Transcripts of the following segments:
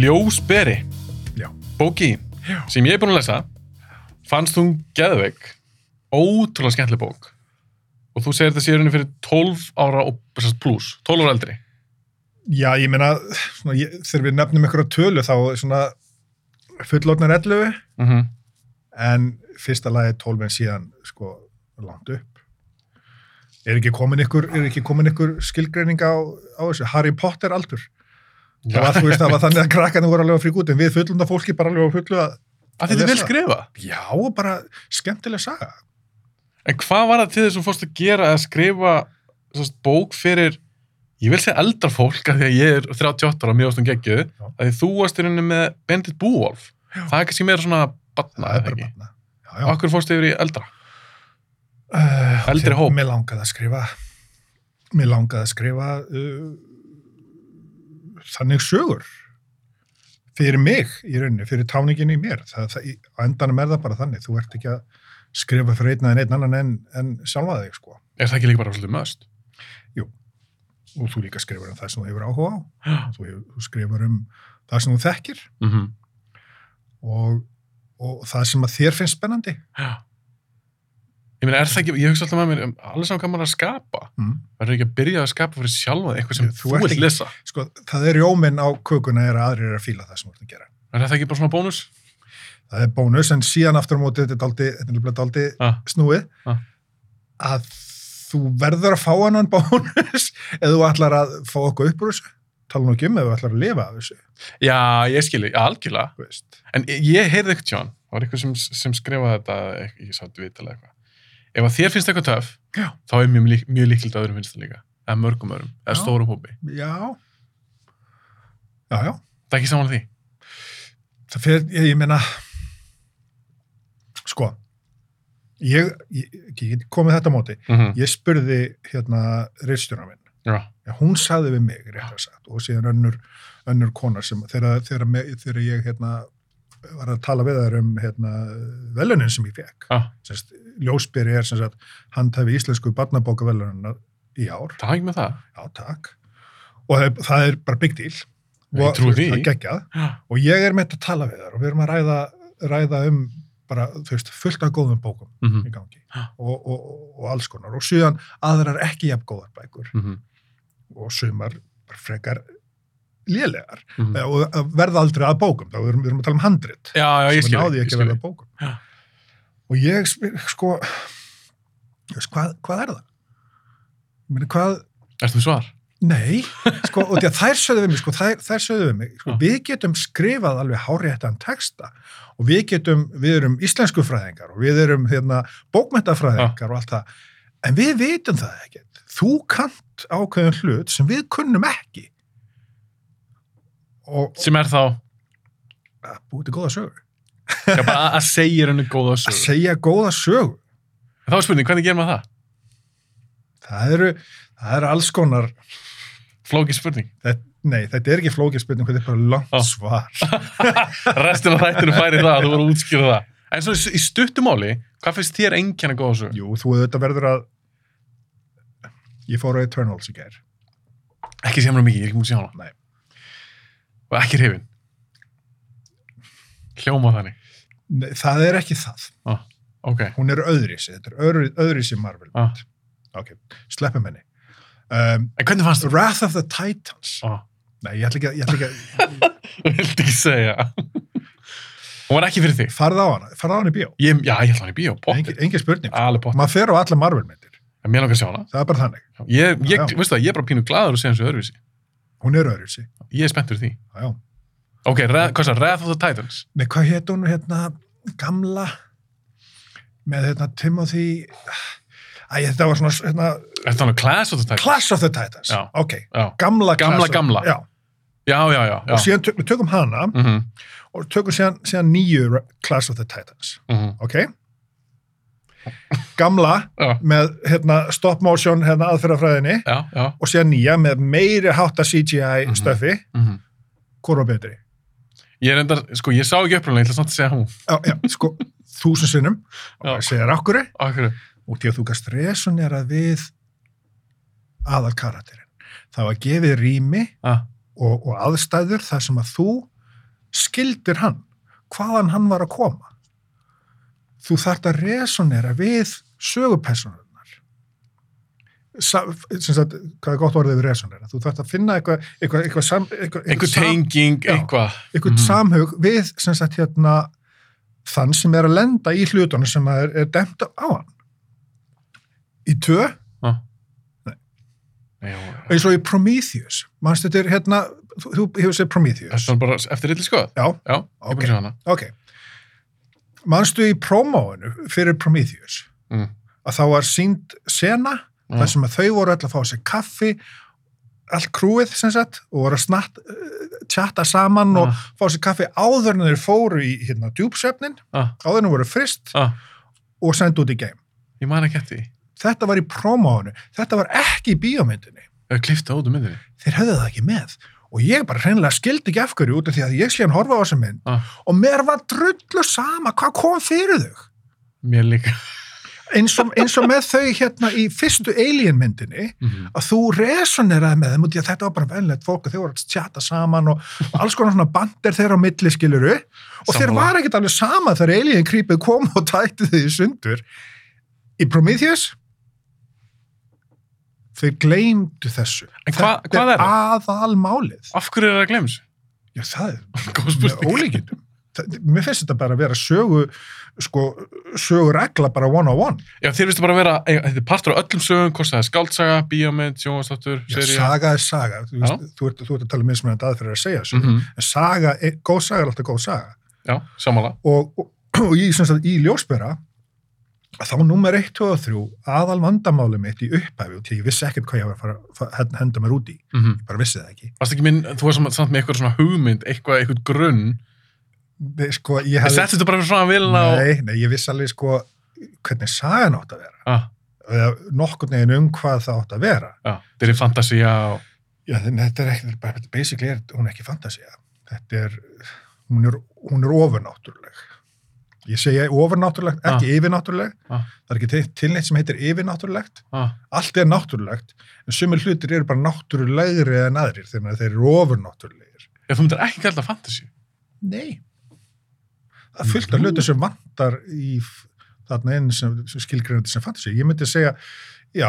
Ljósberi, Já. bóki Já. sem ég er búin að lesa, fannst hún geðveik, ótrúlega skemmtileg bók og þú segir þetta sé henni fyrir 12 ára og pluss, 12 ára eldri. Já, ég meina, svona, ég, þegar við nefnum ykkur á tölu þá er svona fullorðnar 11 Mm -hmm. en fyrsta lagi 12 en síðan sko langt upp. Er ekki komin ykkur, ykkur skilgreining á, á þessu? Harry Potter aldur. Það var, veist, það var þannig að krakkarnir voru alveg á frík út en við fullunda fólki bara alveg á fullu að Að þetta er vel skrifa. já, bara skemmtileg saga. En hvað var það til þess að þú fórst að gera að skrifa sérst, bók fyrir, ég vil segja eldra fólk af því að ég er 38 ára mjög ástum geggjuð, Já. að því þú varst í rauninni með Bendit Búolf. Já. Það er kannski meira svona batna, Það eða ekki? Já, já. Akkur fórstu yfir í eldra? Uh, Eldri hóp. Mér langaði að skrifa mér langaði að skrifa uh, þannig sögur. Fyrir mig í rauninni, fyrir táningin í mér. Það, það, á endanum er það bara þannig. Þú ert ekki að skrifa fyrir einn en einn annan en, en sjálfa þig sko. Er það ekki líka bara svolítið möst? og þú líka skrifar um það sem þú hefur áhuga á. Þú, hefur, þú skrifar um það sem þú þekkir. Mm -hmm. og, og það sem að þér finnst spennandi. Já. Ég meina, er það ekki, ég hugsa alltaf með mér, um, allir saman gaman að skapa. mm. Verður ekki að byrja að skapa fyrir sjálfa eitthvað sem Þú þú, ert ekki- lesa? sko, það er jóminn á kökuna er að aðrir er að fíla það sem þú ert að gera Er það ekki bara svona bónus? það er bónus en síðan aftur á móti þetta er daldi Ah. snúið Ah. að þú verður að fá annan bónus eða þú ætlar að fá okkur upp úr þessu tala nú ekki um ef þú ætlar að lifa af þessu Já, ég skilji, algjörlega. En ég heyrði eitthvað, það var eitthvað sem, sem skrifaði þetta, ég sá þetta viðtalið eitthvað. Ef að þér finnst eitthvað töff, Já. þá er mjög, lík- mjög líkilegt að öðrum finnst það líka. Eða mörgum öðrum, eða stórum hópi. já já, já Það er ekki saman að því. það fyrir, ég, ég meina sko ég, ég, komið þetta móti Mm -hmm. ég spurði hérna reistjóna minn Já, Já, hún sagði við mig, sagt, og síðan önnur, önnur konar sem, þegar, ég hérna, var að tala við þær um hérna, velunin sem ég fekk. já, Sest, ljósbyrri er sem sagt, handhafi íslensku barnabókavelunina í ár. ekki með það. Já, takk. Og það er, það er bara big deal. Og. Það geggjað. Já, Og ég er með að tala við þær og við erum að ræða, ræða um bara, þú veist, fullt af góðum bókum mm í gangi og, og, og alls konar. Og síðan aðrar ekki jafn góðar bækur -hmm. og sumar frekar lélegar Mm mm. og að verða aldrei að bókum þá erum, við að tala um handrit Já, já, ég sem skilji. náði Ég ekki að verða bókum Já. Og ég spyr, sko hvað, hvað er það? Meina, hvað, Ertu með svar? nei sko, og því að þær sögðu við mig, sko, þær, þær sögðu við mig sko, við getum skrifað alveg háréttan texta og við getum, við erum íslensku fræðingar og við erum hérna, bókmentafræðingar og allt það en við vitum það ekkert þú kant ákveðin hlut sem við kunnum ekki og, Sem er þá, búið til góða sögur. Já, bara að- að segja henni góða Að sögur. segja góða sögur. Þá er spurning, hvernig gerir maður það? Það eru, það eru alls konar, Flóki spurning. þetta, nei, þetta er ekki flókið spurning, þetta er bara langt Já. svar. Restin af þættinu færi það, þú voru að útskýra það. En svo í stuttumáli, hvað finnst þér einkenna góða sögur? Jú, þú auðvitað verður að, ég fór á Eternals í gær. Ekki mér mikið, ég er ekki múið að sjá hana. Nei. Og ekki hrifin. Hljóma þannig. Það er ekki það. Ok. Hún er öðrisi, þetta er öðru, öðrisi Marvel. Ah. Ok, sleppum henni. Um, En hvernig fannst þú? Wrath of the Titans. Ó, Nei, ég ætla ekki, að- ég ætla ekki að, vildi ekki segja. Hún var ekki fyrir þig. farð á hana, farð á hana í bíó. Ég, já, ég ætla hann í bíó, Engin, pottir. engin spurning. Alveg pottir. Maður fer á alla Marvel-myndir. En Mér langar að sjá hana. Það er bara þannig. Ég, ég, Já, já. veistu það, ég er bara pínu glaður að segja hans öðruvísi. Hún er öðru sig. Ég er spenntur því. Já. Ok, hvað svo, Wrath of the Titans? Nei, hvað hétt hún hérna gamla með hérna Timothy Æ, þetta var svona hérna, Er það Class of the Titans? Clash of the Titans. Já. Ok, Já, gamla Gamla, of- gamla. Já, já, já, já. og síðan tök, tökum hana Mhm, og tökum síðan, síðan nýju Clash of the Titans. mhm, Ok? Gamla með hérna, stop motion hérna, aðferðafræðinni og síðan nýja með meiri hátta CGI Mhm. stöfi, mhm. hvort var betri? Ég er enda, sko, ég sá ekki uppröðlega, ég ætla samt að segja hún. Já, já, sko, þúsund sinnum og ég segir akkurri Akkur, og því að þú gast resonera við aðal karakterinn. Það var gefið rými ah, og, og aðstæður þar sem að þú skildir hann, hvaðan hann var að koma. Þú þart að resonera við sögupersonurnar. Sagt, hvað er gott orðið við resonera? Þú þart að finna eitthvað, eitthvað, eitthvað, sam, eitthvað, sam- tenging, Já. eitthvað. eitthvað Mhm. samhug við sem sagt hérna þann sem er að lenda í hlutunum sem er, er demt á hann. Í tvö, Ah. Eins og í Prometheus. Manstu þetta er hérna, þú, hefur er Prometheus. eftir rilli skoð. Já, Já, ég Ok. búin að sjá hana. ok. Manstu í promóinu fyrir Prometheus Mm. að þá var sínd sena Já. þar sem að þau voru öll að fá sér kaffi allt krúið sem sagt og voru að snatt uh, tjatta saman og Ah. fá sér kaffi áður en þeir fóru í hérna djúpsöfnin Ah, áður en þeir voru frist ah, og sendt út í game. ég man ekki eftir því. Þetta var í promóinu, þetta var ekki í bíómyndinni. Ég hef kliftað út um myndinni. Þeir höfðu það ekki með. Og ég bara hreinlega skildi ekki af hverju út af því að ég sé hann horfa á þessa mynd Ah, og mér var drullu sama hvað kom fyrir þau. mér líka. Eins og, eins og með þau hérna í fyrstu Alien myndinni Mhm. að þú resoneraði með þeim að þetta var bara venlegt fólk og þau voru að tjata saman og, og alls konar svona bandir þeirra á milli skiluru og þeir Sammála. var ekkert alveg sama þegar Alien creepið kom og tætti þau í sundur. Í Prometheus þeir gleymdu þessu. En hva, Þetta hvað er aðalmálið. Af hverju er það að glemsa? Já, það er með ólíkindum. Mér finnst þetta bara að vera sögu, sko, sögu regla bara one on one. Já, þér það bara að vera, eiga- þetta er partur af öllum sögum, hvort það er skáldsaga, bíómynd, sjónvastáttur, Já, saga er saga. Þú, veist, þú, ert, þú ert að tala um mismunandi aðferðir að segja þessu. Mhm. En saga, er, góð saga er alltaf góð saga. Já, samanlega. Og, og, og í, sem sagt, í ljósbera, að þá nummer 1, 2 og 3, aðal vandamáli mitt í upphæfi og því ég vissi ekkert hvað ég var að fara að fara- hend- henda mér út í. Mm Ég bara vissi það ekki. Varst ekki minn, þú samt- samt með eitthvað svona hugmynd, eitthvað, eitthvað grunn. Nei, Sko, ég hefði... settu þetta bara svona vilna og... Nei, nei, ég vissi alveg sko hvernig sagan átt að vera. Ah, Eða nokkurn veginn um hvað það átt að vera. já, þetta er fantasía og... Já, þetta er ekki, bara, basically er hún ekki fantasía. Þetta er, hún er, hún er ofurnáttúruleg. Ég segja ofurnáttúrulegt, ekki Ah. yfirnáttúruleg. Ah. Það er ekki til, til neitt sem heitir yfirnáttúrulegt. Ah, Allt er náttúrulegt, en sumir hlutir eru bara náttúrulegri en aðrir, þegar þeir eru ofurnáttúrulegir. já, þú myndir ekki kalla það fantasíu. Nei. Það fullt af Nú. hlutir sem vantar í þarna einn sem, sem skilgreinandi sem fantasy. Ég myndi segja, já,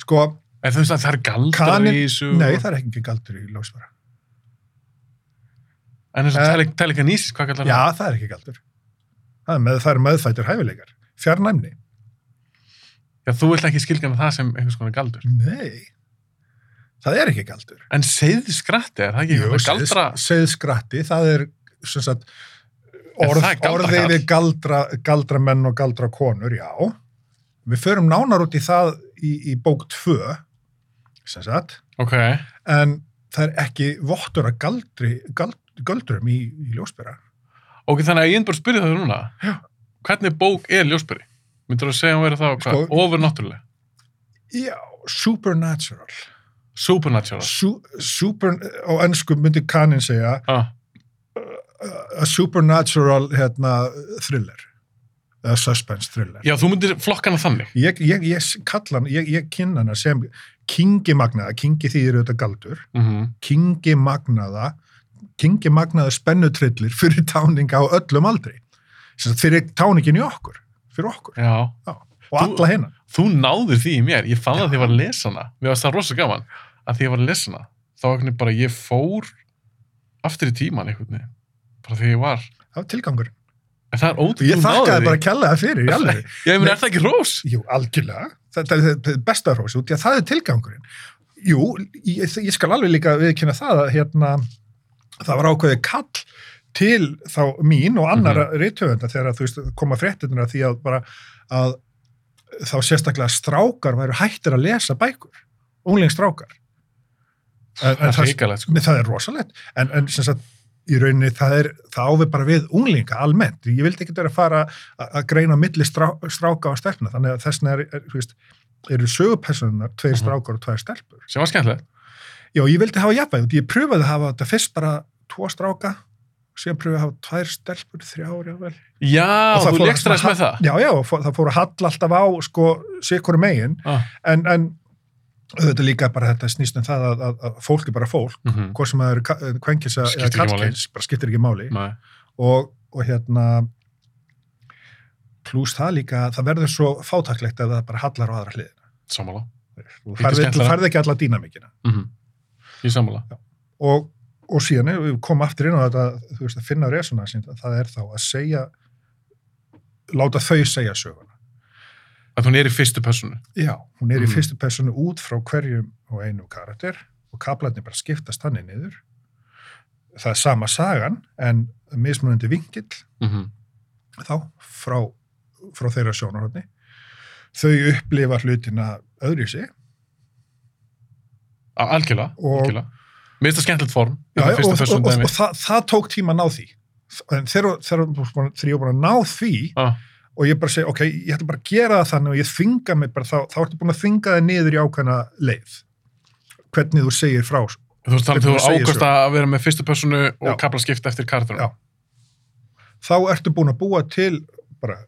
sko, En þú veist að það er galdrar Kanin- í þessu. nei, það er ekki galdur í ljósvara. En þess Eh, að telekinísis, hvað kallar Já, það er ekki galdur. Það er, með, það er meðfættur hæfileikar. Fjarnæmni. Já, þú vilt ekki skilgjana það sem einhvers konar galdur. Nei. Það er ekki galdur. En seiðskratti, er það ekki galdra? Seðskratti, það er sem sagt, orð, það orðið við galdra, galdra menn og galdra konur, já. Við förum nánar út í það í, í bók 2, sem sagt, Ok, en það er ekki vottur að galdri, gald, galdrum í, í ljósbera. ok, þannig að ég er bara að spyrja það núna. Já. Hvernig bók er ljósberi? Myndur þú að segja hún verið þá, hvað, Sko- overnáttúrulega? Já, supernatural. Supernatural. Su, super, á ennsku myndi kannin segja Ah, a supernatural hérna, thriller eða suspense thriller já, þú myndir flokkana þannig. ég, ég, ég kalla hann, ég, ég kynna hana sem kingi magnaða, kingi þýðir auðvitað galdur Mm kingi magnaða kingi magnaða spennutrillir fyrir táninga á öllum aldri fyrir táningin í okkur fyrir okkur Já. Já. og Þú- alla hinna. Þú náður því í mér, ég fann þegar ég var að lesa hana. Mér varst það rosa gaman að því var að lesa hana. Þá var veginn bara, ég fór aftur í tíman einhvern veginn. Bara þegar ég var. Það var tilgangur. En það er ótrúlega Ég þakkaði bara að kella það fyrir, í alveg. Ég meina, er það ekki rós? Jú, algjörlega. Er það besta hrósi út að það er tilgangurinn. Jú, ég, ég skal alveg líka viðkynna það að hérna, það var ákveðið kall til þá mín og annara mm rithöfunda þegar þú veist koma fréttinuna því að bara að þá sérstaklega strákar væru hættir að lesa bækur, unglingstrákar. En, Það er hrikalegt, sko. Það er rosalegt, en, en sagt, í rauninni það er, það ávið bara við unglinga almennt, ég vildi ekki vera að fara að greina á milli strá, stráka og stelpna, þannig að þessna er, er, veist, eru sögupersonunar tveir Mhm. strákar og tveir stelpur. Sem var skemmtilegt. Já, ég vildi hafa jafnvæg, ég pröfaði að hafa þetta fyrst bara tvo stráka, síðan pröfaði að hafa tvær stelpur, þrjár, jável. Já, Og þú ræðis svona með það. Já, já, og það fór að halla alltaf á, sko, sikkur megin, Ah. en, en auðvitað líka bara þetta snýst um það að, að, að fólk er bara fólk, Mhm. hvort sem það eru kvenkis eða kallkins, bara skiptir ekki máli. Og, og hérna pluss það líka, það verður svo fátaklegt að það bara hallar á aðra hliðina. Sammála. þú færði, ekki alla dýnamikina Mm Ég sammála. og, og síðan við komum aftur inn á þetta þú veist að finna resonansinn það er þá að segja láta þau segja söguna Að hún er í fyrstu personu. já, hún er í Mhm. fyrstu personu út frá hverjum og einu karakter og kaplarnir bara skiptast þannig niður það er sama sagan en mismunandi vingill Mm þá frá, frá þeirra sjónarhóðni þau upplifa hlutina öðru sig Algjörlega. Algjörlega. Mér finnst það skemmtilegt form. Já, og, og, og, og, það, það tók tíma að ná því en þegar, ég var búin að ná því Ah. Og ég bara segi, ok, ég ætla bara að gera það þannig og ég þvinga mig bara þá, þá ertu búin að þvinga það niður í ákveðna leið hvernig þú segir frá Þú veist þannig að þú ákvæmst að vera með fyrstu personu og kapla skipta eftir karakterinu. Já. þá ertu búin að búa til bara,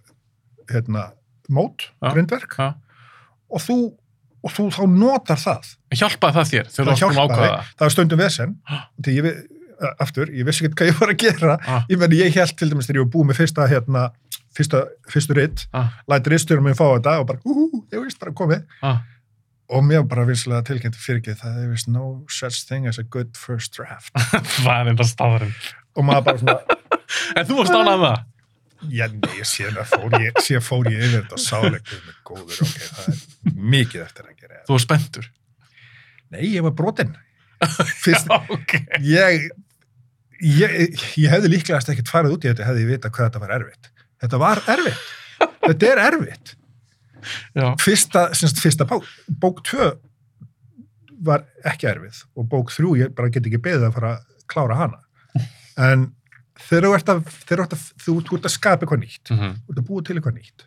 hérna, mót, Já. grindverk Já. og þú, og þú þá notar það Hjálpaði það þér það hjálpaði, það? var stundum vesen því ég, aftur, ég vissi ekki hvað ég var að gera ég meni, ég held til dæmis þegar ég var búið með fyrsta hérna, fyrstu ritt Ah. læti rittstjórum minn fá þetta og bara, úhú, ég veist bara komið Ah. og mér bara vinslega tilkynnt fyrir ekki það er vist no such thing as a good first draft það er enda staðurinn. og maður bara svona, En þú varst ánað það? já nei, síðan fór ég, síðan fór ég yfir þetta og sáleikur með góður, ok, það er mikið eftir að gera Þú var spenntur. nei, ég var brotinn fyrst, ok. ég, ég, ég hefði líklegast ekkert farið út í þetta hefði ég vita hvað þetta var erfitt. Þetta var erfitt. Þetta er erfitt. Já. Fyrsta, semst, fyrsta bók, bók 2 var ekki erfið og bók 3, ég bara get ekki beðið að fara að klára hana. En þegar þú ert að, að, þú, ert að skapa eitthvað nýtt, Mm þú ert að búa til eitthvað nýtt.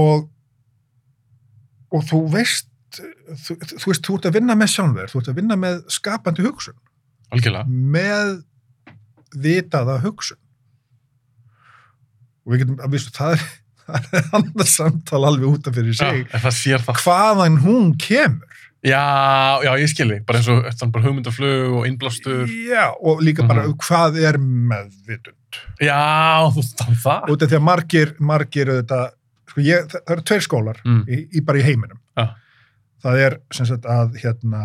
Og, og þú veist, þú, þú veist, þú ert að vinna með sjálfverð, þú ert að vinna með skapandi hugsun Algjörlega. með vitaða hugsun og við getum vísu það er, er annað samtal alveg út af fyrir Já, sig en það hvaðan hún kemur Já, já, ég skilji. Bara eins og þannig bara hugmyndaflug og innblástur. já, og líka bara Mhm. hvað er meðvitund Já, þú veist þannig það. af því að margir, margir þetta, sko ég, það, eru tveir skólar Mm. í, í bara í heiminum Já. það er sem sagt að hérna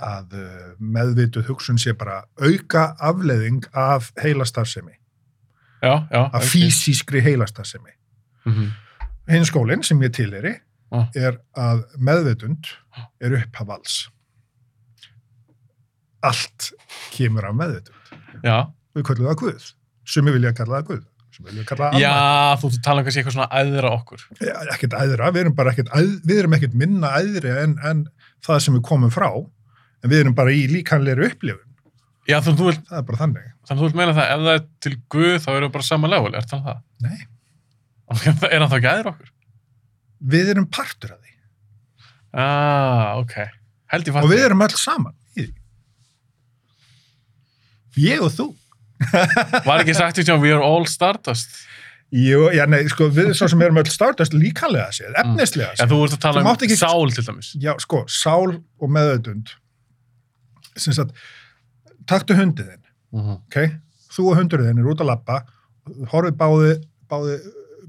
að uh, meðvituð hugsun sé bara auka afleiðing af heilastarfsemi, Já, já. af ok. fysískri heilastarfsemi Mhm. hinn skólinn sem ég tilheri Ah. er að meðvitund er upphaf alls allt kemur af meðvitund Já, við kallum það Guð sem við vilja kalla það Guð já, þú að tala um kannski eitthvað svona æðra okkur. Ja, ekkert æðra, við erum bara ekkert við erum ekkert minna æðri en, en það sem við komum frá en við erum bara í líkanleiri upplifun Já, þannig að þú vilt, það er bara þannig þannig að þú vilt meina það, ef það er til Guð, þá erum við bara sama level, er það það? Nei. Er hann þá ekki æðra okkur? við erum partur af því Ah, ok. Held ég fatt. og við erum öll saman í því ég og þú Var ekki sagt því að we are all stardust? Jú, já, nei, sko, við svo sem erum öll startast líkanlega séð, efnislega Já, séð. þú ert að tala um ekki- sál til dæmis. Já, sko, sál og meðautund. Sem sagt, taktu hundið þinn, Mhm. ok? Þú og hundurinn þinn er út að lappa, horfið báði, báði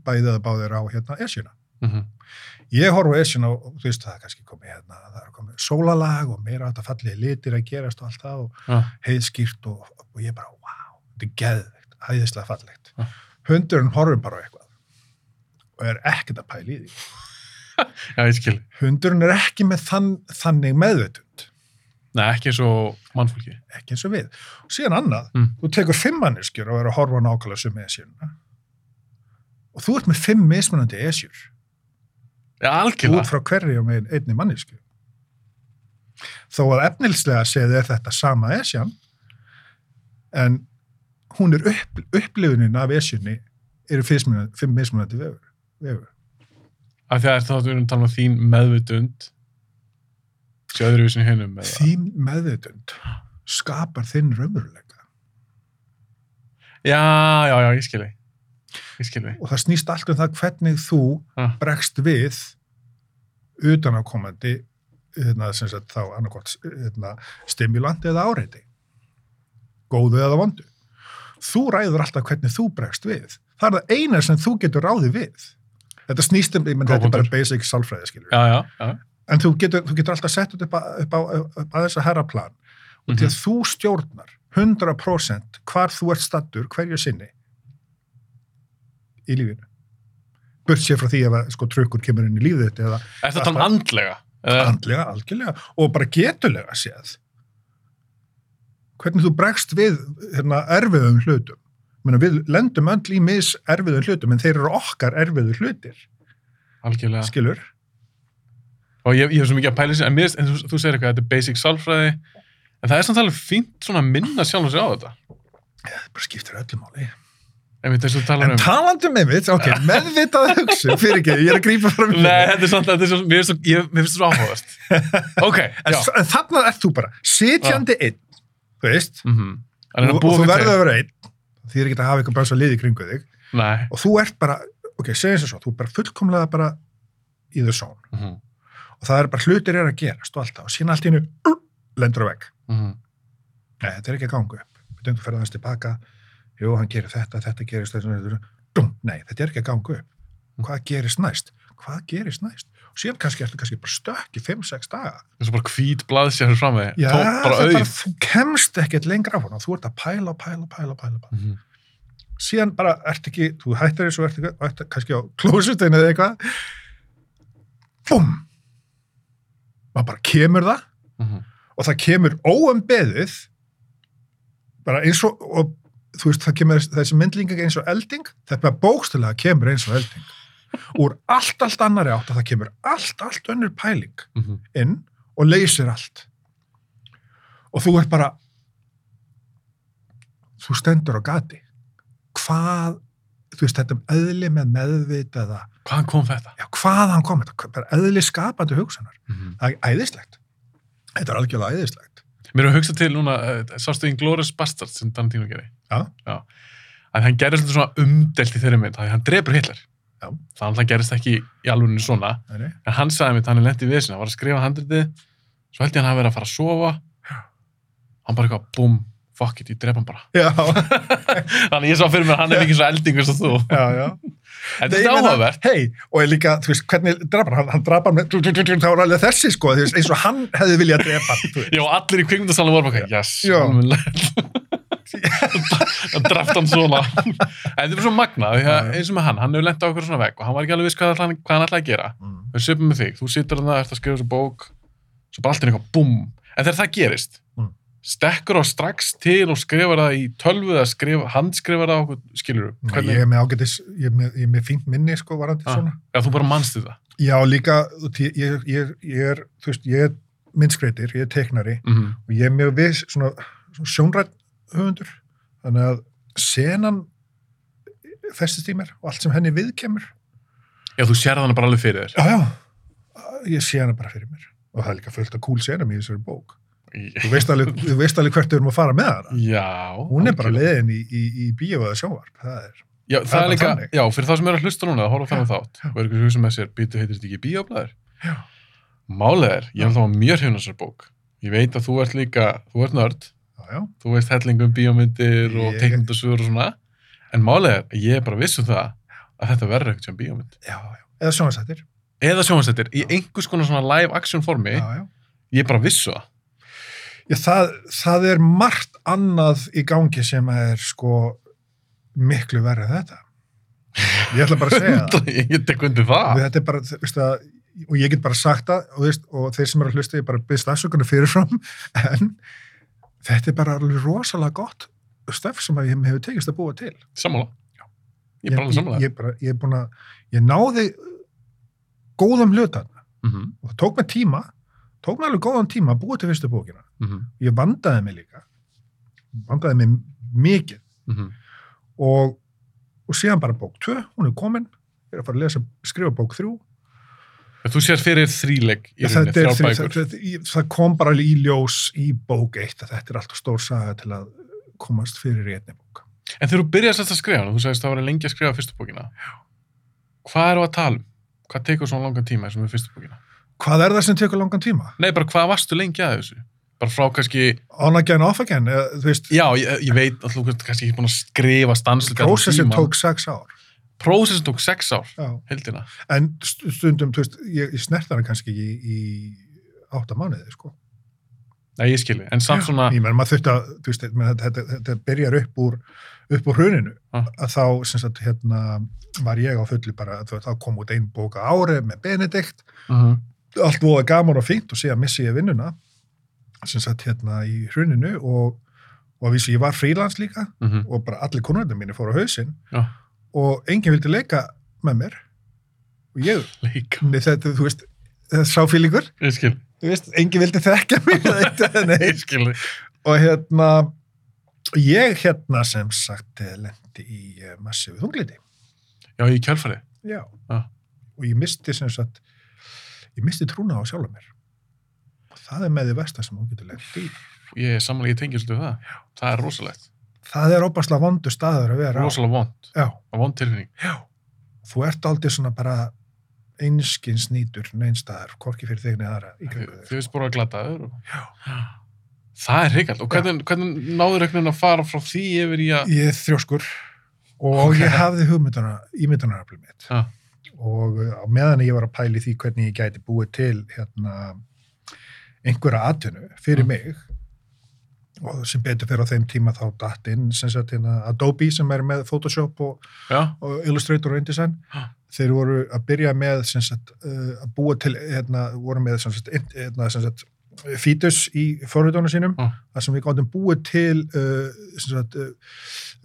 bæðið að báðir á hérna Esjuna. Mhm. Ég horf á Esjuna og þú veist það er kannski komið hérna, það er komið sólalag og meira þetta fallið litir að gerast og allt það og Já. heiðskýrt og, og ég bara, wow, þetta er geðveikt, hæðislega fallegt. Hundurinn horfir bara á eitthvað og er ekkert að pæla í því. Já, ég skil. Hundurinn er ekki með þann, þannig meðvitund, Nei, ekki eins og mannfólki. ekki eins og við. Og síðan annað, Mm. þú tekur fimm manneskjur og er að horfa nákvæmlega sem esjuna og þú ert með fimm mismunandi esjur Já, út algjörlega. frá hverju og með einni mannesku. Þó að efnilslega séð er þetta sama esjan, en hún er upp, upplifunin af esjunni eru fimm mismunandi vefur. Af því að það við erum talað um þín meðvutund sé öðruvísin hinnum eða... Þín meðvitund skapar þinn raunveruleika. Já, já, já, ég skil þig. Ég skil þig. Og það snýst allt um það hvernig þú Ah. bregst við utanakomandi hérna, þá annarkvæmt hérna, stimulanti eða áreiti. Góðu eða vondu. Þú ræður alltaf hvernig þú bregst við. Það er það eina sem þú getur ráði við. Þetta snýst um, ég menn, þetta er bara basic sálfræði, skilur. Já, já, já. En þú getur, þú getur alltaf sett upp, upp, á, upp að þessa herraplan. Og því Mhm. að þú stjórnar 100% hvar þú ert stattur hverju sinni í lífinu. Burt sér frá því að sko, trukkur kemur inn í lífið þetta eða Er þetta um andlega? Andlega, algjörlega og bara getulega séð hvernig þú bregst við hérna, erfiðum hlutum Meina, við lendum öll í mis erfiðum hlutum en þeir eru okkar erfiðu hlutir algjörlega. skilur, Og ég, ég hef svo mikið að pæla sér, en, mér, en þú, þú segir eitthvað, þetta er basic sálfræði, en það er samt alveg fínt svona að minna sjálf og sig á þetta. það bara skiptir öllu máli Ef þetta svo að tala en um... talandum með mitt, ok, meðvitað hugsun fyrir ekki, ég er að grípa fram í Nei, þetta er samt, þetta er svo, mér svo, ég, mér finnst svo áhugavert. Ok, en, en þarna ert þú bara sitjandi einn, þú veist Mm -hmm. En og, að og þú verður að vera einn því er ekki að hafa eitthvað bara svo liði kringu þig Nei. og þú ert bara, ok, segjum þess að svo þú er bara fullkomlega bara í Mm -hmm. Og það er bara hlutir er að gerast og alltaf og síðan allt í hennu lendur á vegg. Mm nei, þetta er ekki að ganga upp. Við döngu ferða þess tilbaka. Jú, hann gerir þetta, þetta gerist nei, þetta er ekki að ganga upp. Hvað gerist næst, hvað gerist næst? Og síðan kannski ertu kannski bara stökk í 5-6 daga. Það er svo bara hvít blaðsjárur fram með, já, það bara þú kemst ekkert lengra á hann og þú ert að pæla, pæla, pæla, pæla, pæla. Mm -hmm. síðan bara ert ekki, þú hættir þessu ert, ekki, kannski á klósutinu eða eitthvað. Búm maður bara kemur það Mhm. og það kemur óumbeðið bara eins og, og þú veist, það kemur þessi myndlíking eins og elding, þetta bara bókstilega kemur eins og elding úr allt, allt annari átt og það kemur allt, allt önnur pæling Mhm. inn og leysir allt og þú ert bara þú stendur á gati hvað þú veist, þetta um eðli með meðvitaða Hvaðan kom þetta? já, hvaðan kom þetta, bara eðli skapandi hugsanar Mm það er æðislegt þetta er algjörlega æðislegt Mér er að hugsa til núna, uh, sástu Inglourious Bastards sem Tarantino gerir. Já. Já. Að hann gerir svona umdelt í þeirri mynd, að hann drefur Hitler. Já. Þannig að hann gerist ekki í alveginu svona. Nei. En hann sagði mér, hann er lent í við sinna, var að skrifa handritið, svo held ég hann hafi verið að fara að sofa. Hann bara eitthvað, búm, fuck it, ég dref hann bara. Þannig ég sá fyrir mér að hann er mikið svo eldingur sem þú. Þetta er áhugavert. hei, og er líka, þú veist, hvernig drafar hann, hann drafar með, þá var alveg þessi sko, eins og hann hefði viljað drepa hann. Já, allir í kvikmyndasalum voru bara, yes, það draft hann svona. En þetta er svo já. eins og með hann, hann hefur lent á okkur svona vegg og hann var ekki alveg viss hvað, hann, hvað hann ætlaði að gera. Mm. Við söpum með þig, þú situr hann það, ert að skrifa þessu bók, svo bara allt er eitthvað, búm. En þegar það gerist, Mm. Stekkur á strax til og skrifar það í tölvu eða skrifa, handskrifar það okkur, skilur Nei, Ég er með ágætis, ég er með, ég með fínt minni sko, varandi Ah. svona. Já, þú bara manst þetta. Já, líka, ég, ég, ég, ég er, þú veist, ég er myndskreitir, ég er teiknari Mm -hmm. og ég er mjög viss svona, svona sjónrætt höfundur þannig að senan festist í mér og allt sem henni viðkemur Já, þú sér hann bara alveg fyrir þér. já, já, ég sé hana bara fyrir mér og það er líka fullt af cool senum í þessari bók þú veist alveg, þú veist alveg hvert við erum að fara með hana Já. hún er bara leiðin í, í, í bíó eða sjónvarp það er, Já, það, Það er er líka, þannig. já, fyrir það sem eru að hlusta núna, að horfa þannig þátt, og er ekki hugsa með sér, býtu heitir þetta ekki bíóblæður? já, Málið er, ég held að það var mjög hrifn þessar bók. Ég veit að þú ert líka, þú ert nörd, já, já, þú veist helling um bíómyndir og teiknundasögur og svona, en málið er, ég er bara viss um það, að þetta verður eitthvað sem bíómynd. Já, já. Eða sjónastættir. Eða sjónvarsættir, í einhvers konar svona live action formi, Já, já. ég bara vissu það. Já, það, það er margt annað í gangi sem er sko miklu verið þetta. Ég ætla bara að segja það. ég tek undir það. Þetta er bara, þú veist að, og ég get bara sagt það, og, veist, og þeir sem eru að hlusta, ég bara byrst afsökunni fyrirfram, en þetta er bara alveg rosalega gott stöf sem að ég hefur tekist að búa til. Sammála. Ég er bara alveg sammála. Ég, ég, bara, ég er búin að, ég náði góðum hlutan Mm -hmm. og það tók mig tíma, tók mig alveg góðan tíma að búa til fyrstu bókina. Mm Ég vandaði mig líka, vandaði mig mikið -hmm. og, og síðan bara bók 2, hún er komin, ég er að fara að lesa, skrifa bók 3 Þú sér fyrir þríleik í rauninni, það, bækur. það, það, það kom bara í ljós í bók 1 að þetta er alltaf stór saga til að komast fyrir í einni bók. En þegar þú byrjar að skrifa þú sagðist að það var lengi að skrifa fyrstu bókina. Já. Hvað eru að tala um? Hvað tekur svona langan tíma sem er fyrstu bókina? Hvað er það sem tekur langan tíma? Nei, bara hvað varstu lengi að þessu? Bara frá kannski, On again, off again, þú veist, já, ég, ég veit að þú kannski ekki búin að skrifa stanslega prósessin tók 6 ár. Prósessin tók sex ár, heldina. En st- stundum, þú veist, ég, ég snert hana kannski í, í átta mánuði, sko. Nei, ég skilji, en samt svona, Ég menn, maður þurfti að, þú veist, þetta, þetta, þetta byrjar upp úr, upp úr hruninu, Ah. að þá, sem sagt, hérna, var ég á fullu bara, þú veist, þá kom út ein bóka ári með Benedikt, uh allt voða gaman og fínt og síðan missi ég vinnuna, sem sagt, hérna, í hruninu og, og að vísu, ég var frílans líka -huh. og bara allir konarnir mínir fóru á hausinn Já. og enginn vildi leika með mér og ég, þetta, þú veist, þetta sá fílingur, ég skilji, þú veist, enginn vildi þekka skilji. og hérna ég hérna sem sagt eh, lendi í uh, massífu þungliti Já, í kjálfarið. já. Já. og ég misti sem sagt ég misti trúna á sjálfum mér og það er með því versta sem hún getur lent í Ég er samanlega, svolítið við það. Það er rosalegt. það er óbærslega vondu staður að vera Rosalega vond. já, Vond tilfinning. já. þú ert aldrei svona bara einskins nýtur neinstaðar, hvorki fyrir þig neða aðra í Þið kringu þið þig veist bara að glata. Já. Það er hreikalt. Og hvernig, hvernig náður veginn að fara frá því yfir í að... ég er þrjóskur og Ok. ég hafði hugmyndana ímyndanaraflið mitt Já. Og á meðan ég var að pæli því hvernig ég gæti búið til hérna, einhverja atvinnu fyrir Mm. mig og sem betur fyrir á þeim tíma þá datt inn sem sagt, hérna, Adobe sem er með Photoshop og, og Illustrator og InDesign Já. þeir voru að byrja með sagt, uh, að búa til hérna, voru með sem sagt, hérna, fítus í forritunum sínum þar sem við gáttum búið til uh, uh,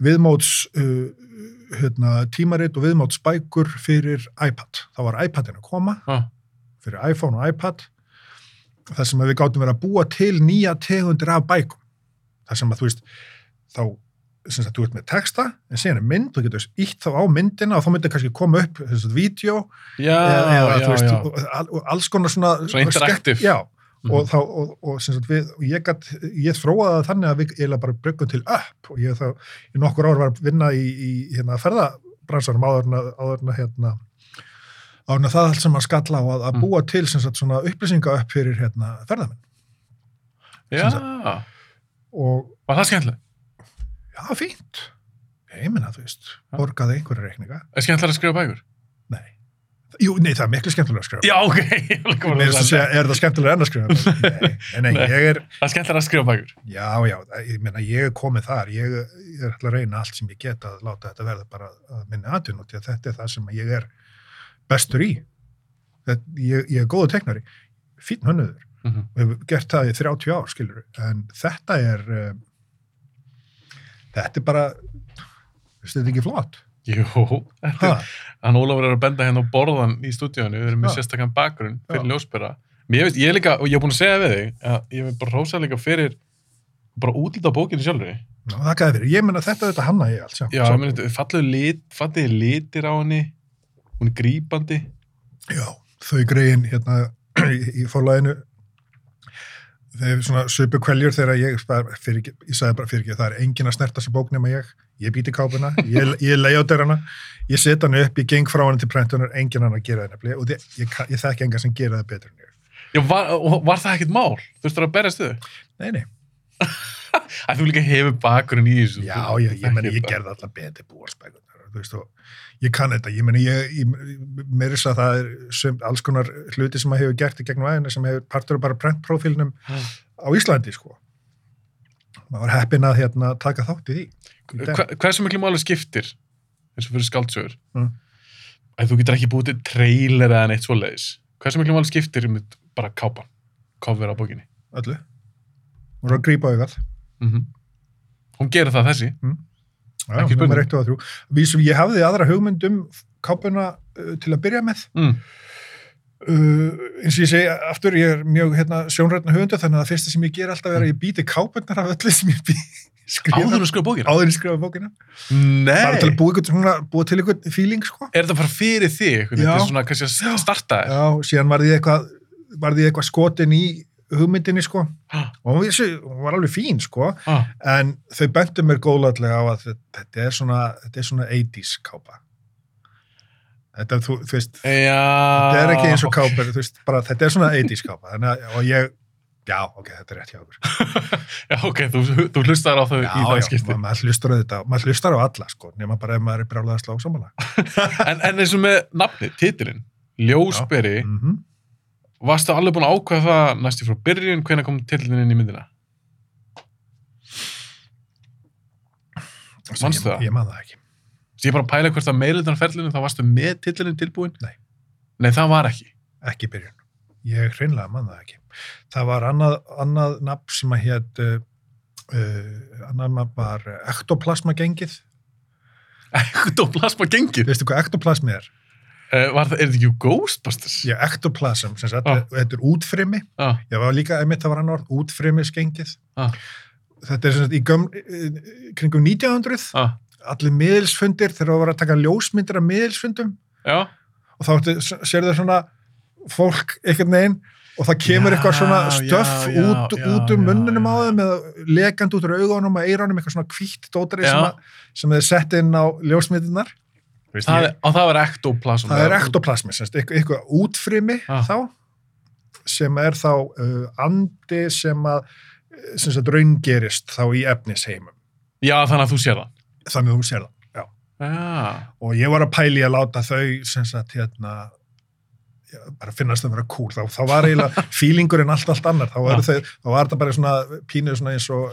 viðmóts uh, hérna, tímarit og viðmóts bækur fyrir iPad. Það var iPadin að koma Já. fyrir iPhone og iPad þar sem að við gáttum verið að búa til nýja tegundir af bækum. Þar sem að þú veist, þá sem sagt, þú ert með texta, en síðan er mynd, þú getur ítt þá á myndina og þá myndir kannski koma upp sem sagt, vídeo Já, eða, eða, já, þú veist, já. Alls konar svona Svona interactive. skemmt- já, Mhm. og þá, og, og sem sagt við, og ég gat, ég þróaði það þannig að við eiginlega bara bröggum til upp og ég þá, í nokkur ár var að vinna í, í hérna ferðabransarum áður en að, áður en að hérna, áður en að það allt sem að skalla á að, að Mm. búa til sem sagt svona upplýsinga upp fyrir hérna ferðamenn Já. Var það skemmtileg? já, fínt, ég menna þú veist, borgaði einhverja reikninga Er skemmtilega að skrifa bækur? Jú, nei, það er miklu skemmtilega að skrifa Já, ok. Mér finnst að segja, er það skemmtilega enn að skrifa? Nei, nei, nei, ég er, Það er skemmtilega að skrifa bækur. já, já, ég meina, ég er komið þar, ég, ég er alltaf að reyna allt sem ég get að láta þetta verða bara að minni atvinnu, því að þetta er það sem ég er bestur í. Þetta, ég, ég er góðu teknari, fín hönnuður, Mm -hmm. og hef gert það í 30 ár, skilur, en þetta er, um, þetta er bara, þetta ekki flott? Jú, er, hann Ólafur er að benda hérna á borðan í stúdíónu, við erum með Já. sérstakann bakgrunn fyrir. Mér veist, ég er líka, og ég er búin að segja við þig, að ég vil bara rósa líka fyrir bara útlita bókinu sjálfur. ná, þakkaði fyrir, ég meina þetta, þetta hanna ég allt, sjá. Já, ég meni, fallega lit, fallega litir á henni, hún er grípandi. Já, þau greiðin hérna í, forlæðinu þeir svona söpu kveljur þegar ég fyrir, ég sagði bara fyrir ekki það er engin að snerta þessi bók nema ég ég býti kápuna, ég, ég layoutir hana ég set hana upp, ég geng frá hana til prentunar engin hann að gera það nefnilega og ég, kann- ég þekki enga sem gera það betur en ég Já, var, var það ekkert mál? Þú veist að berjast þau? Nei, nei, Að þú líka hefur bakgrunn í þessu. já, þú- já, þú ég þekkir ég gerði alltaf betur búarspækunar þú veist, og ég kann þetta, ég meni, ég, ég meiri þess að það er sem, alls konar hluti sem maður hefur gert í gegnum aðeina sem hefur partur bara prentprófílnum á Íslandi, sko. Maður var heppinn að hérna taka þátt í því. Hva, hversu miklu máli skiptir eins og fyrir skaldsögur Mm. að þú getur ekki búið til trailer eða neitt svoleiðis hversu miklu máli skiptir um bara kápan cover á bókinni Öllu. Hún er að grípa augað. mm hún gerir það þessi Já, Ekki spurning. Vísum, ég hafði aðra hugmynd um kápuna uh, til að byrja með. Mm. Uh, eins og ég segi aftur, ég er mjög hérna, sjónrætna höfundu þannig að það fyrsta sem ég ger alltaf er að ég býti kápunar af öllu sem ég bý, áður að skrifa bókina? Áður ég skrifa bókina. Bara til að búa, svona, búa til einhvern feeling sko. er þetta bara fyrir þig þetta er svona kannski að starta þér? Já, síðan var ég eitthvað eitthvað skotin í hugmyndinni sko. Ah, og hún, var alveg fín sko. ah, en þau bentu mér góðlega á að þetta, þetta er svona þetta er svona 80s kápa þetta, þú, þú veist já þetta er ekki eins og kápur, þú veist, bara þetta er svona 80s kápa, og ég já, ok, þetta er rétt hjá okkur já, ok, þú, þú hlustar á þau já, í það já, skipti ma- maður hlustar á þetta, maður hlustar á alla sko, nema bara ef maður er brjálega að slá samanlega en, en eins og með nafni, titilinn Ljósberi, mm -hmm. varstu alveg búin að ákveða það næstu frá byrjun, hvenær kom titillinn inn í myndina? Manstu ég, það? ég man það ekki ég bara pæla hvort að meðlutanferlinu þá varstu með titillinn tilbúin? Nei. Nei, það var ekki. ekki í byrjun, ég hreinlega man það ekki það var annað, annað nafn sem að hétt uh, uh, annað nafn var ektoplasma gengið, Ektoplasma gengið. veistu hvað ektoplasmi er? Uh, var það, er þetta ekki Ghostbusters? Já, ektoplasm, sem sagt, Ah. þetta er útfrimi Ah, ég var líka, einmitt það var annar orð, útfrimis gengið ah, þetta er sem sagt í göm, eh, kringum 1900 ah. Allir miðilsfundir þegar það var að taka ljósmyndir af miðilsfundum Já, og þá ertu- sérðu svona fólk einhvern veginn og það kemur Já, eitthvað svona stöff já, út, já, út um munnunum á þeim eða lekand út úr augunum og eironum eitthvað svona hvítt dótari Já. sem, að, sem þeir sett inn á ljósmyndirnar það, er- og það var ektoplasma. það er ektoplasmi, eitthvað, eitthvað útfrimi þá sem er þá uh, andi sem að sem sagt raungerist þá í efnisheimum Já, þannig að þú sér það. Þannig að þú sér það já. Já, og ég var að pæli að láta þau sem sagt hérna já, bara finnast það að vera cool þá, þá var eiginlega feelingurinn allt, allt annar. Þá, þau, þá var þetta bara svona pínuð svona eins og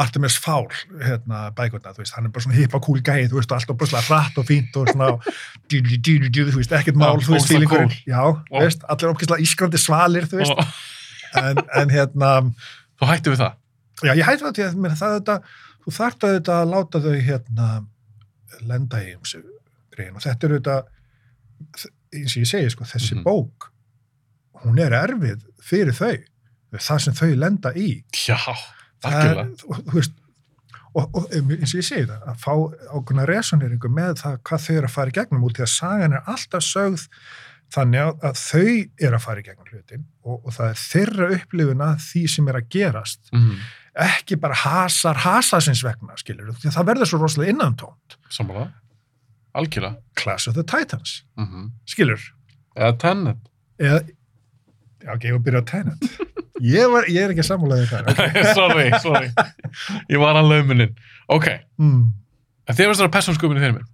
Artemis Fowl hérna bækurna, þú veist, hann er bara svona hippa cool gæði, þú veist, og alltaf bara svona hratt og fínt og svona, djú, djú, djú, djú, þú veist, ekkert mál, þú veist, cool. já, þú veist, allir ókvæslega ískrandi svalir, þú veist, en, en hérna þú hættu við það. já, ég hætti það til að mér það þetta, þú þarft að þetta að láta þau hérna lenda í eins grein og þetta er þetta eins og ég segi, sko, þessi Mhm. bók hún er erfið fyrir þau það sem þau lenda í Já, algjörlega. og, og, og eins og ég segi það, að fá ákveðna resoneringu með það hvað þau eru að fara í gegnum út því að sagan er alltaf sögð þannig að, þau eru að fara í gegnum hlutin og, og það er þeirra upplifun að því sem er að gerast Mm, ekki bara hasar hasasins vegna, skilur því að það verður svo rosalega innantónt sammála. Algjörlega. Clash of the Titans, Mm -hmm. skilur Eða Tenet. eða já, ok, ég var að byrja á Tenet ég, var, ég er ekki sammálaðið það okay. sorry, sorry. Ég var að laumunin. Ok, mm. þér varst það persónsköpunni fyrir mér.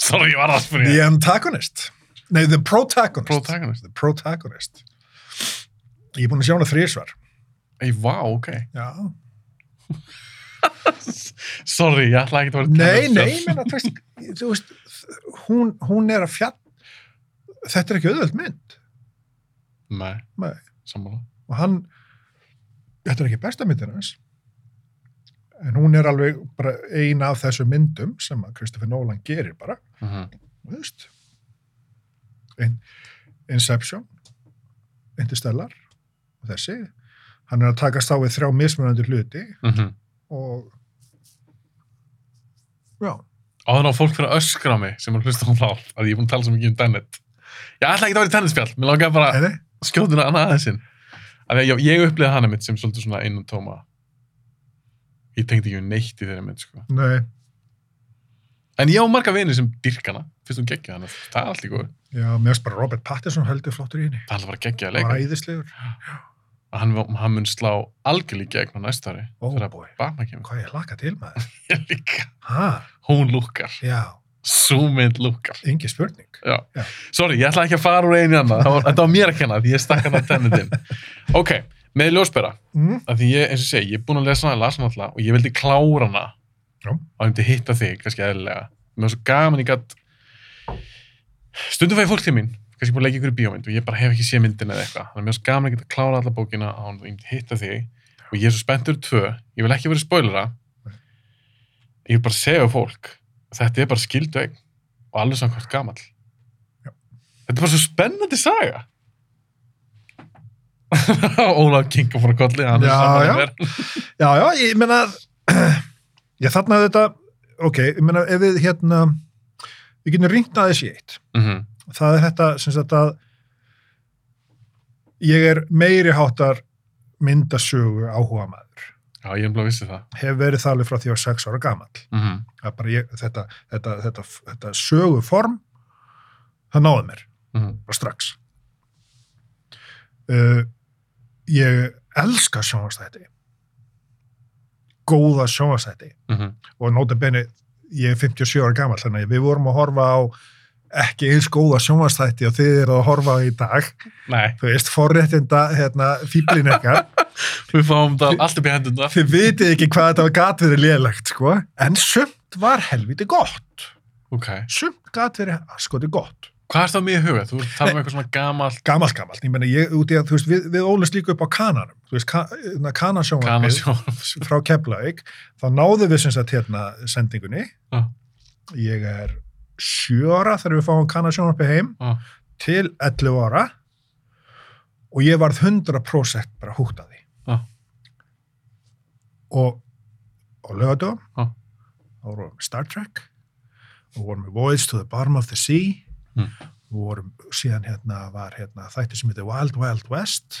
Sorry, ég var að spyrja. The Antagonist nei, The Protagonist Protagonist. The Protagonist ég er búin að sjá hana þrísvar Ei, vá, ok. já, Sorry, ég ætla ekki að vera nei, nei menna, þú veist, hún, hún er að fjall þetta er ekki auðvöld mynd Nei, nei. sammála. og hann þetta er ekki besta myndin hans en hún er alveg bara ein af þessu myndum sem að Christopher Nolan gerir bara -hmm. þú veist In, Inception Interstellar og þessi hann er að takast á við þrjá mismunandi hluti Mm -hmm. og já, Áður á fólk fyrir að öskra á mig sem er að hlusta á þá að ég er búin að tala svo mikið um Tenet. Ég ætla ekki að vera í Tenet-spjall, mér langar bara Nei, skjóðuna annað aðeins inn. Af því að já, ég upplýði hana mitt sem svolítið svona einum tóma. Ég tengdi ekki við neitt í þeirri mynd, sko. nei, En ég á marga vinir sem dyrkana, fyrst hún geggja hana, það er allt í góð. já, mér finnst bara Robert Pattinson heldur flottur í henni Það er bara geggja að hann Hann, mun slá algjörlega gegn á næsta ári. Oh þegar boy. Batman kemur. hvað ég hlakka til maður Ég líka. ha, Hún lúkar. Já, Sú mynd lúkar. engi spurning. Já. Já. Sorry, ég ætla ekki að fara úr einu var- Þetta var mér að kenna því ég stakk hann að tennindin. Ok, með ljósbera. Mm. Af því ég, eins og segi, ég er búinn að lesa hana, ég las hana alltaf og ég vildi klára hana Já. og ég myndi hitta þig, kannski eðlilega. Mér var svo gaman, ég gætt stundum fæði fólk til mín, kannski búin að leggja ykkur í bíómynd og ég bara hef ekki séð myndin eða eitthvað. Þannig að mér svo gaman að geta klára alla bókina á hann og hitta þig og ég er svo spenntur tvö, ég vil ekki vera spoilera, ég vil bara segja fólk, þetta er bara skildu eign og alveg saman hvort gamall. Já. Þetta er bara svo spennandi saga. Ólaf King og fór að kolli, er Já, já. að. Já, já, ég meina, ég þarna þetta, ok, ég meina, ef við hérna, við getum ringt aðeins í eitt. Mhm. Það er þetta, sem sagt að ég er meiri háttar myndasögu áhuga maður. Já, ég er bara að vissi það. Hef verið það alveg frá því að ég var sex ára gamall. Mm Það bara ég, þetta, þetta, þetta, þetta söguform, það náði mér. -hmm. bara strax uh, ég elska sjónvastætti góða sjónvastætti Mm og nota beni, ég er 57 ára gammal þannig að við vorum að horfa á ekki eins góða sjónvastætti og þið eru að horfa á í dag, Nei, þú veist forréttinda, hérna, fýblin ekkar við fáum það allt upp í hendunda. þið vitið ekki hvað þetta var gat verið lélegt, sko. En sumt var helviti gott. Ok. sumt gat verið skoti gott. Hvað er það með í huga? Þú ert talað um eitthvað svona gamalt gamalt gamalt, ég meina ég út í að veist, við, við ólust líka upp á kananum. Þú veist, ka, kanasjónvarpið kanasjón. frá Keflavík, þá náðum við sem sagt hérna sendingunni. Já. ég er sjö ára þegar við fáum kanasjónvarpið heim Já. til 11 ára og ég varð 100% bara húkt að því Já. og og lögadöfum Já. þá vorum við Star Trek og vorum við Voyage to the Bottom of the Sea Mm. og vorum síðan hérna var hérna þætti sem heitir Wild Wild West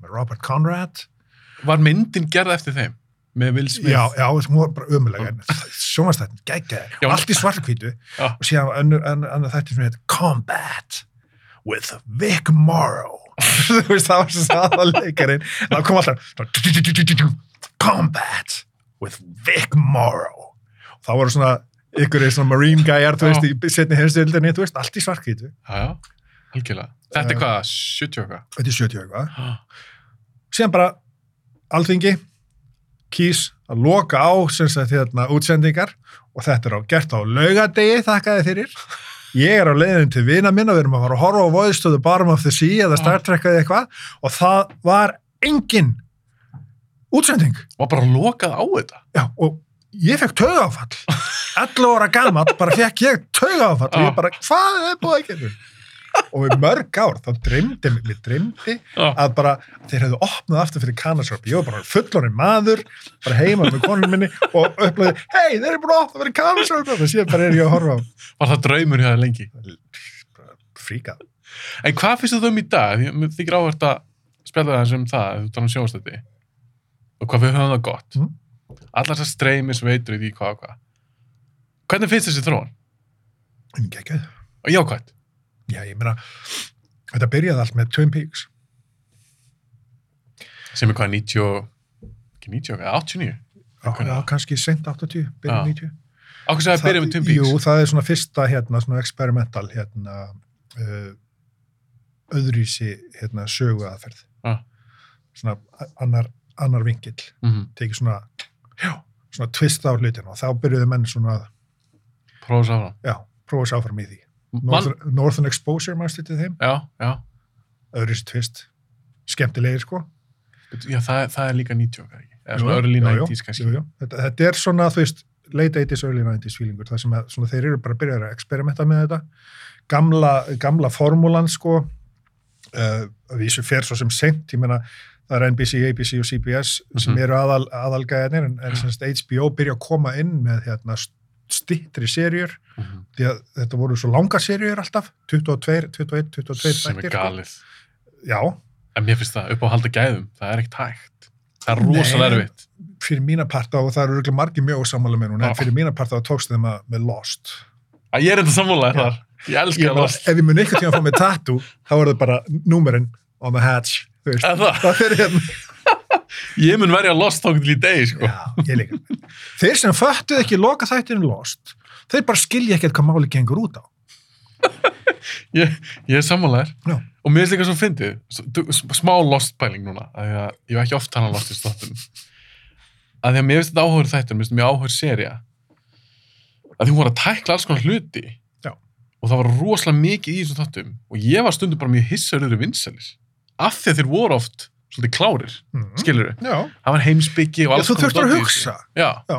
með Robert Conrad Var myndin gerð eftir þeim? Með Will Smith? já, já, hún var bara ömulega en sjónvastættin, geggjaði, allt í svartkvítu Já. og síðan önnur, önnur, önnur þætti sem heitir Combat with Vic Morrow. Þú veist, það var svo saðaleikarinn það kom alltaf Combat with Vic Morrow. Og það voru svona ykkur er svona marine gæjar, þú veist, í setni heimstildinni, þú veist, allt í svartkvítu Já, algjörlega. Þetta er Eh. hvað, 70 og eitthvað? þetta er 70 eitthvað. Síðan bara alþingi kýs að loka á sagt hérna útsendingar. Og þetta er á, gert á laugadegi þakkaði fyrir. Ég er á leiðin til vina minna við erum að fara að horfa á the Bottom of the Sea eða Star Trek eða eitthvað. Og það var engin útsending. Var bara lokað á þetta? Já, og ég fekk taugáfall 11 ára gamall, bara fekk ég taugáfall og ég bara, hvað er búið að gera og við mörg ár, þá dreymdi mér dreymdi að bara, þeir hefðu opnað aftur fyrir kanasjörp, ég var bara fullorinn maður bara heima með konun minni og upplöði, hei, þeir eru búin að opna fyrir kanasjörp og síðan bara er ég að horfa á Var það draumur hjá það lengi? fríkað. En hvað finnst þú um í dag? Mér þykir áhvert að spjalla það sem það, þú tala um sjónstætti. Og hvað við höfum það gott. Mm. Allar þessar streymis veitur í því hvað og hvað. Hvernig finnst þessi þróun? En geggjað. Og jákvæmt. Já, ég meina, þetta byrjaði allt með Twin Peaks. Sem er hvað, 90, og- ekki 90, hvað, 89? Já, kannski sent 80, Já. byrjað 90. Ákveð sem að byrja með Twin Peaks? Jú, það er svona fyrsta hérna, svona experimental hérna, uh, öðrísi hérna, sögu aðferð. Já. Svona annar, annar vinkill, Mm tekið svona, já, svona twist á hlutin og þá byrjuðu menn svona, að, Prófa þess áfram. já, prófa sér áfram í því. Northern, Northern Exposure, maður stýttið þeim, já, já. öðrísi twist, skemmtilegir sko. Já, það, það er líka 90 okkar ekki. Eða Jú, svona early jú, jú, 90s kannski. Jú, jú. Þetta, þetta er svona, þú veist, late 80s, early 90s feelingur, það sem að, svona, þeir eru bara að byrja að experimenta með þetta. Gamla, gamla formúlan, sko, uh, vísu fer svo sem sent, ég meina, það er NBC, ABC og CBS sem Mhm. eru aðal, aðalgæðinir, en, en Já. semst HBO byrja að koma inn með hérna stittri serjur, Mhm. því að þetta voru svo langa serjur alltaf, 22, 21, 22 Sem er sko. galið. Já, En mér finnst það upp á að halda gæðum. Það er ekkert hægt. Það er rosalega erfitt. fyrir mína parta og það eru margir mjög ósammála með núna, en Já. fyrir mína parta þá tókst þeim að með Lost. Að ég er enda sammálaðið Já. þar. Ég elska Ég það. bara, ef ég mun eitthvað tíma að fá með tattoo þá er það bara númerinn on the hatch það fyrir hérna Ég mun verja Lost tókið til í degi, sko. já, ég líka þeir sem föttuð ekki loka þættinu Lost þeir bara skilja ekkert hvað máli gengur út á. Ég, ég er sammálaður. Og mér er líka svo fyndið, smá lost pæling núna, að ég hef ekki oft hann lost í státtum. Að því að mér finnst þetta áhugur þættur, mér finnst þetta mjög áhugur serja. Að því hún var að tækla alls konar hluti. Já. Og það var rosalega mikið í þessum þáttum. Og ég var stundum bara mjög hissaður yfir vinsalis. Af því að þeir voru oft svolítið klárir, Mm. skilur Já, Það var heimsbyggi og Já, alls þú konar þurftur að hugsa. Já, já,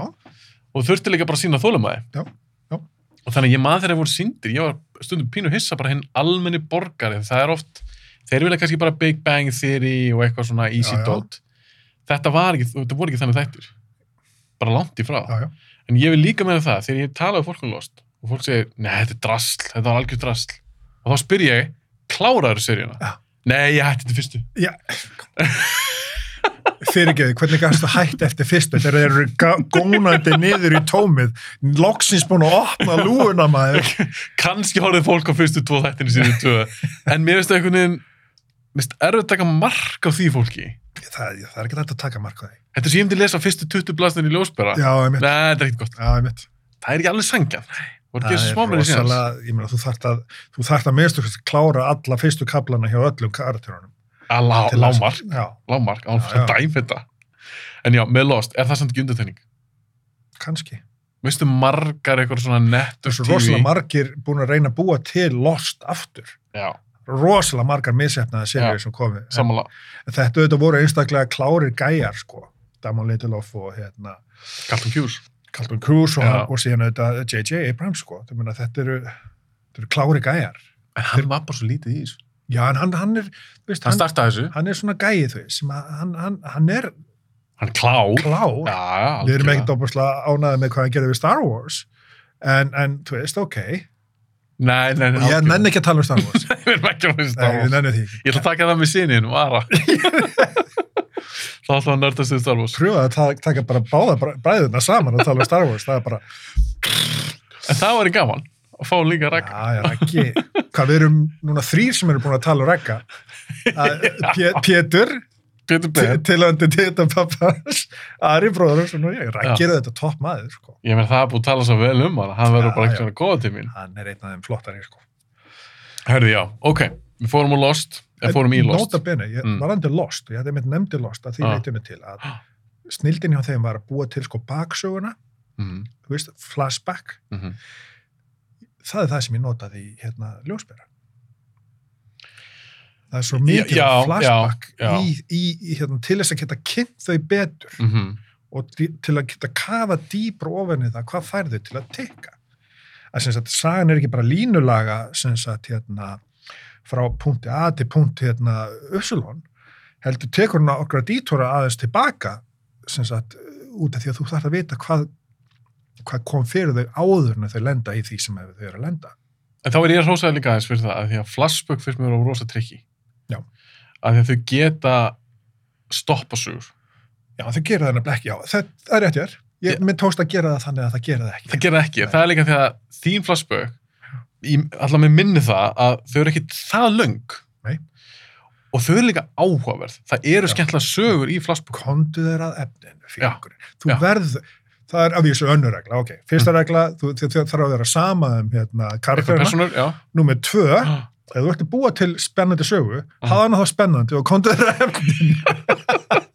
og þurfti líka bara að sína þólumæði. Já, já. Og þannig ég maður þegar þeir voru síndir, ég var stundum pínu hissa bara hinn almenni borgari, það er oft, þeir vilja kannski bara Big Bang Theory og eitthvað svona easy Já, já. dot. Þetta var ekki, þetta voru ekki þannig þættir. Bara langt í frá. já, já. En ég vil líka með það, þegar ég tala um fólk um Lost, og fólk segir, nei, þetta er drasl, þetta var algjör drasl. Og þá spyr ég, kláraður seríuna? Nei, ég hætti þetta fyrstu. Já. Fyrirgeði, hvernig gafst það hætt eftir fyrstu þeir eru gónandi niður í tómið, loksins búin að opna lúuna maður. kannski horfið fólk á fyrstu tvo þættinu síðan tvö en mér það einhvern veginn mér finnst erfitt að taka mark á því fólki Það, það er ekki þetta að taka mark á því. þetta er sem ég myndi lesa fyrstu 20 blastin í ljósbera Já, ég mitt. Nei, þetta er ekkert gott Já, ég mitt. það er ekki alveg sangjan voru ekki Það er rosalega, ég meina, þú þarft að, að minnstu að klára alla fyrstu kaplana hjá öllum karakterunum. að lá, lámark, Já, lámark án fyrir að já. dæmi þetta en já, með Lost, er það samt ekki undartegning kannski. veistu margar eitthvað svona nettur Þessu rosalega margir búin að reyna að búa til Lost aftur. já, Rosalega margar missefnaði Já, serið sem komi. En sammála Þetta auðvitað voru einstaklega klárir gæjar, sko. Damon Lindelof og hérna, Carlton Cuse Carlton Cruise og, Já. og síðan auðvitað J.J. Abrams, sko. Meina, þetta eru, þetta eru klári gæjar. en hann var bara svo lítið í þessu Já, en hann, hann er, veist, hann hann, hann er svona gæið, veist, sem hann, hann, hann er hann klár klár. já, já, Við erum ekkert óbúslega ánaðið með hvað hann gerði við Star Wars, en, en þú veist, ok. nei, nei, nei, Ég nenni ekki að tala um Star Wars. við erum ekki að Nei, ég nenni því. Ég ætla að taka það með sinnin, Vara. Það ætla að nördast við Star Wars. Pröfa að ta- taka bara báða bræðuna saman og tala um Star Wars. Það er bara, En það var í gaman að fá líka já, rækka. ég er ekki. Hvað við erum núna þrýr sem eru búin að tala um Pé- Pétur, Pétur til- Ben. tilhandi til pappas, Ari bróður, rekkir þetta topp maður, sko. Ég menn það er búið að tala svo vel um hann. Hann verður Já, bara já. ekki svona góða til mín. Hann er einn af þeim flottari, sko. Hörði, já, ok. Við fórum úr Lost. Við fórum í Lost. Nota bene, ég Mm. var andur Lost og ég hefði mynd nefndi Lost að því Ah. leitinu til að snildin hjá þeim var að búa til sko baksöguna, þú veist, flashback, mhm. það er það sem ég notaði í hérna ljósbera. Það er svo mikið já, flashback já, já. Í, í, í hérna, til þess að geta kynnt þau betur Mhm. og til að geta kafa dýpra ofan í það, hvað fær þau til að tikka. Að sem sagt, sagan er ekki bara línulaga sem sagt, hérna, frá punkti A til punkti hérna, Upsilon, heldur tekur hún okkar dítora aðeins tilbaka sem sagt, út af því að þú þarf að vita hvað, hvað kom fyrir þau áður en þau lenda í því sem þau eru að lenda. En þá er ég hrósaði líka aðeins fyrir það að því að flashback fyrst mér á rosa trikki. Já. Að því að þau geta stoppa sugur. Já, þau gera það nefnilega ekki, já, það, það er rétt ég er. Ég, Já. minn tókst að gera það þannig að það gera það ekki. Það gera ekki. Nei. Það er líka því að þín flashback, allar með minni það að þau eru ekki það. Nei. Og þau eru líka áhugaverð. Það eru skemmtilega sögur í flashback. kondu þeir að efninu Já, fingurinn. Þú já. verð, það er af því þessu önnur regla, ok. Fyrsta regla, þú, þarf að vera sama um hérna, já. Númer tvö, ef þú ert að búa til spennandi sögu, Aha. hafa hana þá spennandi og kondu þeir að efninu.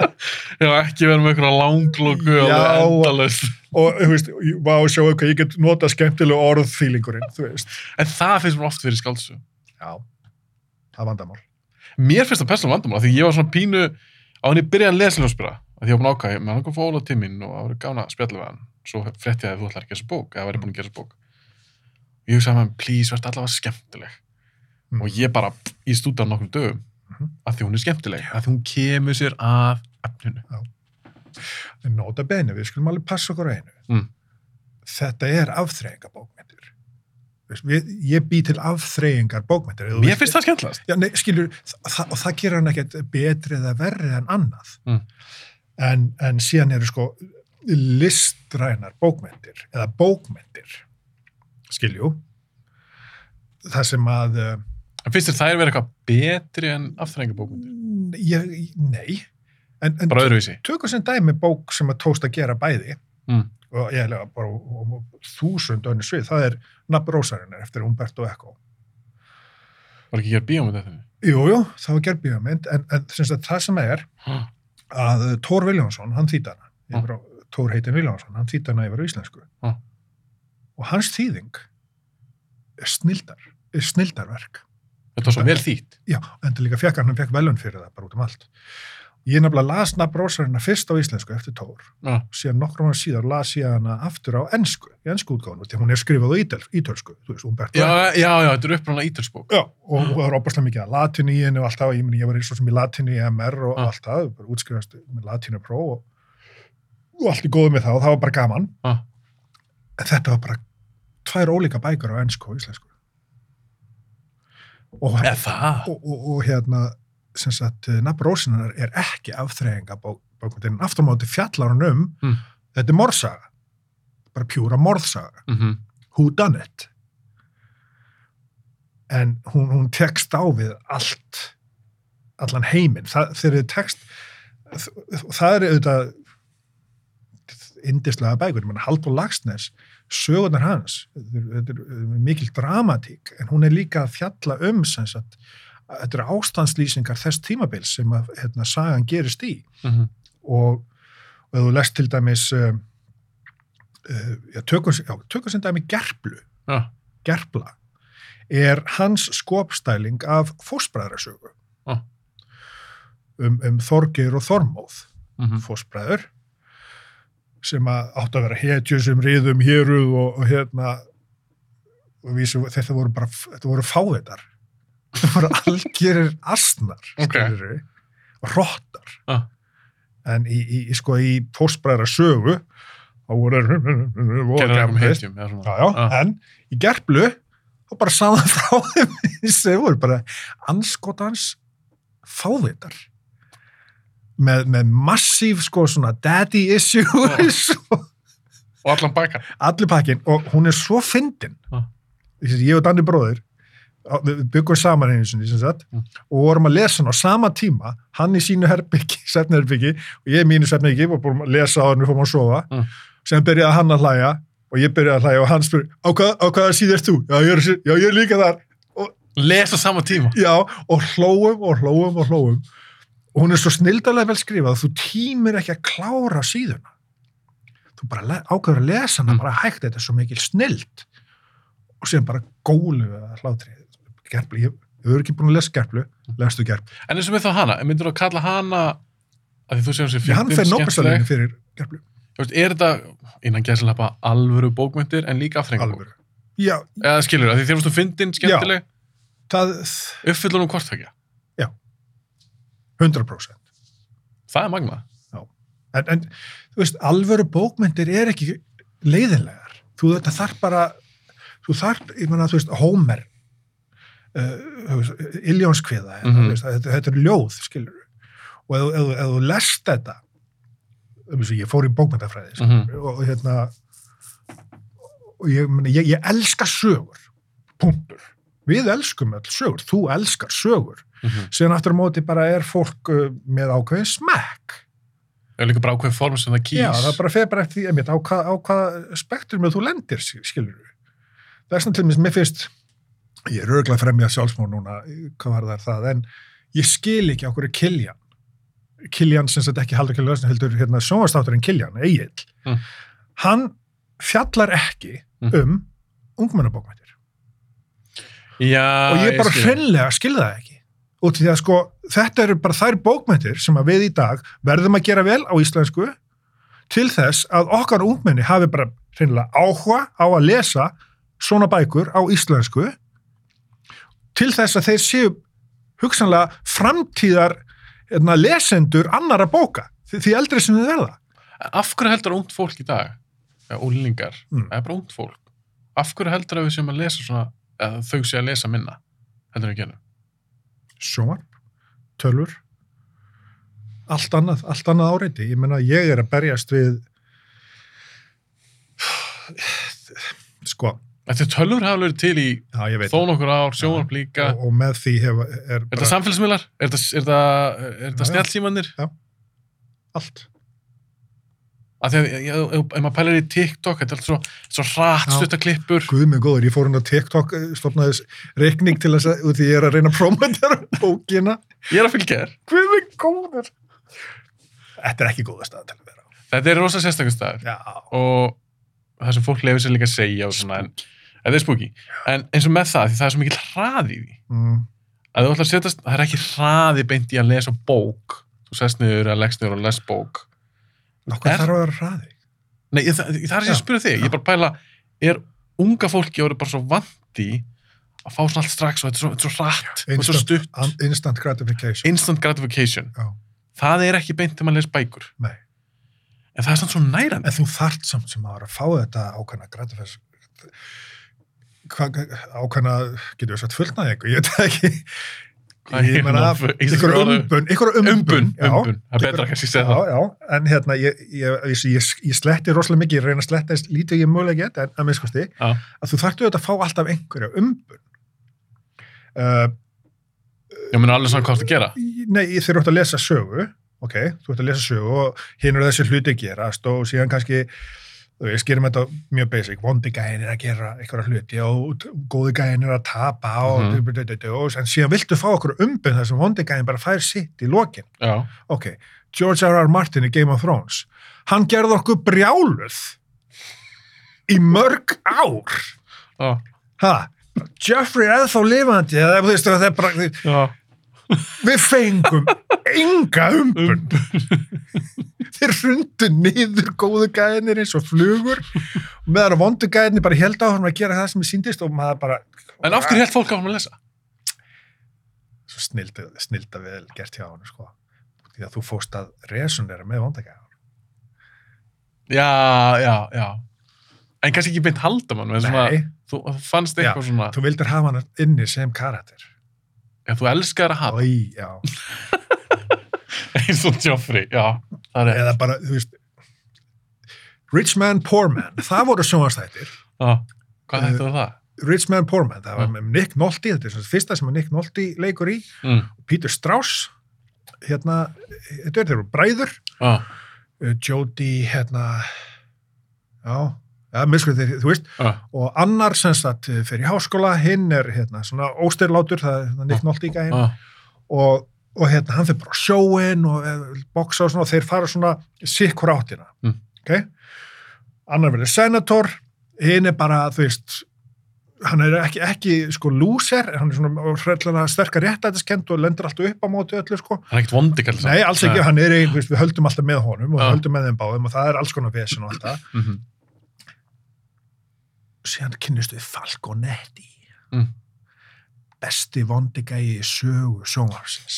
Já, ekki vera með einhverja langlóku og endalust. Og þú veist, vá, sjáu hvað ég get nota skemmtilegu orðfílingurinn, þú veist. En það finnst mér oft fyrir skáldsög. Já, það er vandamál. Mér finnst það persónulega vandamál, því ég var svona pínu á henni byrjaði að lesa ljósbyrra, að ég var búin ákvæði, með hann kom fóla til mín og það var gána hann, svo frétti ég að þú ætlar að gera þessa bók, eða væri búin að gera þessa bók. Ég hugsaði með hann, please, verð allavega skemmtileg. Mm. Og ég bara, pff, ég stúta nokkrum dögum, Mhm. af því hún er skemmtileg, af því hún kemur sér að efninu. En nota bene, við skulum alveg passa okkur á einu. Mm. Þetta er afþreyingabókmyndir. Þú veist, Við, ég bý til afþreyingar bókmyndir. Mér finnst það skemmtilegast. Já, nei, skilur, það, og það gerir hann ekkert betri eða verri en annað. Mm. En, en síðan eru sko listrænar bókmyndir, eða bókmyndir, skiljú, það sem að, uh, En finnst þér þær vera eitthvað betri en afþrengabókmyndir? ég, nei, en, en Bara öðruvísi. tökum sem dæmi bók sem að tókst að gera bæði, Mm. og ég held bara og, og, þúsund önnur svið, það er nafn Rósarinnar eftir Umberto Eco. Var ekki hér bíómynd eftir því? Jú, jú, það var gerð bíómynd, en, en það sem er Ha, að Tór Viljánsson, hann yfir á, Tór heitin Viljánsson, hann þýtt hana yfir íslensku. Ah. Og hans þýðing er er snildarverk. Þetta var svo vel þýtt. Já, en það líka fekk hann, hann fekk velun fyrir það bara út um allt. Ég nefnilega las nafn Rósarinnar fyrst á íslensku eftir Tór, Já, síðan nokkrum hann síðar las ég hana aftur á ensku, í ensku útgáfunu, því hún er skrifað á ítölsku, þú veist, Umberto já, Eco. já, já þetta er uppræðanlega ítalsbók. Já, og það er opaslega mikið að latinu í henni og allt það, ég ég var eins og sem í latinu í MR og Ah. allt það, bara útskrifast með latinu pró og, og allt er góð með það og það var bara gaman. Ah. En þetta var bara tvær ólíka bækur á ennsku og íslensku. Og, og, og, hérna, sem sagt, nafn Rósinar er ekki afþreyinga bókmyndin, aftur á móti fjallar hann um, Mm. þetta er morðsaga, bara pjúra morðsaga. Mm who done it? En hún, hún tekst á við allt allan heiminn. Þegar þið tekst það er auðvitað indislega bækur, mann Haldur Lagsnes sögurnar hans. Þetta er, er mikil dramatík en hún er líka að fjalla um sem sagt, þetta eru ástandslýsingar þess tímabils sem að hérna, sagan gerist í. -hmm. og, og ef þú lest til dæmis uh, já, tökum sem dæmi gerplu. Já, gerpla er hans skopstæling af fósbræðrasögu Ah. um, um Þorgeir og Þormóð mm fósbræður sem að áttu að vera hetjur sem riðum héruð og, og hérna og vísu, þetta voru bara þetta voru fávitar þetta voru algjörir asnar Ok. skilurðu, og rottar Ah. en í, í, í, sko, í fósbræðra sögu þá voru einhverjum hetjum. já, já, Ah. en í gerplu þá bara sáðan frá þeim sem voru bara anskotans fávitar með, með massíf sko svona daddy issues og Og allan baka. allir pakkin og hún er svo fyndin Ah. ég og Danni bróðir á- við byggum saman einu sinni Mm. og vorum að lesa hann á sama tíma hann í sínu herbyggi, svefnherbyggi og ég í mínu svefnherbyggi og búum að lesa á hann og fórum að sofa Mm. sem byrjaði hann að hlæja og ég byrjaði að hlæja og hann spyr á, hvað, á hvaða síð ert þú? Já, ég er, já, ég er líka þar Lesa sama tíma. já, og hlóum og hlóum og hlóum og hún er svo snildalega vel skrifað að þú tímir ekki að klára síðuna. Þú bara ákveður að lesa hana Mm. bara hægt, þetta er svo mikil snild. Og síðan bara gólu að hlátri. Gerplu, ég hefur ekki búin að lesa gerplu. Lestu gerplu, En eins og með þá hana, myndur þú að kalla hana að því þú séum sér ég hann fer nóbelstalinu fyrir Þú veist, er þetta innan gæðslega alvöru bókmyndir en líka afþrengbók? alveg já, Eða skilur það, því þér varstu fyndin, skemmtileg, það uppfyllur hún hvort þekja. 100% Það er magnað. en, en þú veist, alvöru bókmyndir er ekki leiðinlegar. Þú þetta þarf bara þú þarf, ég meina, þú veist, Homer uh, Iljónskviða mm veist, þetta, þetta er ljóð, skilur og ef, ef, ef þú lest þetta veist, ég fór í bókmyndafræði skilur, Mhm. og, og hérna og ég, meni, ég, ég elska sögur punktur. Við elskum öll sögur, þú elskar sögur Mm -hmm. síðan aftur á móti bara er fólk uh, með ákveðin smekk Er líka bara ákveðin form sem það kýs. Já, það bara fer bara eftir því einmitt, á, hvað, á hvaða spektrum þú lendir, skilur við. Það er svona til mér, mér finnst, ég er örgulega fremjað sjálfsmór núna, hvað var það það, en ég skil ekki okkur Kiljan. Kiljan sem sagt ekki haldur Kiljan, heldur hérna sjónvastátturinn Kiljan, Egil. Mm. Hann fjallar ekki Mm. um ungmennabókmæntir. Já, og ég bara hreinlega skil það ekki. Út í því að sko, þetta eru bara þær bókmyndir sem að við í dag verðum að gera vel á íslensku til þess að okkar ungmenni hafi bara hreinlega áhuga á að lesa svona bækur á íslensku til þess að þeir séu hugsanlega framtíðar hérna, lesendur annara bóka því, eldri sem þið verða. Af hverju heldur ungt fólk í dag, eða úlingar, Mm. eða bara ungt fólk, af hverju heldur að við sem að lesa svona, eða þau sé að lesa minna, heldur að gera? Sjónvarp, tölur, allt annað, allt annað áreiti. Ég meina, ég er að berjast við sko, Þetta tölur hafa verið til í já, þó nokkur ár, sjónvarp líka. og, og með því hef, er Er þetta bara samfélagsmiðlar? Er þetta, er þetta, er þetta Já, allt. Að því að ef maður pælir í TikTok, þetta er allt svo, svo hratt stuttaklippur. Guð mig góður, ég fór hún á TikTok, eh, stopnaði reikning til þess að, því ég er að reyna að promotera bókina. Ég er að fylgja þér. Guð mig góður. Þetta er ekki góða stað til að vera á. Þetta er rosa sérstaklega staður Já, og það sem fólk lefur sér líka að segja svona, en þetta er spooky. En eins og með það, því það er svo mikil hraði í því. mm, Að þú ætlar að setjast, það er ekki hraði beint í að lesa bók. Þú sest niður að leggst niður og les bók. Er- þarf að vera hraði. Nei, ég, það, það er sem Já, ég spyrja þig. Ég er bara að pæla, er unga fólki orðið bara svo vandi að fá svona allt strax og þetta er svo, þetta er svo hratt og svo stutt. An- Instant gratification. Instant gratification. Já. Það er ekki beint þegar maður les bækur. Nei. En það er samt svo nærandi. En þú þart samt sem að vera að fá þetta ákvæmna gratification. Hvað, ákvæmna, getur við sagt fullnaði eitthvað, ég veit ekki. Ég meina, ykkur umbun, ykkur umbun. Umbun, já. Það er betra kannski að segja Já, það. já, en hérna, ég, ég, ég, ég, ég sletti rosalega mikið, ég reyna að sletta eins lítið ég mögulega get, en að minnskosti, Já. að þú þarftu auðvitað að fá alltaf einhverja umbun. Uh, Ég meina alveg svona það að gera. nei, þeir eru átt að lesa sögu, ok, þú ert að lesa sögu og hinn eru þessi hluti að gerast og síðan kannski, veist, gerum þetta mjög basic, vondi gæðin er að gera einhverja hluti og góði gæðin er að tapa og, Mhm. og en síðan viltu fá okkur umbun þar sem vondi gæðin bara fær sitt í lokin. Já. ok, George R. R. Martin í Game of Thrones, hann gerði okkur brjáluð í mörg ár Já. ha, Jeffrey er eða lifandi eða þú veist, það er bara, við fengum enga umbun þeir rundu niður góðu gæðinir eins og flugur meðan vondu gæðinir bara held á hann að gera það sem er síndist og maður bara En af hverju held fólk á hann að lesa? svo snilda, snilda vel gert hjá hann sko. því að þú fóst að resonera með vondagæðan Já, já, já. En kannski ekki beint halda mann, Nei, þú fannst eitthvað svona, þú vildir hafa hann inni sem karakter já, þú elskar að hafa, Í, já. eins og Joffrey, já, eða bara, þú veist Rich Man, Poor Man það voru sjónastættir hvað þetta var það? Rich Man, Poor Man, það var Já. með Nick Nolte þetta er svona fyrsta sem Nick Nolte leikur í. Mm. Peter Strauss hérna, þetta er þeir eru bræður. Uh, Jodie, hérna já, ja, miskuð þeir, þú veist. Já, og annar sem sagt fyrir í háskóla, hinn er hérna svona óstyrlátur, það er Nick Nolte gæinn. Já, og, og hérna hann fyrir bara sjóin og eh, boxa og svona og þeir fara svona sikkur áttina Mm. ok annar verður senator hinn er bara, þú veist hann er ekki, ekki sko lúser hann er svona sterkar réttætiskend og lendur alltaf upp á móti öllu sko það er ekkert vondi kallið nei, alls ekki, hann er ein, þú veist, við höldum alltaf með honum og Já. höldum með þeim báðum og það er alls konar vesen og allt það Mm -hmm. síðan kynnist við Falconetti Mm. besti vondigægi í sögu sjónvarsins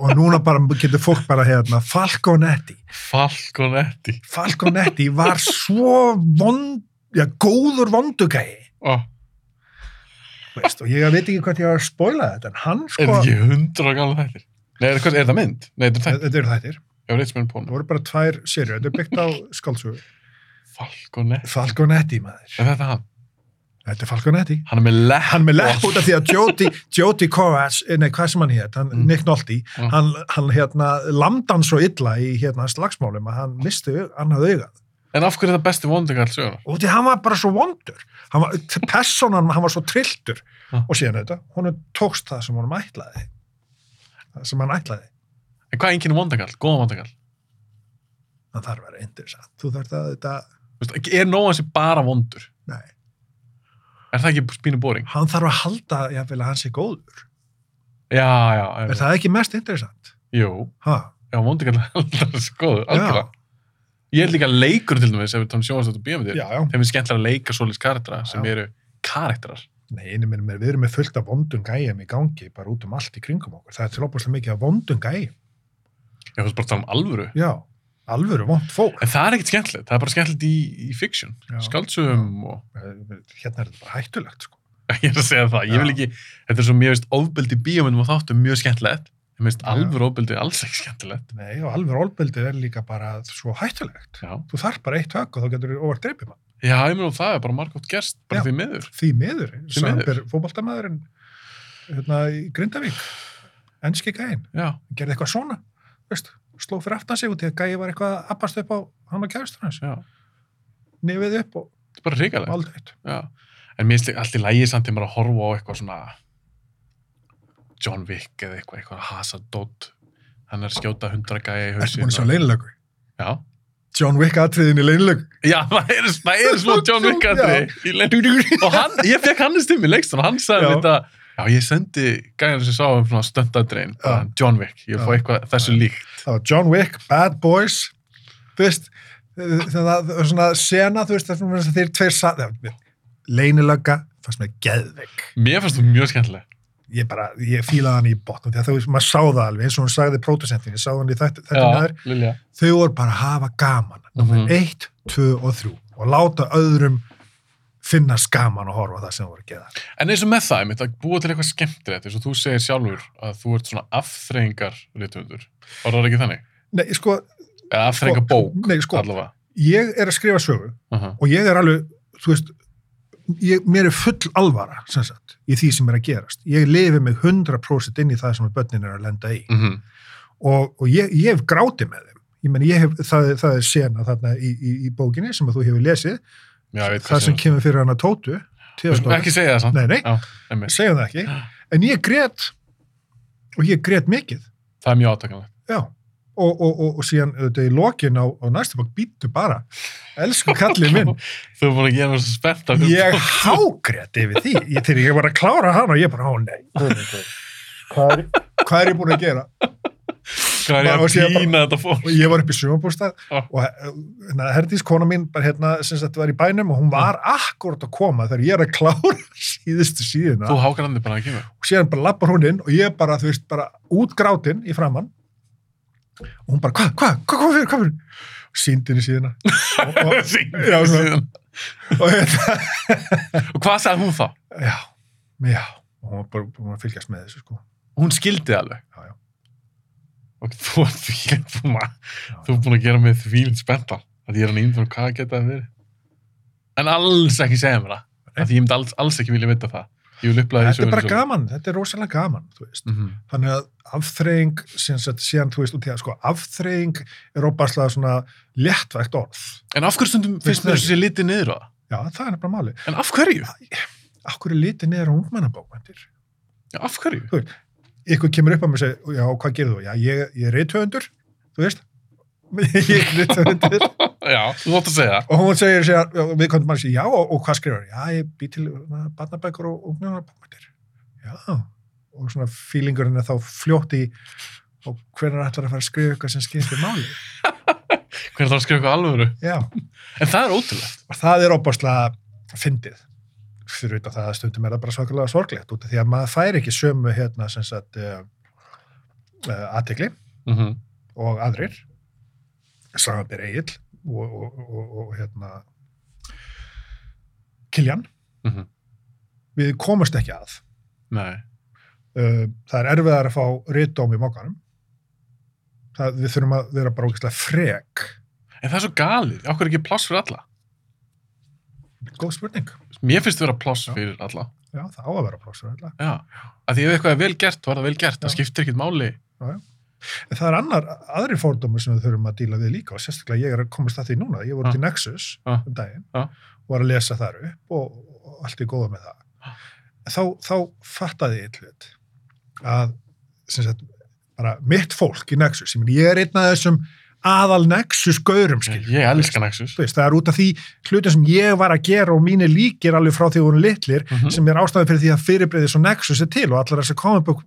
og núna bara getur fólk bara hérna Falconetti Falconetti. Falconetti var svo vond, já, góður vondugægi veist, og ég veit ekki hvað ég var að spoila þetta en hann er sko þetta ekki hundra gála þættir? Nei, er, er það mynd? Nei, þetta er þættir. þetta eru þættir, Richmond það voru bara tvær serjur, þetta er byggt á skáldsögu Falconetti. Falconetti maður, Er þetta hann? Þetta er Falconetti Hann er með lepp. hann með lepp út af því að Jody, Jody Kovacs, eh, nei hvað sem hann hétt, hann, Mm. Nick Nolte, Mm. hann, hann hérna lamdi hann svo illa í hérna slagsmálum að hann misti annað augað En af hverju er það besti vondi kall söguna? og því hann var bara svo vondur hann var, personan, hann var svo trilltur Ja. og síðan þetta, honum tókst það sem honum ætlaði það sem hann ætlaði En hvað er enginn vondi kall? Góða vondi kall? það þarf að vera interessant þú þarf að þetta, Er nógan sem bara vondur? nei Er það ekki spínu boring? hann þarf að halda, jáfnvel að hann sé góður Já, já. er það ekki mest interessant? Jú, ha, já, vondi kall heldur þessi góður, algjörlega. Ég er líka leikur til dæmis, ef við tónum sjóast og bíómyndir. já, já Þeim er skemmtilega að leika svoleiðis karaktera sem Já. eru karakterar. Nei, einu minn, við erum með fullt af vondum gæjum í gangi, bara út um allt í kringum okkur. Það er til óbúslega mikið af vondum gæjum. Ég fannst bara að tala um alvöru. Já, alvöru vond fólk. En það er ekkert skemmtilegt, það er bara skemmtilegt í, í fiction, Já. skaldsögum og Hérna er þetta bara hættulegt, sko. ég er að segja það, ég vil Já. ekki, þetta er svo mjög ofbeldi í bíómyndum og þáttum mjög skemmtilegt, finnst Já. alvöru ofbeldi alls ekki skemmtilegt. Nei, og alvöru olbeldið er líka bara svo hættulegt. Já, Þú þarf bara eitt högg og þá getur þú óvart dreipið mann. já ég meina það er bara margótt gerst, bara Já. því miður. Því miður, Því miður. hérna Já, gerði eitthvað svona, veist, sló fyrir aftan sig út í að gæi var eitthvað að appast upp á hann og kæristur hans, nefið upp og þetta er bara ríkalegt. en mér finnst allt í lægi samt til maður að horfa á eitthvað svona John Wick eða eitthvað, eitthvað Hazardot hann er skjóta hundra gæja í að sjá og- leinilögu? Já, John Wick atriðin í leinilögu. já það er, er svo John Wick leik og hann, ég fekk hann í stimmi leikstum og hann sagði þetta já, ég sendi gæjar sem sá um svona stöndadrein Já. John Wick, ég vil fá Já. eitthvað þessu líkt Það var John Wick, Bad Boys, þú veist, það það var svona sena, þú veist, það er svona þeir tveir satt, leinilögga, fannst mér geðveik. mér fannst þú mjög skemmtileg Ég bara, ég fílaði hann í botnum, því að þú veist, maður sá það alveg, eins og hún sagði pródusentin, ég sá hann í þetta, þetta neður, Lilja þau voru bara að hafa gaman nummer Mhm. eitt, tvö og þrjú og láta öðrum finnast gaman að horfa það sem þú voru að geða En eins og með það, einmitt, að búa til eitthvað skemmtilegt eins og þú segir sjálfur að þú ert svona afþreyingar rithundur. Var það ekki þannig? Nei, sko, Eða afþreyingar bók, nei, sko. allavega. ég er að skrifa sögu Uh og ég er alveg, þú veist ég, mér er full alvara sem sagt, í því sem er að gerast ég lifi mig 100% inn í það sem börnin er að lenda í -huh. og, og ég, ég hef grátið með þeim ég meni, ég hef, það, það er sena þarna í, í, í bókinni sem þú hefur lesið ég það sem kemur fyrir Tótu Við skulum Theodóru. ekki segja það samt. Nei, nei. Já, segjum það ekki, en ég grét og ég grét mikið. Það er mjög átakanlegt. já, og, og, og, og síðan auðvitað í lokin á, á næstu bók býttu bara, elsku kallið minn. Þú er búin að gera spennt af ég hágrét yfir því. Ég, þegar ég var að klára hann og ég bara, ó nei. Hvað er, hvað er ég búin að gera Hvað er ég að pína þetta fólk? og ég var upp í sumabústað Já. og hérna, Herdís, kona mín bara hérna, sem sagt var í bænum og hún var akkurat að koma þegar ég er að klára síðustu síðuna Þú hákarandi bara að kemur. og síðan bara lappar hún inn og ég bara, þú veist, bara útgrátin í framann og hún bara, hvað, hvað, hvað, hvað fyrir, hvað fyrir og síndi henni síðuna og, og, já, svona, og, hérna, Og hvað sagði hún þá? já, já og hún var bara búin að fylgjast með þessu sko Hún skildi alveg. Já, já. Og þú ert því, þú þú er búin að gera mig þvílinn spenntan. Að ég er hann ímdur hvað geta það verið. En alls ekki segja mér það. Af Því ég myndi alls, alls ekki vilja vita það. Þetta er bara gaman, þetta er rosalega gaman þú veist, Mm -hmm. þannig að afþreying síðan, þú veist, út í að sko afþreying er óbærslega svona léttvægt orð En af hverju stundum Finnst þér þessi litið niður á það? já, það er nefnilega máli En af hverju? akkur er litið niður á ungmennabókmyndir Já, af hverju? Ykkur kemur upp að mér og segir, já, hvað gerir þú? Já, ég, ég er reythöfundur, þú veist ég er reythöfundur Já, þú þótt að segja og hún segir, segir við komum að segja, já, og, og hvað skrifar? Já, ég bý til na, barnabækur og ungmennabókmyndir já, og svona fílingurinn er þá fljótt í og hvernig ætlar að fara að skrifa eitthvað sem skiptir máli Hvernig það að skrifa eitthvað alvöru? já, En það er ótrúlegt. og það er óbáslega fyndið fyrir utan það að stundum er það bara svakalega sorglegt út af því að maður fær ekki sömu hérna sem sagt uh, uh, aðtegli Mm -hmm. og aðrir Samanbyr Egil og, og, og, og hérna Kiljan Mhm. við komast ekki að Nei. uh, það er erfiðar að fá rítdóm í mókanum við þurfum að vera bara ógeðslega frek En það er svo galið. Okkur er ekki pláss fyrir alla. Góð spurning, Mér finnst það vera pláss Já. fyrir alla. já það á að vera plásur alltaf Já. Að því ef eitthvað er vel gert, er það vel gert. Það Já. skiptir ekkit máli. En það er annar, aðri fórdómur sem við þurfum að díla við líka og sérstaklega ég er að komast að því núna. Ég voru Ja. til Nexus Ja. um daginn Ja. og var að lesa þar upp og, og allt er góða með það. Þá, þá fattaði ég hlut að sem sagt, bara mitt fólk í Nexus, ég, meni, ég er einn af þessum aðal Nexus gaurum skil. Ég elska Nexus. Veist, það er út af því hlutin sem ég var að gera og mínir líkir alveg frá því að voru litlir Mhm. sem er ástæði fyrir því að fyrirbreyði svo Nexus er til og allar þessar comic book,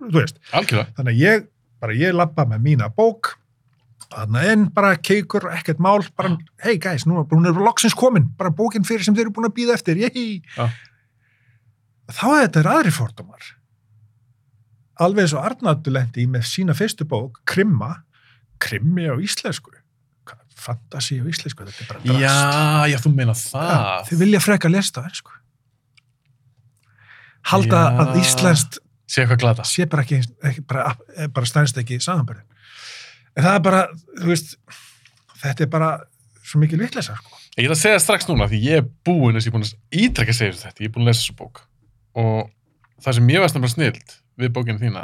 þú veist, Algjörlega. þannig að ég bara ég lappa með mína bók þarna inn, bara keikur, ekkert mál bara, hey guys, nú hún er loksins komin bara bókin fyrir sem þeir eru búin að býða eftir yey Já. þá er þetta aðri fordómar alveg eins og Arnaldur lendi í með sína fyrstu bók, Krimma Krimmi á íslensku fantasi á íslensku, þetta er bara drast Já, já, þú meina það. þið vilja freka að lesta það, sko halda Já. að íslenskt Sé eitthvað glata. sé bara ekki, ekki bara, bara stænst ekki samanbörðin. En það er bara, þú veist, þetta er bara svo mikil vitleysa, sko. Ég ætla að segja strax núna því ég er búinn þess að ég er búinn að ítrekka segja þetta. Ég er búinn að lesa þessu bók. Og það sem ég veist náttúrulega snild við bókinu þína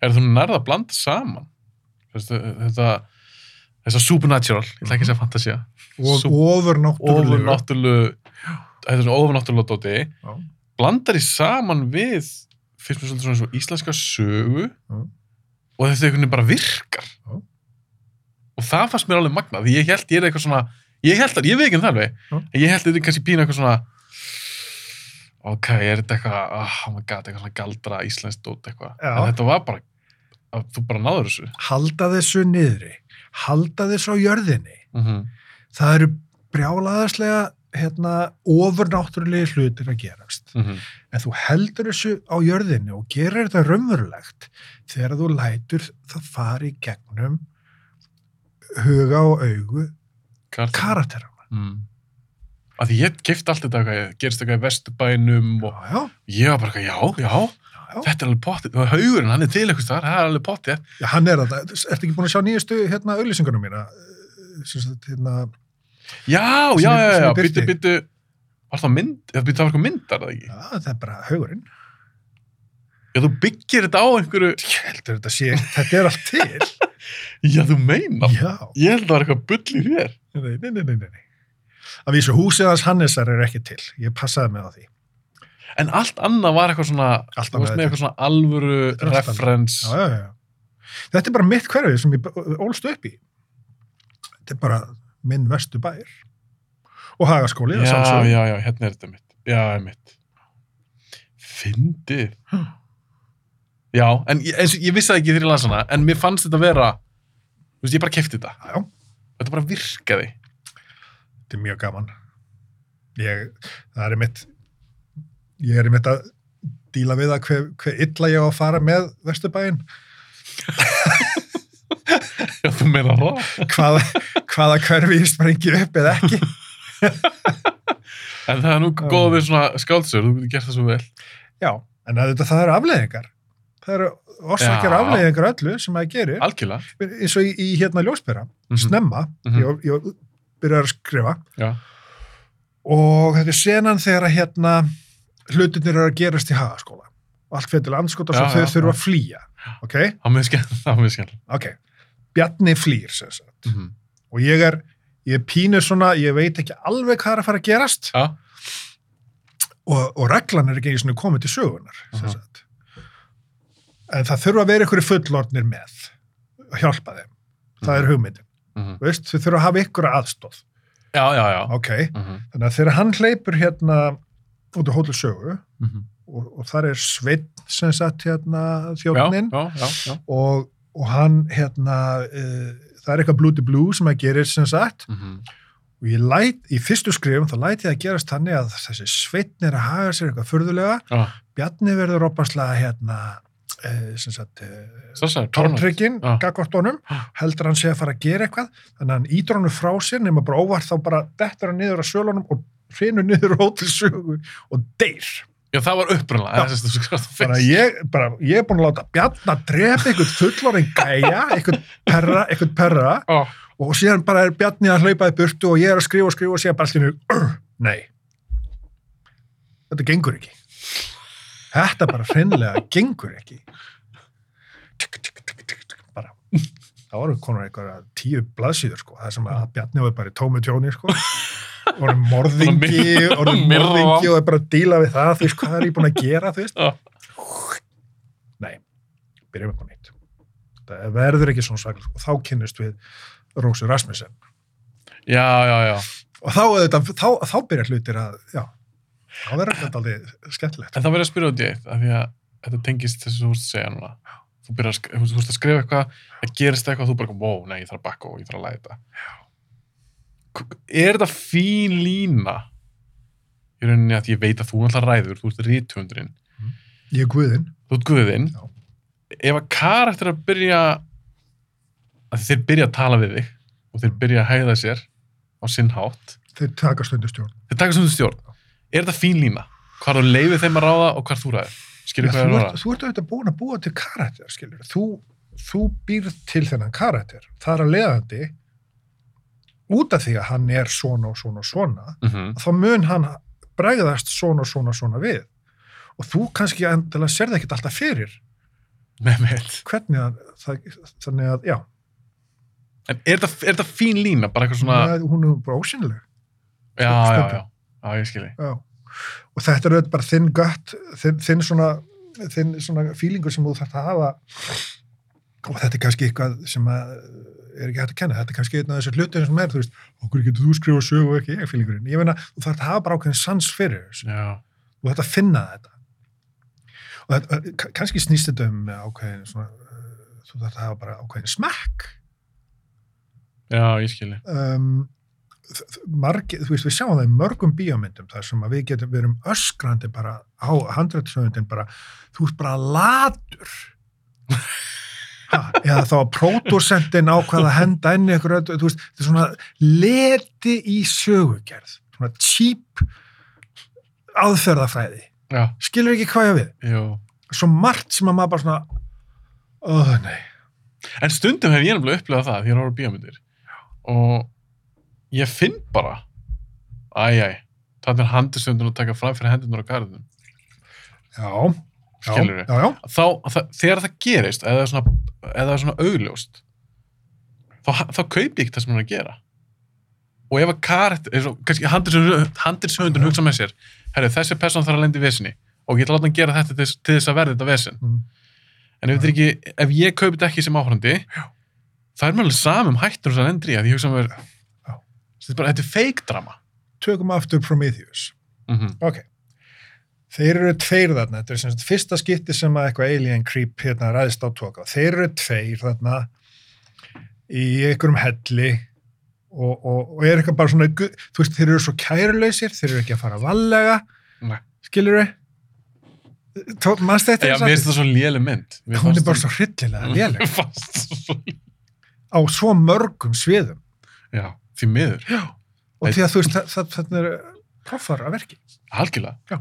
er að þú nærða að blanda saman Þetta, þessa supernatural, ég ætla ekki að segja fantasia, og ofurnáttúrulegu, þetta er svona ofurnáttúrulega dóti, blandar í saman við, finnst mér svolítið svona svo íslenska sögu. Já. og þetta einhvern veginn bara virkar. Já. Og það fannst mér alveg magnað, því ég held ég er eitthvað svona, ég held að, ég veit ekki um það alveg, en ég held að þetta er kannski pínu eitthvað svona, ok, er þetta eitthvað, oh my god, eitthvað svona galdra íslenskt dót eitthvað. En þetta var bara, að þú bara náður þessu. Halda þessu niðri. Halda þessu á jörðinni. Mm Það eru brjálaðarslega hérna, ofurnáttúrulegi hlutir að gerast. -hmm. En þú heldur þessu á jörðinni og gerir þetta raunverulegt þegar þú lætur það fari gegnum huga og augu karakterana. mm. að ég gift allt þetta gerist eitthvað í vesturbænum og Já, ég var bara já, já, já, já. Þetta er alveg pottið haugurinn, hann er til eitthvað það er alveg pottið já, hann er þetta. Ertu ekki búin að sjá nýjustu hérna auðlýsingunum mína? Sagt, Hérna, já, já, já, já, byttu, byttu var það mynd, það var eitthvað myndar það ekki já, það er bara haugurinn. já, þú byggir þetta á einhverju Ég heldur þetta sé, þetta er allt til. já, þú meina, Já. ég held að það var eitthvað bull í þér Nei, nei, nei, nei, nei. Að vísu húsið hans Hannesar er ekki til. Ég passaði mig á því. En allt annað var eitthvað svona veist er eitthvað svona alvöru er já. Þetta er bara mitt hverfið sem ég ólst upp í. Þetta er bara minn vestu bær. Og hagaskóli, að já, já, já, hérna er þetta mitt já, mitt fyndið já, en eins, ég vissi það ekki þegar ég las hana en mér fannst þetta vera þú veist, ég bara kefti þetta já. þetta bara virkaði Þetta er mjög gaman. Ég, það er mitt, ég er mitt að díla við að hver, hver illa ég á að fara með vesturbæinn. já, þú meina það Hvaða, hvaða hverfi ég sprengi upp eða ekki. en það er nú góð við svona skáldsögur, þú getur gert það svo vel Já, en þetta, það eru afleðingar. Það eru orsakjar Já. afleðingar öllu sem maður gerir. algjörlega eins og í, í hérna ljósbyrra, Mhm. snemma, Mhm. ég, var- ég var byrjaði að skrifa já, og þetta er senan þegar að hérna hlutinir eru að gerast í hagaskóla og allt fyrir til anskota Já, svo þau þurfa að flýja. Ok, var mjög skemmt ok. Bjarni flýr, sem mm -hmm. Og ég er, ég er pínur svona, ég veit ekki alveg hvað er að fara að gerast já, og, og reglan er ekki einu svona komið til sögunar, sem Aha. sagt. En það þurfa að vera ykkur fullornir með að hjálpa þeim. Það er hugmyndin. mm Veist, þau þurfa að hafa ykkur aðstóð. já, já, já. Ok, Mm Þannig að þegar hann hleypur hérna út á hótel sögu -hmm. og, og þar er Sveinn sem sagt hérna já, þjóknin já, já, já. og, og hann hérna, uh, það er eitthvað blue to blue sem að gerir sem sagt Mm -hmm. og ég læt, í fyrstu skrifum þá læti ég að gerast þannig að þessi Sveinn er að haga sér eitthvað furðulega, já, Bjarni verður opaslega hérna uh, sem sagt uh, Stressaður, torntrygginn, Já. gagvartónum heldur hann sé að fara að gera eitthvað þannig að hann ídur hann frá sér nema bara óvart þá bara dettur hann niður á sölunum og hrinur niður hótelsögu og deyr. Já, það var það fyrst. ég, bara, ég er búin að láta Bjarnar drepa einhvern fullorinn gæja einhvern perra, einhvern perra. Ó, og síðan bara er Bjarni að hlaupa í burtu og ég er að skrifa og skrifa og segja bara allinu nei. Þetta gengur ekki. Þetta bara hreinlega gengur ekki. Tík, tík, tík, tík, bara. Þá voru konar eitthvað tíu blaðsýður sko, það sem að Bjarni var bara í tómu tjóni sko orðin morðingi, orðin morðingi og er bara að díla við það, þú veist, hvað er ég búin að gera, þú veist? Já. Nei, byrjum upp á nýtt. Það verður ekki svona svaklega, og þá kynnist við Rósu Rasmussen. Já, já, já. Og þá, auðvitað, þá, þá byrjar hlutir að, já, þá verður þetta aldrei skemmtilegt. En það verður að spyrja út í eitt, af því að þetta tengist þess að þú vorst að segja núna. Þú byrjar að, skrifa eitthvað, það gerist eitthvað, þú bara, wow, nei, ég þarf að bakka og ég þarf að læta þetta. Er þetta fín lína? Í rauninni að ég veit að þú alltaf ræður, þú ert rítvöndurinn, Ég er guðinn. þú ert guðinn. Ef að karakter að byrja, að þeir byrja að tala við þig og þeir byrja að hæða sér á sinn hátt, Þeir taka stundustjórn. þeir taka þú stjórn. Er þetta fín lína? Hvað þú leifir þeim að ráða og hvað þú ræður? Skilur hvað þú, er að ráða? þú ert auðvitað búin að búa til karakter, skiljur. Þú, þú býrð til þennan karakter. Það er að leiðandi út af því að hann er svona og svona og svona, Mm þá mun hann bregðast svona og svona og svona við. Og þú kannski endilega sérði ekkert alltaf fyrir Með með. hvernig að, það, þannig að, já, En er þetta, er þetta fín lína? Bara eitthvað svona... Nei, hún er bara ósynleg já, já, stundum. já. Já, ég skilji. Já. og þetta er auðvitað bara þinn gött þinn, þinn svona þinn svona fílingur sem þú þarf að hafa og þetta er kannski eitthvað sem að er ekki hægt að kenna, þetta er kannski einn af þessar hlutir sem er, þú veist, okkur getur þú skrifa sögu og ekki ég fílingurinn, ég meina, þú þarf að hafa bara ákveðin sans fyrir þessu, þú þarf að finna þetta. Og þetta, ka- kannski snýst þetta um ákveðin svona, uh, þú þarf að hafa bara ákveðin smekk Já, ég skilji. um, margi, þú veist, við sjáum það í mörgum bíómyndum þar sem að við getum, við erum öskrandi bara á handrættisöfundin bara, þú ert bara latur eða þá að pródúsentin ákvað að henda ykkur, öllu, þú veist, þetta er svona leti í sögugerð svona cheap aðferðafræði, Já, skilur ekki hvað ég við? Jú. svo margt sem að maður bara svona oh, nei, En stundum hef ég nefnilega upplifað það því ég er ára bíómyndir. Og ég finn bara, æj, æj, það er handistundin að taka fram fyrir hendunar á garðinum. já, já, já, já, Þá, það, þegar það gerist, eða það svona, eða er svona augljóst, þá, þá kaupi ég ekki það sem hann er að gera. Og ef að karakter, eins og kannski handistundin hugsa með sér, herri, þessi person þarf að lendi í vesinni og ég ætla að láta hann gera þetta til, til þess að verða þetta vesin. Mm. En ef, ekki, ef ég kaupi þetta ekki sem áhörandi, það er alveg samum hættur þess að endri að ég hugsa Já. þetta er bara, þetta er fake drama. tökum aftur Prometheus Mm -hmm. Ok. Þeir eru tveir þarna, þetta er sem sagt fyrsta skipti sem að eitthvað alien creep hérna ræðist á tóka. Þeir eru tveir þarna í einhverjum helli og, og, og er eitthvað bara svona, þú veist, þeir eru svo kærulausir, þeir eru ekki að fara vallega, Nei. skilur við? Mannst þetta? Já, mér finnst það svo léleg mynd. Mér Hún er bara svo hryllilega Mér léleg fannst það svo á svo mörgum sviðum. Já, því miður. Já. Og því að þú veist, það, það, það er proffar að verki. Algjörlega. Já.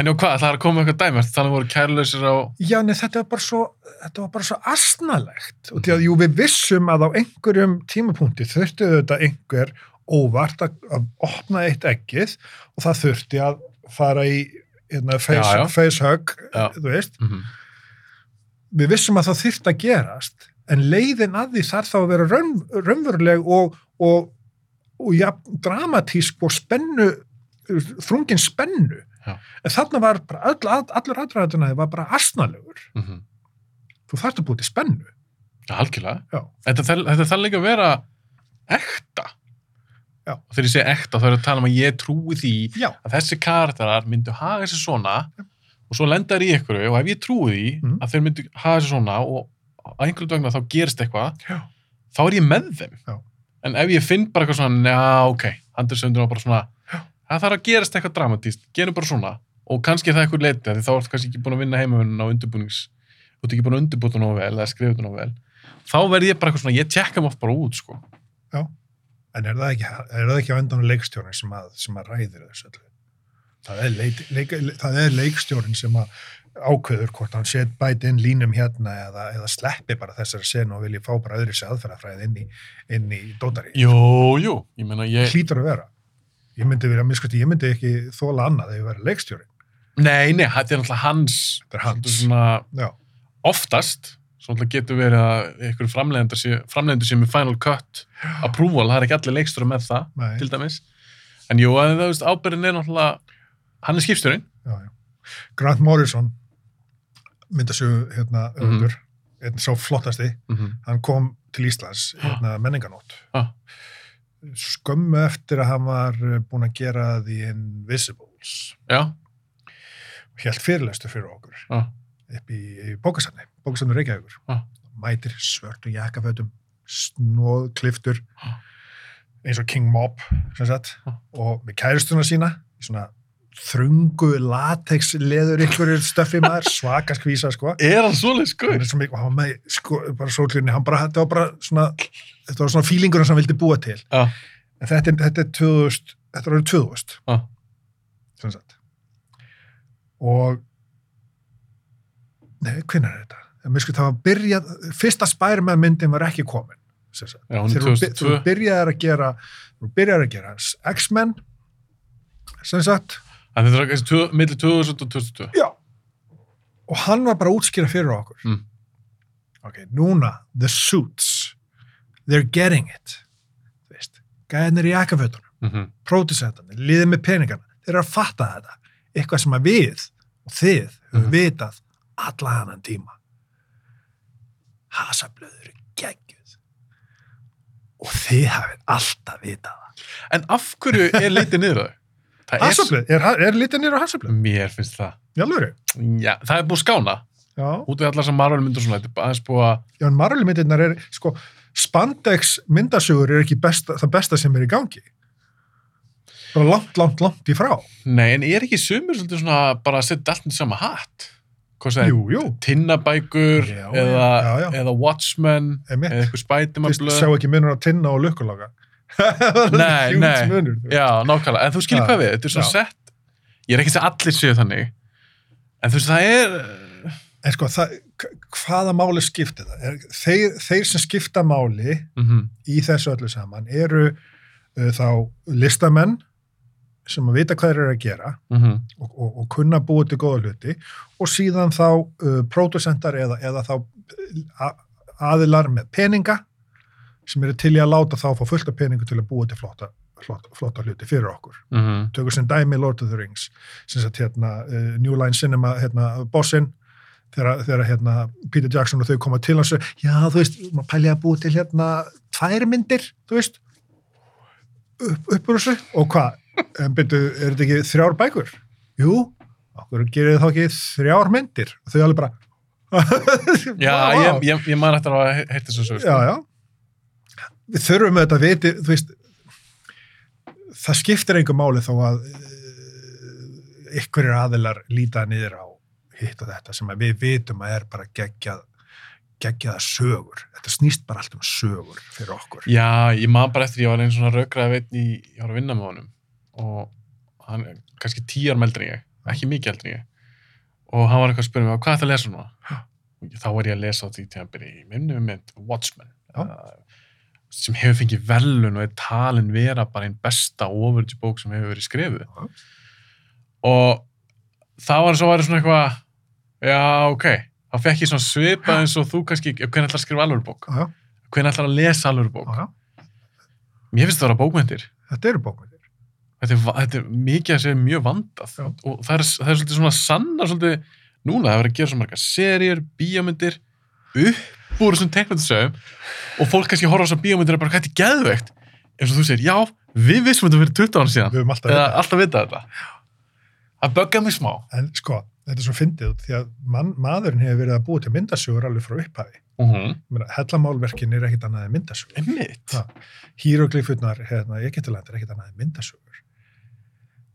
En já, hvað, það er að koma eitthvað dæmi, þannig að voru kærlausir á... Já, nei, þetta var bara svo, þetta var bara svo asnalegt. Og því að jú, við vissum að á einhverjum tímapunkti þurfti þetta einhver óvart að, að opna eitt ekkið og það þurfti að fara í hérna, face, Já, já. face hug, Já. þú veist. Mm Við vissum að það þurfti að gerast, en leiðin að því þarf þá að vera raun, raunveruleg og, og, og ja, dramatísk og spennu, þrungin spennu. Já. En þarna var bara, all, all, allur aðræðuna var bara asnalegur. -hmm. Þú þarfst að búið til spennu. Já, algjörlega. Þetta, þetta þarf líka að vera ekta. Já. Og þegar ég segi ekta, þá er að tala um að ég trúi því Já. að þessi karakterar myndu haga sér svona og svo lenda þær í ykkur og ef ég trúi því Mhm. að þeir myndu haga sér svona og á einhverju vegna þá gerist eitthvað þá er ég með þeim en ef ég finn bara eitthvað svona já ok, Andersundur var bara svona. Það þarf að gerast eitthvað dramatíst, gerum bara svona og kannski er það eitthvað leiti því þá ertu kannski ekki búin að vinna heimavunna á undirbúnings þú ert ekki búin að undirbúta nógu vel eða skrifa þetta nógu vel þá verð ég bara eitthvað svona, ég tjekka mig oft bara út sko. En er það ekki, er það ekki á endan leikstjórin sem að, sem að ræðir þessu öllu? Það er, leik, leik, það er leikstjórin sem að ákveður hvort hann set bæti inn línum hérna eða, eða sleppi bara þessari senu og vilji fá bara öðru sér aðferðafræði inn í, í dótari. jú, jú, ég meina ég Hlýtur að vera. Ég myndi vera, miskusti, ég myndi ekki þóla annað ef ég verið leikstjórin. nei, nei, þetta er náttúrulega hans er hans. svona, oftast svo náttúrulega getur verið að einhver framleiðendur sé, framleiðendur sé með final cut approval, það er ekki allir leikstur með það nei, til dæmis en jú, að það veist, ábyrðin er náttúrulega hann er já. Grant Morrison myndasögu hérna Mhm. öfundur, einn sá flottasti mm -hmm. hann kom til Íslands hérna, menninganót Ah. Skömmu eftir að hann var eh, búinn að gera The Invisibles. Já, helt fyrirlestu fyrir okkur. Já, upp í, í bókasafni, bókasafni Reykjavíkur. Ah. mætir svörtu jakkafötum snóð kliftur eins og King Mob og með kæristuna sína í svona þrungu latex leður ykkur stöffi maður svaka skvísa sko er hann hann sko er svo mikið, og hann var með sko, bara sólklirni, hann bara, þetta var bara svona þetta var svona fílingur sem hann vildi búa til já, en þetta, þetta er 2000 þetta er orðið 2000 Já. sem sagt og nei, hvernig er þetta? Sko það var byrjað fyrsta Spider-Man myndin var ekki komin sem sagt. Já, hún þeir voru 2002. þeir voru byrjaðar að gera voru byrjaðar að gera X-Men sem sagt en þetta er kannski tvö- milli 2000 og 2002 Já. Og hann var bara að útskýra fyrir okkur. Mm. Ok, núna, The Suits, they're getting it veist, gæðinir í jakafötunum mm -hmm. pródusentarnir, liðið með peningana þeir eru að fatta þetta, eitthvað sem að við og þið höfum Mhm. vitað alla annan tíma hasablöður eru geggjuð og þið hafið alltaf vitað það En af hverju er litið niður? Það hasablöð, er, er litið nýra hasablöð? mér finnst það. í alvöru? Já, það er búið skána. Já, Út við allar sem Marvel myndur svona, þetta er aðeins búið að, já en Marvel myndirnar er, sko, spandex myndasugur er ekki besta, það besta sem er í gangi bara langt, langt, langt í frá nei, en er ekki sumir svolítið svona bara að setja allt í sama hatt? Jú, jú, tinnabækur Já, eða, já, já. eða Watchmen eða eitthvað spætumann Fyrst sjá ekki munur á tinna og lukkulaga Nei, nei. munur. Já, nákvæmlega, en þú skilir hvað við, þetta er svona já. sett ég er ekki að allir séu þannig en þú veist, það er En sko, það, hvaða máli skiptir það? Er, þeir, þeir sem skipta máli mm í þessu öllu saman eru uh, þá listamenn sem að vita hvað þeir eru að gera -hmm. og, og, og kunna búið til góða hluti og síðan þá uh, pródusentar eða, eða þá aðilar með peninga sem eru til í að láta þá fá fullt af peningu til að búa til flotta, flotta, flotta hluti fyrir okkur. Mm -hmm. Tökur sem dæmi Lord of the Rings sem sagt hérna uh, New Line Cinema hérna bossinn þegar, þegar hérna Peter Jackson og þau koma til hans og já þú veist, maður pæli að búa til hérna tvær myndir, þú veist upp, upp úr þessu og hvað, en byrju, er þetta ekki þrjár bækur? Jú, okkur gerir þá ekki þrjár myndir og þau alveg bara Já, ég, ég, ég man eftir að heyrt þessu sögur, sko. já, já við þurfum með þetta viti, þú veist það skiptir einhver máli þó að uh, ykkur aðilar líta niður á hitt og þetta sem að við vitum að er bara geggjað geggjaða sögur, þetta snýst bara allt um sögur fyrir okkur. Já, ég man bara eftir, ég var einn svona raukraði veitn í, ég var að vinna með honum og hann er kannski en ég, ekki mikið eldri en ég. Og hann var eitthvað að spyrja mig, hvað er það að lesa núna? Og Þá var ég að lesa á því tíðanbyrði í minnum mynd Watchmen uh, sem hefur fengið velun og er talin vera bara einn besta overage bók sem hefur verið skrifuð. Já. og það var svo var svona eitthvað já, ok, þá fekk ég svona svipað eins og þú kannski, hvernig ætlar að skrifa alvöru bók já, hvernig ætlar að lesa alvöru bók já, já, Mér finnst það að vera bókmyndir. þetta eru bókmyndir Þetta er, þetta er mikið að segja mjög vandað. Og það er, það er svolítið svona sanna svolítið, núna það er verið að gera svo marga seríur, bíómyndir upp úr þessum teiknandisögum og fólk kannski horfa á þessar bíómyndir og bara hvað þetta er geðveikt? Eins og þú segir, já, við vissum þetta fyrir 20 ára síðan. Við höfum alltaf þetta. alltaf vita þetta. Það böggar mig smá. En sko, þetta er svo fyndið því að mann, maðurinn hefur verið að búa til myndasögur alveg frá upphafi. Uh -huh. Hellamálverkin er ekkit annað en myndasögur. Híroglifurnar, hérna, ekkit annað en myndasögur.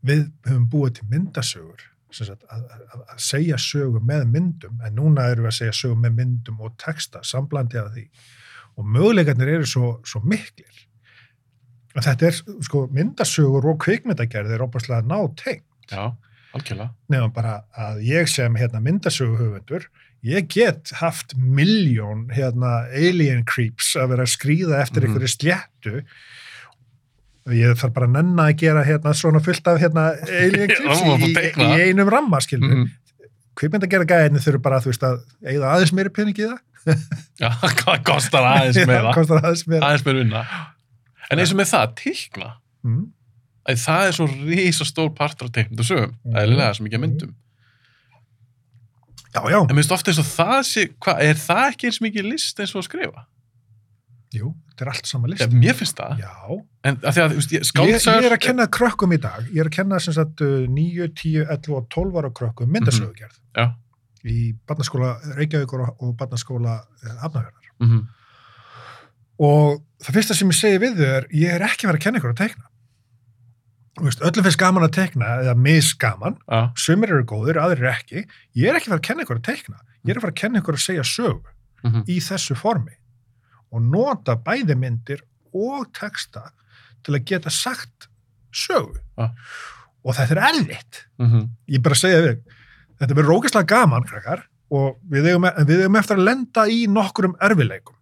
Við höfum búið til myndasögur að, að, að segja sögu með myndum en núna erum við að segja sögu með myndum og texta, samblandi af því og möguleikarnir eru svo, svo miklir að þetta er sko myndasögur og kvikmyndagerð er opaslega ná tengt Já, algjörlega. nefnum bara að ég sem hérna, myndasöguhöfundur, ég get haft miljón hérna, alien creeps að vera að skrýða eftir Mhm. einhverju sléttu ég þarf bara að nenna að gera hérna, svona fullt af hérna, alien þú mátt í, í, í einum ramma skilur. Mm Mm. Kvipmynd að gera gæðinni þurfu bara þú veist að eigða aðeins meiri pening í það. Já, hvað kostar aðeins meira? Kostar aðeins meira. vinna. En eins og með það, teikna. Mm. að það er svo rísa stór partur á teiknum og sögum, Mhm. eðlilega sem ekki að myndum Já, já, en minnst ofta eins og það sé, hva, er það ekki eins mikið list eins og að skrifa? Jú, þetta er allt sama list. Ja, mér finnst það, Já, en að því að þú veist, ég- ég, ég skáldsögur er að kenna krökkum í dag. Ég er að kenna sem sagt uh, 9, 10, 11 og 12 ára krökkum myndasögugerð Já. í barnaskóla Reykjavíkur og, barnaskóla Hafnafjörðar Mhm. og það fyrsta sem ég segi við þau er ég er ekki að vera að kenna ykkur að teikna. Þú veist, öllum finnst gaman að teikna eða misgaman, Já, sumir eru góðir aðrir ekki, ég er ekki að fara að kenna ykkur að teikna. Ég er að fara að kenna ykkur að segja sögu mhm. í þessu formi og nota bæði myndir og texta til að geta sagt sögu. Ja. og þetta er erfitt. Mhm. ég bara segja við þetta verður rókislega gaman krakkar og við eigum, en við eigum eftir að lenda í nokkrum erfileikum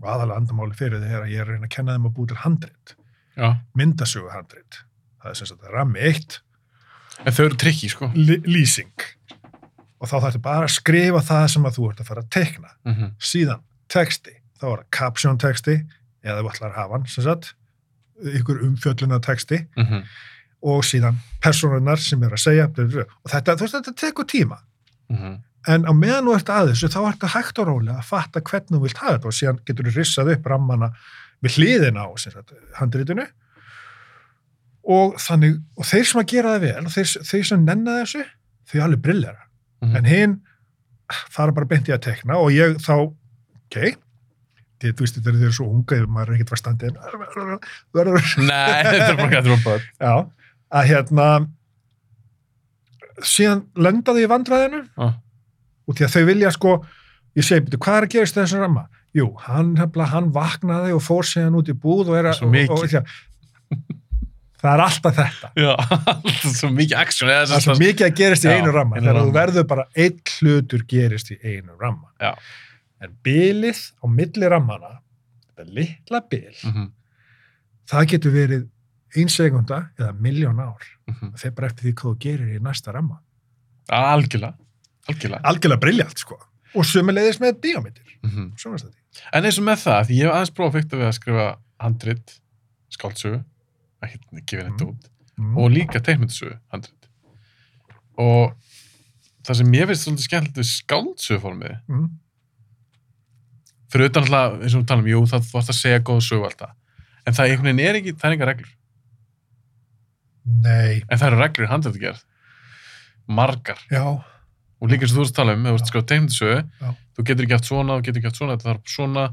og aðalega andamáli fyrir er að ég er að reyna að kenna þeim að búi til handrit. Já, myndasögu handrit. Það er sem sagt rammi eitt. En þau eru trikki, sko. Lýsing. Og þá þarftu bara að skrifa það sem að þú ert að fara að teikna. Mhm. síðan texti, þá er það caption texti eða þú ætlar að hafa hann, sem sagt ykkur umfjölluna texti Mhm. og síðan personunar sem er að segja og þetta, þú veist, þetta tekur tíma Mhm. en á meðan þú ert að þessu þá ert það hægt og rólega að fatta hvernig þú vilt hafa þetta og síðan getur þú rissað upp rammana við hliðina á sagt, handritinu og þannig, og þeir sem að gera það vel og þeir, þeir sem nenna þessu þau alveg brillera, Mhm. en hinn fara bara beint í að tekna og ég þá, ok þið, þú veist, þetta er þeir svo unga ef maður er ekkert var standið Nei, þetta er bara gætið börn. já, að hérna síðan lenda þau í vandræðinu Ah. og því að þau vilja sko ég segi, betur, hvað er að gerast í þessum ramma? Jú, hann, hann vaknaði og fór síðan út í búð og er að það er alltaf þetta Já, alltaf svo mikið action. það er svo mikið að gerist í Já, einu ramma þegar þú verður bara einn hlutur gerist í einu ramma Já. En bilið á milli rammana þetta litla bil Mhm. það getur verið ein sekunda eða miljón ár Mhm. það fer bara eftir því hvað þú gerir í næsta ramma Algjörlega. Algjörlega. algjörlega briljant sko og sömulegðis með díómyndir Mhm. sjónvarpsþætti. En eins og með það, því ég hef aðeins prófað fyrst við að skrifa handrit, skáldsögu, ekki gefið þetta Mm. út, Mm. og líka teikmyndasögu handrit. Og það sem ég finnst svolítið skemmtilegt við skáldsöguformið, Mm. Fyrir utan alltaf, eins og við talum, jú, það ætti að segja góða sögu alltaf, en það einhvern veginn er ekki, það er enga reglur. Nei, En það eru reglur í handritgerð, margar, já, og líka eins og þú ert að tala um, ef þú ert að skrifa teikmyndasögu, Já. þú getur ekki haft svona, þú getur ekki haft svona, þetta þarf svona,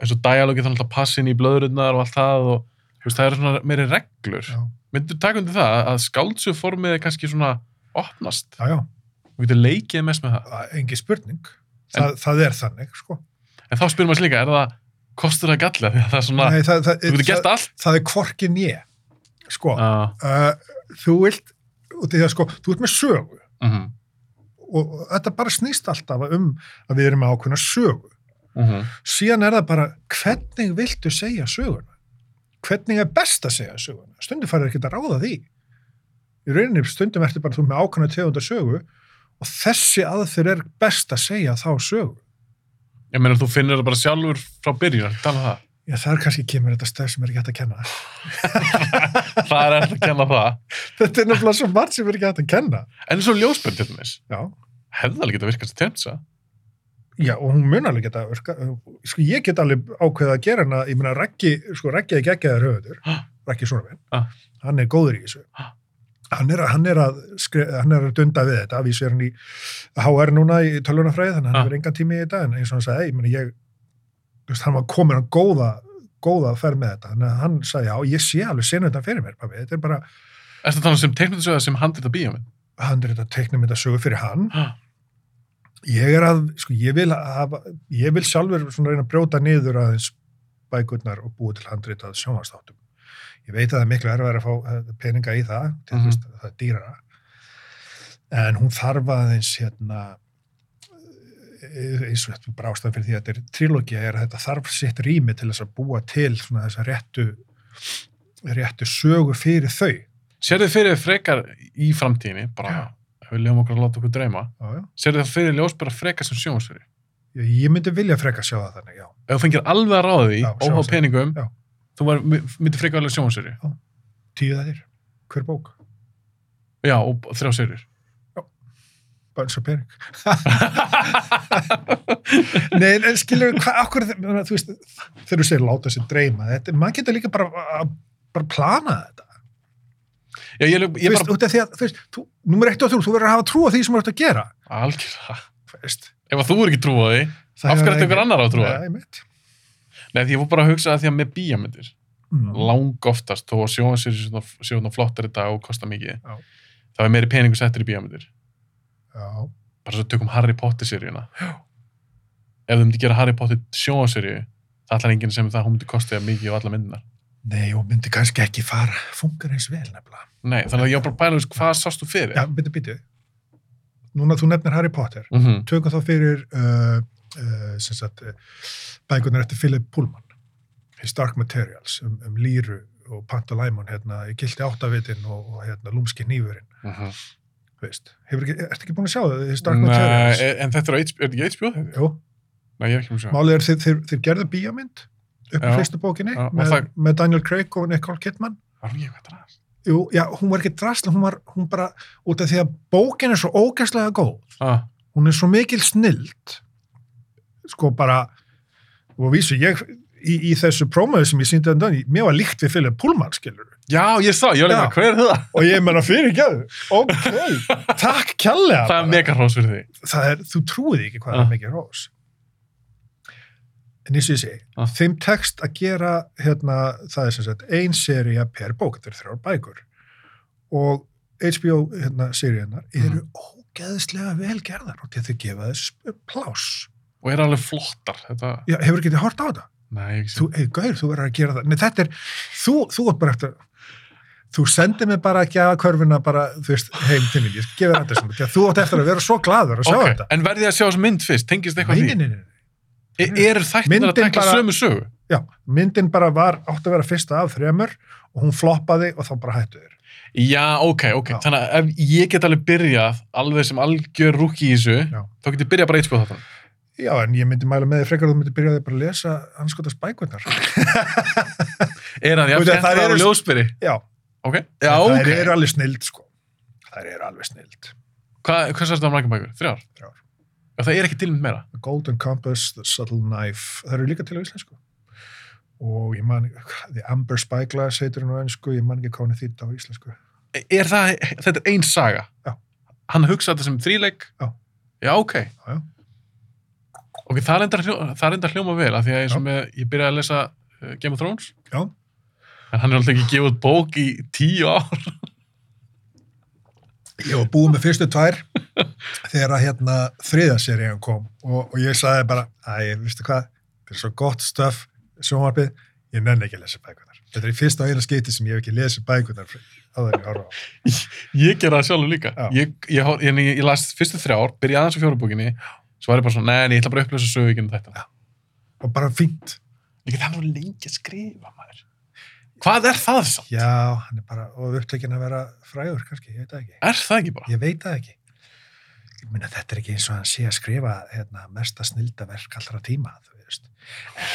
eins og dialógi þannig að passa inn í blöðurnar og allt það og veist, það eru svona meiri reglur. já, Myndu taka undir það að skáldsöguformið er kannski svona opnast já, já. og getur leikið mest með það. Það er Engi spurning. Það, það er þannig, sko. En þá spyrir maður sig líka, er það, kostur það galla? Því að það er svona, Nei, það, það, þú getur gert það, allt. það er hvorkin ég. Sko, Uh, þú vilt, og því að sko, þú ert með sögu uh -huh, og þetta bara snýst alltaf um að við erum með ákveðna sögu. uh -huh. Síðan er það bara, hvernig viltu segja söguna? Hvernig er best að segja söguna? Stundum farið ekki að ráða því. Í rauninni stundum ertu bara þú með ákveðna tegunda sögu og þessi aðfyrir er best að segja þá sögu. Ég meina, þú finnur það bara sjálfur frá byrjun, tala um það. Já, þar kannski kemur þetta stöð sem er ekki hægt að kenna. Það er eftir að kenna það. þetta er nefnilega svo margt sem er ekki hægt að kenna. En eins og ljósbjörn til dæmis, Já, hefði alveg getað virkast að tjönsa. já og hún mun alveg geta, virka, sko ég get alveg ákveðið að gera hana, ég meina Raggi, sko Raggi er Ah. Raggi svona minn, Ah. hann er góður í þessu. Ah. Hann er, að- hann, er að, hann er að dunda við þetta, að vísu er hann í HR núna í tölvunafræði, þannig að hann Ah. hefur engan tími í þetta, en eins og hann sagði, meina ég, veist, hann var komin að góða, góða ferð með þetta, þannig að hann sagði, já, ég sé alveg senu þetta fyrir mér, pabbi, þetta er bara, Er þetta þannig sem teikmyndasögða sem handið þetta bíómynd? hann er þetta sögu fyrir hann, ég er að, sko, ég vil hafa, ég vil sjálfur svona reyna að brjóta niður aðeins bækurnar og búið til handritað sjónvastáttum. Ég veit að það er miklu erfæður að fá eh, peninga í það, til Mhm. þess að það er dýrara. En hún þarf aðeins, hérna, eh, eins og þetta brástað fyrir því að þetta er trilógia, er að þetta þarf sitt rými til þess að búa til svona þessa réttu, réttu sögu fyrir þau. Sér þið fyrir frekar í framtíðinni, bara ef við lefum okkur að láta okkur dreyma, Já, já. sér þið fyrir ljósbjörn frekar sem sjónvarsveri? Ég myndi vilja freka sjá það þannig, já. Ef þú fengir alveg að óháð sjónvarpsseríu. peningum, Já. Þú var, myndir frekar alveg sjónvarsveri. Tíu þættir, hver bók, Já, og þrjá serjur. bara eins og pening. Nei, en skilur, hvað, okkur, þú veist, þegar þú segir láta sér dreyma, þetta, maður getur líka bara að bara plana þetta. Já, ég, ég veist, bara, því að, þú veist, þú, nummer eitt og þrjú, þú verður að hafa trú á því sem þú ert að gera. veist. Ef að þú er ekki trú á því, Það af er hverju ætti ekki- ykkur annar á að trúa? Nei, mitt. Nei, því ég fór bara að hugsa að því að með bíamyndir, Mm. lang oftast, þó að sjónvarsveri sé svona- svona flottar í dag og kosta mikið, Já. það er meiri peningur settir í bíamyndir. Já, Bara svo tökum Harry Potter seríuna. Ef þú myndi gera Harry Potter sjónvarsveri, það ætlar enginn sem það hún myndi kosta mikið á alla myndinar. nei, og myndi kannski ekki fara, funkar eins vel nefnilega. Nei, þannig að ég var bara bæla, hvað sást þú fyrir? Já, byrju, byrju. Núna þú nefnir Harry Potter. Mhm. tökum þá fyrir uh, uh, sagt, uh, bækunar eftir Philip Pullman His Dark Materials um, um Líru og Pantalæmon hérna, í gildi áttavitin og, og hérna, lúmski nýfurinn Mhm. veist. Hefur ekki, ertu ekki búin að sjá það, His Dark Nei, Materials? en þetta er, er ekki HBO þetta? Jú, Nei. Málið er þeir, þeir, þeir gerðu bíómynd upp í Já. fyrstu bókinni Já, með, það- með Daniel Craig og Nicole Kidman. Var hún ekki eitthvað drast? Jú, já, hún var ekki drasla, hún var hún bara, út af því að bókin er svo ógæslega góð. Ah, Hún er svo mikil snild. Sko bara, og vísu, ég, í, í þessu prómaðu sem ég síndi undan, mér var líkt við Philip Pullman, skilur. já, ég sá, ég var líka, hver er það? Og ég menna fyrir ekki ok, takk kjallega. Það er mega hrós fyrir því. það er, þú trúið ekki hvað Ah. er mikið rós en ég segi Ah. þeim tekst að gera hérna, það er sem sagt ein seria per bók, þetta er þrjár bækur og HBO hérna, seríunar eru Mhm. ógeðslega vel gerðar og til þau gefa þess pláss Og er alveg flottar, þetta... Já, hefur ekki þið hort á þetta? Nei, ekki Þú, hey, gaur, þú verður að gera það Nei, þetta er, þú, þú ert bara eftir þú sendir mig bara að gefa körfuna bara, þú veist, heim til mín ég gefa þetta svona, að þú átt eftir að vera svo glaður að sjá Ok, þetta en verði að sjá þessu mynd fyrst, tengist eitthvað Nei, því? nei, nei, nei. E er þættin að tekla sömu sögu? Já, myndin bara var, átti að vera fyrsta af þremur og hún floppaði og þá bara hættu þér. Já, ok, ok. Já. Þannig að ef ég get alveg byrjað alveg sem algjör rúki í þessu, Já. þá get ég byrjað bara eitthvað þetta. Já, en ég myndi mæla með því frekar að þú myndi byrjaði bara að lesa anskotast bækundar. Er hann, já, Þú veit að þær skemmtilega eru- og ljósbyrri. Já, Ok, já, það ok. eru alveg snild, sko. Það eru alveg snild. Hvað, hvað sérstu á margum bækur? Þrjár? Þrjár. Já, það er ekki til mynd meira. The Golden Compass, The Subtle Knife, það eru líka til á íslensku. Og ég man, The Amber Spyglass heitir hún á ennsku, ég man ekki hvað hún er þýtt á íslensku. E- Er það, þetta er ein saga? Já. Hann hugsaði þetta sem þríleik? Já. Já, ok. Já, já. Ok, það það er enda hljóma vel, af því að Já. með, ég byrjaði að lesa uh, Game of Thrones, Já, en hann er alltaf ekki gefið bók í tíu ár. ég var búið með fyrstu tvær þegar að hérna þriðaserían kom og, og ég sagði bara, æ, vistu hvað, þetta er svo gott stöf, sjónvarpið, ég nenni ekki að lesa bækunar. Þetta er í fyrsta og eina skeiti sem ég hef ekki lesið bækunar á þegar ég horfa á. Ég gera það sjálfur líka. Ég, ég, ég, ég, ég las fyrstu þrjár, byrjaði aðeins á fjórubókinni, svo var ég bara svona, nei, nei, ég ætla bara að upplösa sögu ekki um þetta. Og bara fínt. Ég get hann nú lengi að skrifa, maður. Hvað er það samt? Já, hann er bara, og upptekinn að vera frægur kannski, ég veit það ekki. Er það ekki bara? Ég veit það ekki. Ég meina, þetta er ekki eins og hann sé að skrifa hérna, mesta snildaverk allra tíma, þú veist.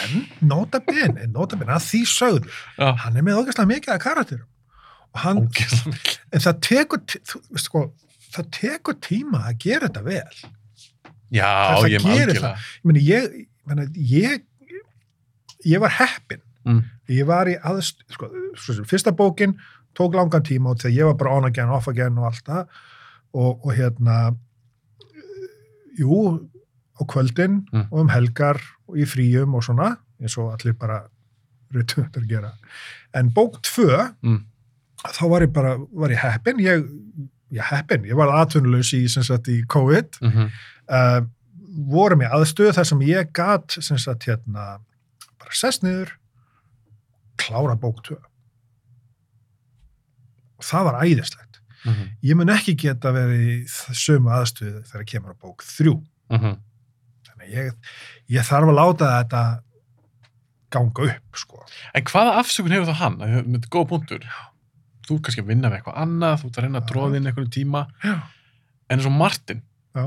En nota bene, nota bene, að því sögðu, Já. hann er með ógæslega mikið af karakterum. Og hann, Ógeðslega mikið. en það tekur, þú veist sko, það tekur tíma að gera þetta vel. Já, Það- ég gerir maður það. Ég meina, ég, meina, ég, ég var heppin. Mm. Ég var í aðst, sko, fyrsta bókin tók langan tíma og þegar ég var bara on again, off again og allt það og, og hérna jú, á kvöldin Mm. og um helgar og í fríum og svona, eins og allir bara reytundur gera. En bók tvö, Mm. þá var ég bara, var ég heppin, ég, ég heppin, ég var atvinnulegs í, sem sagt, í COVID, Mm -hmm. Uh, vorum í aðstöðu þar sem ég gat, sem sagt, hérna, bara sest niður, klára bók tvö. Og það var æðislegt. Mm -hmm. Ég mun ekki geta verið í sömu aðstöðu þegar kemur á bók þrjú. Mhm. Þannig að ég, ég þarf að láta þetta ganga upp, sko. En hvaða afsökun hefur það hann? Með góða punktur. Þú kannski að vinna við eitthvað annað, þú ert að reyna að Já. tróða inn einhverjum tíma. Já. En eins og Martin, Já.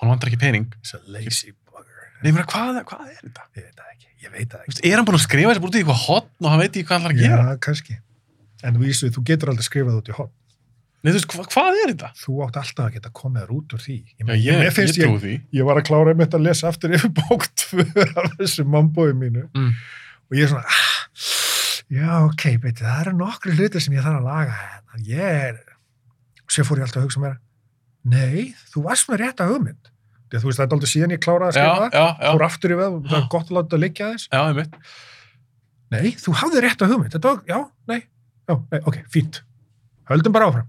Hann vantar ekki pening. Lazy bugger. Nei, ég meina, hvað, hvað er þetta? Ég veit það ekki, ég veit það ekki. veist, er hann búin að skrifa þessi búin út í eitthvað hotn og hann veit ekki hvað hann ætlar að gera? Já, kannski. En vísu, þú getur aldrei skrifað út í hot. Nei, þú veist, hva, hvað er þetta? Þú átt alltaf að geta komið þér út úr því. Ég, Já, ég, ég, finnst trú því. ég var að klára einmitt að lesa aftur yfir bók tvö af þessu mambói mínu Mm. og ég er svona ah, já ok, beti, það eru nokkru hlutir sem ég þarf að laga hérna ég er og sér fór ég alltaf að hugsa mér nei, þú varst með rétta hugmynd. Þegar, þú veist, það er aldrei síðan ég kláraði að skrifa það. fór aftur í veð, það er gott að láta það liggja þess já, einmitt. nei, þú hafði rétta hugmynd. Þetta var, já, nei, já, nei, ok, fínt. Höldum bara áfram.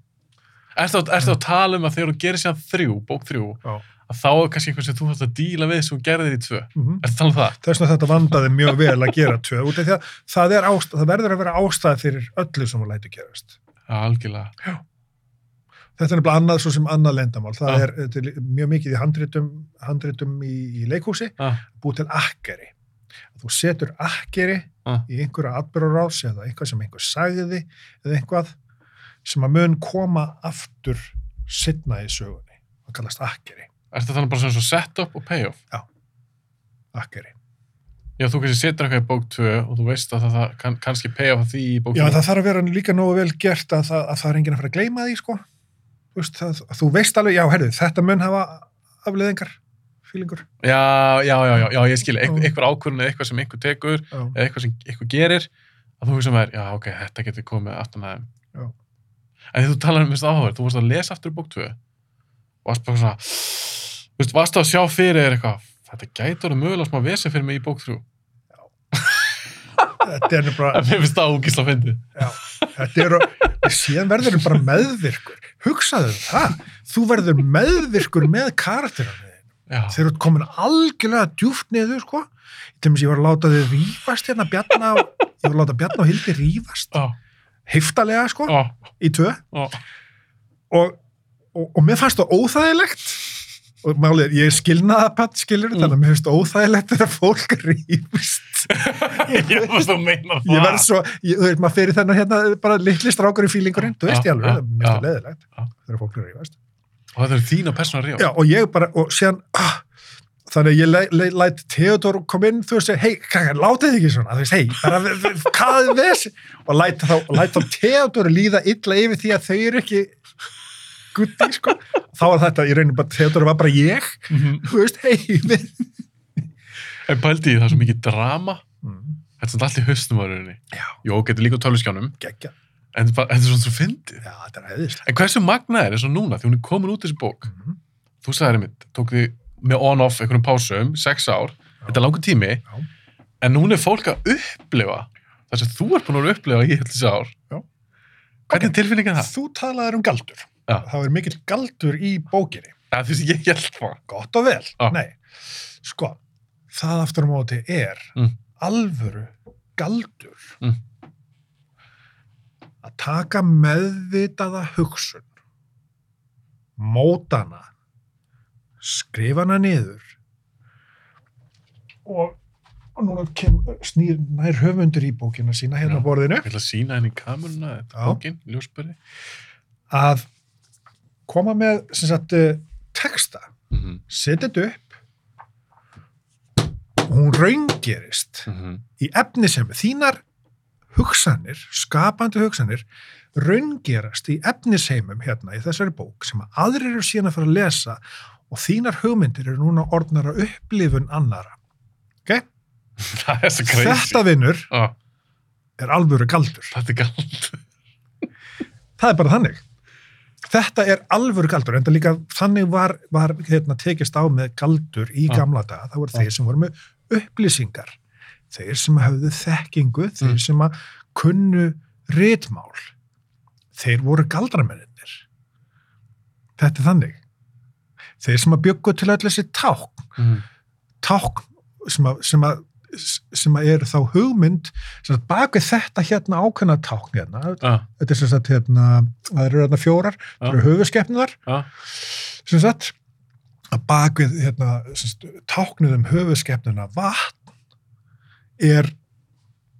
Ertu að, ertu að tala um að þegar þú gerir sér þrjú, bók þrjú, Já. að þá er kannski eitthvað sem þú þarfst að díla við sem þú gerðir í tvö. mm Ertu að tala um það? þess vegna þetta vandaði mjög vel að gera tvö út af því að það, er ástæð, það verður að vera ástæð fyrir öllu sem hún lætur gerast. Algjörlega. Þetta er nefnilega annað svo sem annað lendamál það Já. er, þetta er mjög mikið í handritum, handritum í, í leikhúsi Já, búið til akkeri þú setur akkeri Já. í einhverja atbyrðarás eða eitthvað sem einhver sagði eða eitthvað sem að mun koma aftur setna í sögunni það kallast akkeri ertu að tala bara svona svo set-up og payoff? akkeri. Já, þú kannski setur eitthvað í bók 2 og þú veist að það, það kann, kannski pay off því í bók Já, 2. það þarf að vera líka nógu vel gert að það, að það er enginn að fara að gleyma því, sko. Veist, það, að þú veist alveg, já, herðu, þetta mun hafa afleðingar, fílingur. Já, já, já, já, ég skil, eitthvað ákvörðun eða eitthvað sem einhver tekur eða eitthvað sem einhver gerir að þú hugsa með þér, já, ok, þetta getur komið aftan að þeim. Já. En því þú talar um þessu áhuga, þú varst að lesa aftur bók 2 og varst bara svona, þú veist, varst að sjá fyrir eitthvað, þetta gæti orðið mögulega smá vesen fyrir mig í bók 3. Þetta er bara, mér finnst það ógísla að fyndi. þetta er, síðan verður þú bara meðvirkur. Hugsaðu um það, þú verður meðvirkur með karakterinu. Já, Þeir eru komin algjörlega djúft niður, sko. Til dæmis ég var að láta þið rífast hérna, Bjarna, og- ég var að láta Bjarna og Hildi rífast, já, heiftalega, sko, já, í tvö. já, og, og, og mér fannst það óþægilegt og málið, er, ég er skilnaðapatt skilur, Mm. þannig að mér finnst það óþægilegt þegar fólk rýfust ég það. verð svo, ég, þú veist, maður fyrir þennan hérna bara litli strákur í fílingurinn, þú veist ég alveg, það það já. leðilegt þegar fólk er rýfast Og þetta er þína persóna rífa. já, og ég bara, og síðan ah, þannig að ég le, le, læt Theodor kom inn, þú veist, hei, krakkar, látið þið ekki svona þú veist, hei, bara, hvað er þessi og læt þá, læt þá Theodor líða illa yfir því að þau eru ekki gutti, sko þá var þetta, í rauninu bara, Theodor var bara ég Mhm. þú veist, hei við... En pældi í það er svo mikið drama. mm, Þetta er svona allt í haustum á rauninni. já, Jó, getur líka á töluskjánum. geggja, En þetta er þetta er svona svo fyndið. já, þetta er En hversu magnað er eins og núna, því hún er komin út þessi bók. mm, Þú sagði þér mitt, tók því með on-off einhverjum pásum, sex ár. Þetta er langur tími. Já. En núna er fólk að upplifa það sem þú ert búin að að upplifa í þessi ár. Já. Hvernig er tilfinningin það? þú talaðir um galdur Já. það er mikill galdur í bókinni Ja, þú veist, ég held það. gott og vel, Já. nei sko, það aftur á móti er Mm. alvöru galdur Mm. að taka meðvitaða hugsun mótana skrifa hana niður og, og núna kem, snýr nær höfundur í bókina sína hérna á borðinu Ég ætla að sína henni í kameruna, er bókin, ljósbyrði. að koma með sem sagt, eh, texta Mm -hmm. setja þetta upp og hún raungerist í efni sem þínar hugsanir, skapandi hugsanir raungerast í efnisheimum hérna í þessari bók sem að aðrir eru síðan að fara að lesa og þínar hugmyndir eru núna orðnar að upplifun annara. Ok? Þetta vinnur Já, er alvöru galdur. þetta er galt. Það er bara þannig. Þetta er alvöru galdur, en líka þannig var, var hérna, tekist á með galdur í gamla daga. Það voru þeir sem voru með upplýsingar. Þeir sem hafðu þekkingu, þeir Mm. sem að kunnu ritmál. Þeir voru galdramennir. Þetta er þannig. Þeir sem að byggu til öll þessi ták, Mm. ták sem að, sem að sem að eru þá hugmynd baka þetta hérna ákveðna tákn hérna, Já, þetta er sem sagt hérna, það eru hérna fjórar, það Já. eru höfuskeppnuðar já, sem sagt að bakvið hérna, sagt, táknuð um höfuskeppnuna vatn er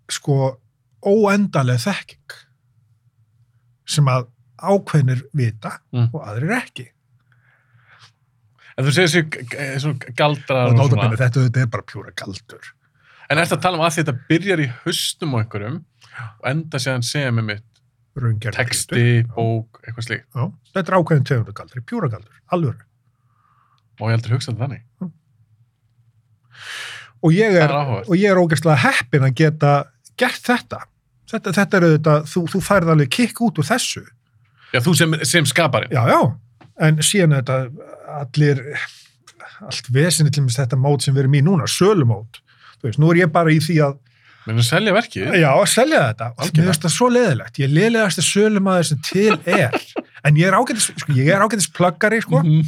sko óendaleg þekking sem að ákveðnir vita Mm. og aðrir ekki En þú segir þessu svona galdrar og og svona. þetta, þetta er bara pjúra galdur En eftir að tala um að þetta byrjar í haustum á einhverjum og enda síðan segja með mitt raungerð texti, bók, eitthvað slíkt. Já, þetta er ákveðin tegundu galdur, pjúra galdur, alveg Og ég heldur hugsa þetta þannig. og ég er, er og er ógeðslega heppin að geta gert þetta. Þetta, þetta er auðvitað, þú, þú færð alveg kikk út úr þessu. Já, þú sem, sem skaparinn. já, já, en síðan þetta allir allt vesinni til mér þetta mót sem við erum í núna sölumót, þú veist, nú er ég bara í því að Menn að selja verkið. já, að selja þetta, Algjörlega. mér finnst það svo leðilegt ég er leðilegasti sölumæður sem til er en ég er ágætis, sko, ég er ágætis pluggari, sko, Mhm.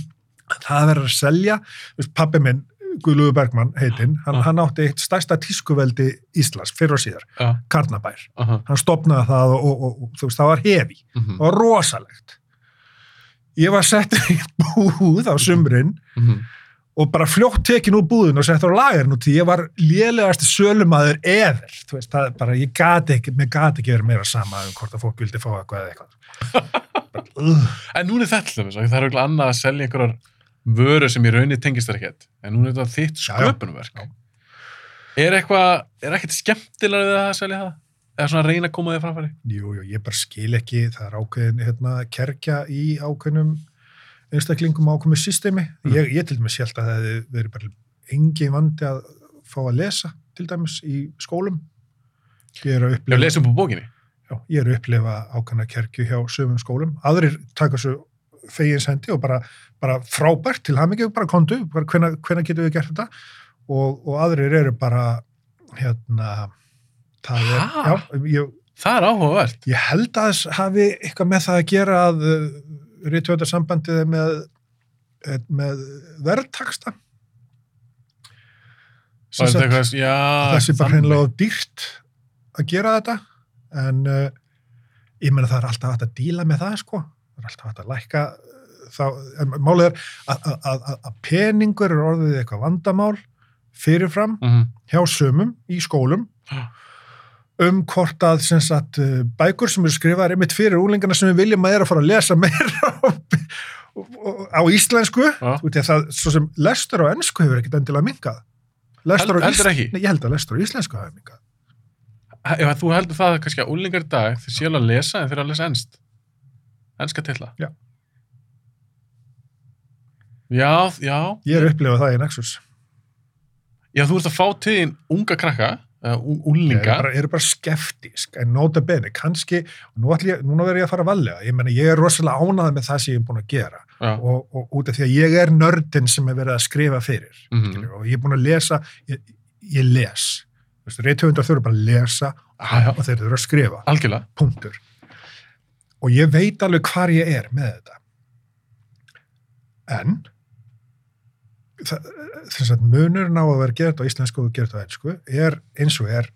það verður að selja þú veist, pappi minn, Guðlúður Bergmann heitinn, hann, Já. hann átti eitt stærsta tískuveldi Íslands, fyrir og síðar Já, Karnabær, aha. hann stopnaði það og, og, og, og þú veist, það var hefi mhm, það var rosalegt ég var settur í búð á sumrin mhm. Og bara fljótt tekin úr búðun og settur á lagarinn út því ég var lélegasti sölumæður eður, þú veist, það er bara ég gati ekki, mér gati ekki verið meira sama um hvort að fólk vildi fá eitthvað eða eitthvað En núna er þetta hljóðum, það er auðvitað annað að selja einhverjar vörur sem í rauninni tengist þér ekkert. En núna er þetta þitt sköpunverk. Er eitthvað, er ekkert skemmtilega við að selja það? Eða svona reyna að koma þig framfæri? Jú, jú, ég bara skil ekki, það er ákveðin hérna, kerkja í ákveðnum einstaklingum ákveðum systemi. Mm. Ég, ég til dæmis held að það verið bara engin vandi að fá að lesa til dæmis í skólum. Ég er að Já, upplifa, lesum på bókinni. já, ég er að upplifa ákveðna kerkju hjá sömum skólum. Aðrir taka svo fegins hendi og bara, bara frábært til hamingi, bara kontu, bara hvenær, hvenær getum við gert þetta og, og aðrir eru bara hérna, það er, já, ég, Það er áhugavert. Ég held að þess hafi eitthvað með það að gera að rítvöldarsambandið með, með verðtaksta. Eitthvað, já... Þessi bara þannig. hreinlega dýrt að gera þetta. En uh, ég meina það er alltaf hægt að díla með það, sko. Það er alltaf hægt að lækka uh, þá. En málið er að, peningur er orðið eitthvað vandamál fyrirfram Mhm. hjá sömum í skólum um hvort að sem sagt, uh, bækur sem eru skrifaðar einmitt fyrir úlingarna sem við viljum að er að fara að lesa meira á, á íslensku að það, svo sem lestur á ennsku hefur ekkit endilega lestur Held- heldur ekki? Nei, ég held að lestur á íslensku hefur minkað Já, þú heldur það kannski að úlingar í dag þeir alveg að lesa en þeir að lesa ennst. Ennska tilla. Já. Já, já. ég er upplifað það í Nexus Já, þú ert að fá til unga krakka, uh, ég er úlinga. bara, bara skeftísk en nota bene, kannski nú ég, núna verður ég að fara að valega ég ég er rosalega ánæði með það sem ég er búin að gera Já. og, og út af því að ég er nördin sem er verið að skrifa fyrir Mhm. skilur, og ég er búin að lesa ég, ég les reythöfundar þurfa bara að lesa já. og þeir eru að skrifa, Algjörlega. punktur og ég veit alveg hvar ég er með þetta en þess að munurinn á að vera gert á íslensku og gert á einsku er eins og er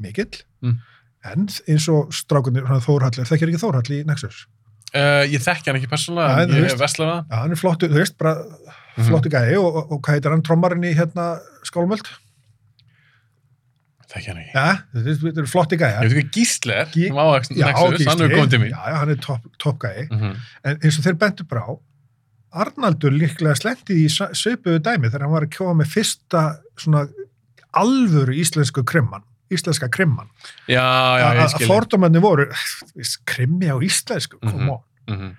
mikill Mm. en eins og strákunir Þórhalli, þekkir ekki Þórhalli í Nexus Uh, ég þekki hann ekki persónulega, en ég er með það. Já, hann er flottu, þú veist, bara Mhm. flottu gæði og, og, og hvað heitir hann trommarinn í hérna skálmöld? Þekki hann ekki. Já, þetta er- eru flotti Ég gæði. veit ekki Gísli er, Gí- ávægst Nexus, hann hefur komið til mín. Já, já, hann er topp top gæði. Mhm. En eins og þeir bentu bara á, Arnaldur líklega slendi í svipuðu dæmi þegar hann var að kjóða með fyrsta svona alvöru íslensku krimman, íslenska krimman. Já, já, Að- ég að skilji. fordómanni voru, krimmi á íslensku, come Mhm. on. Mhm.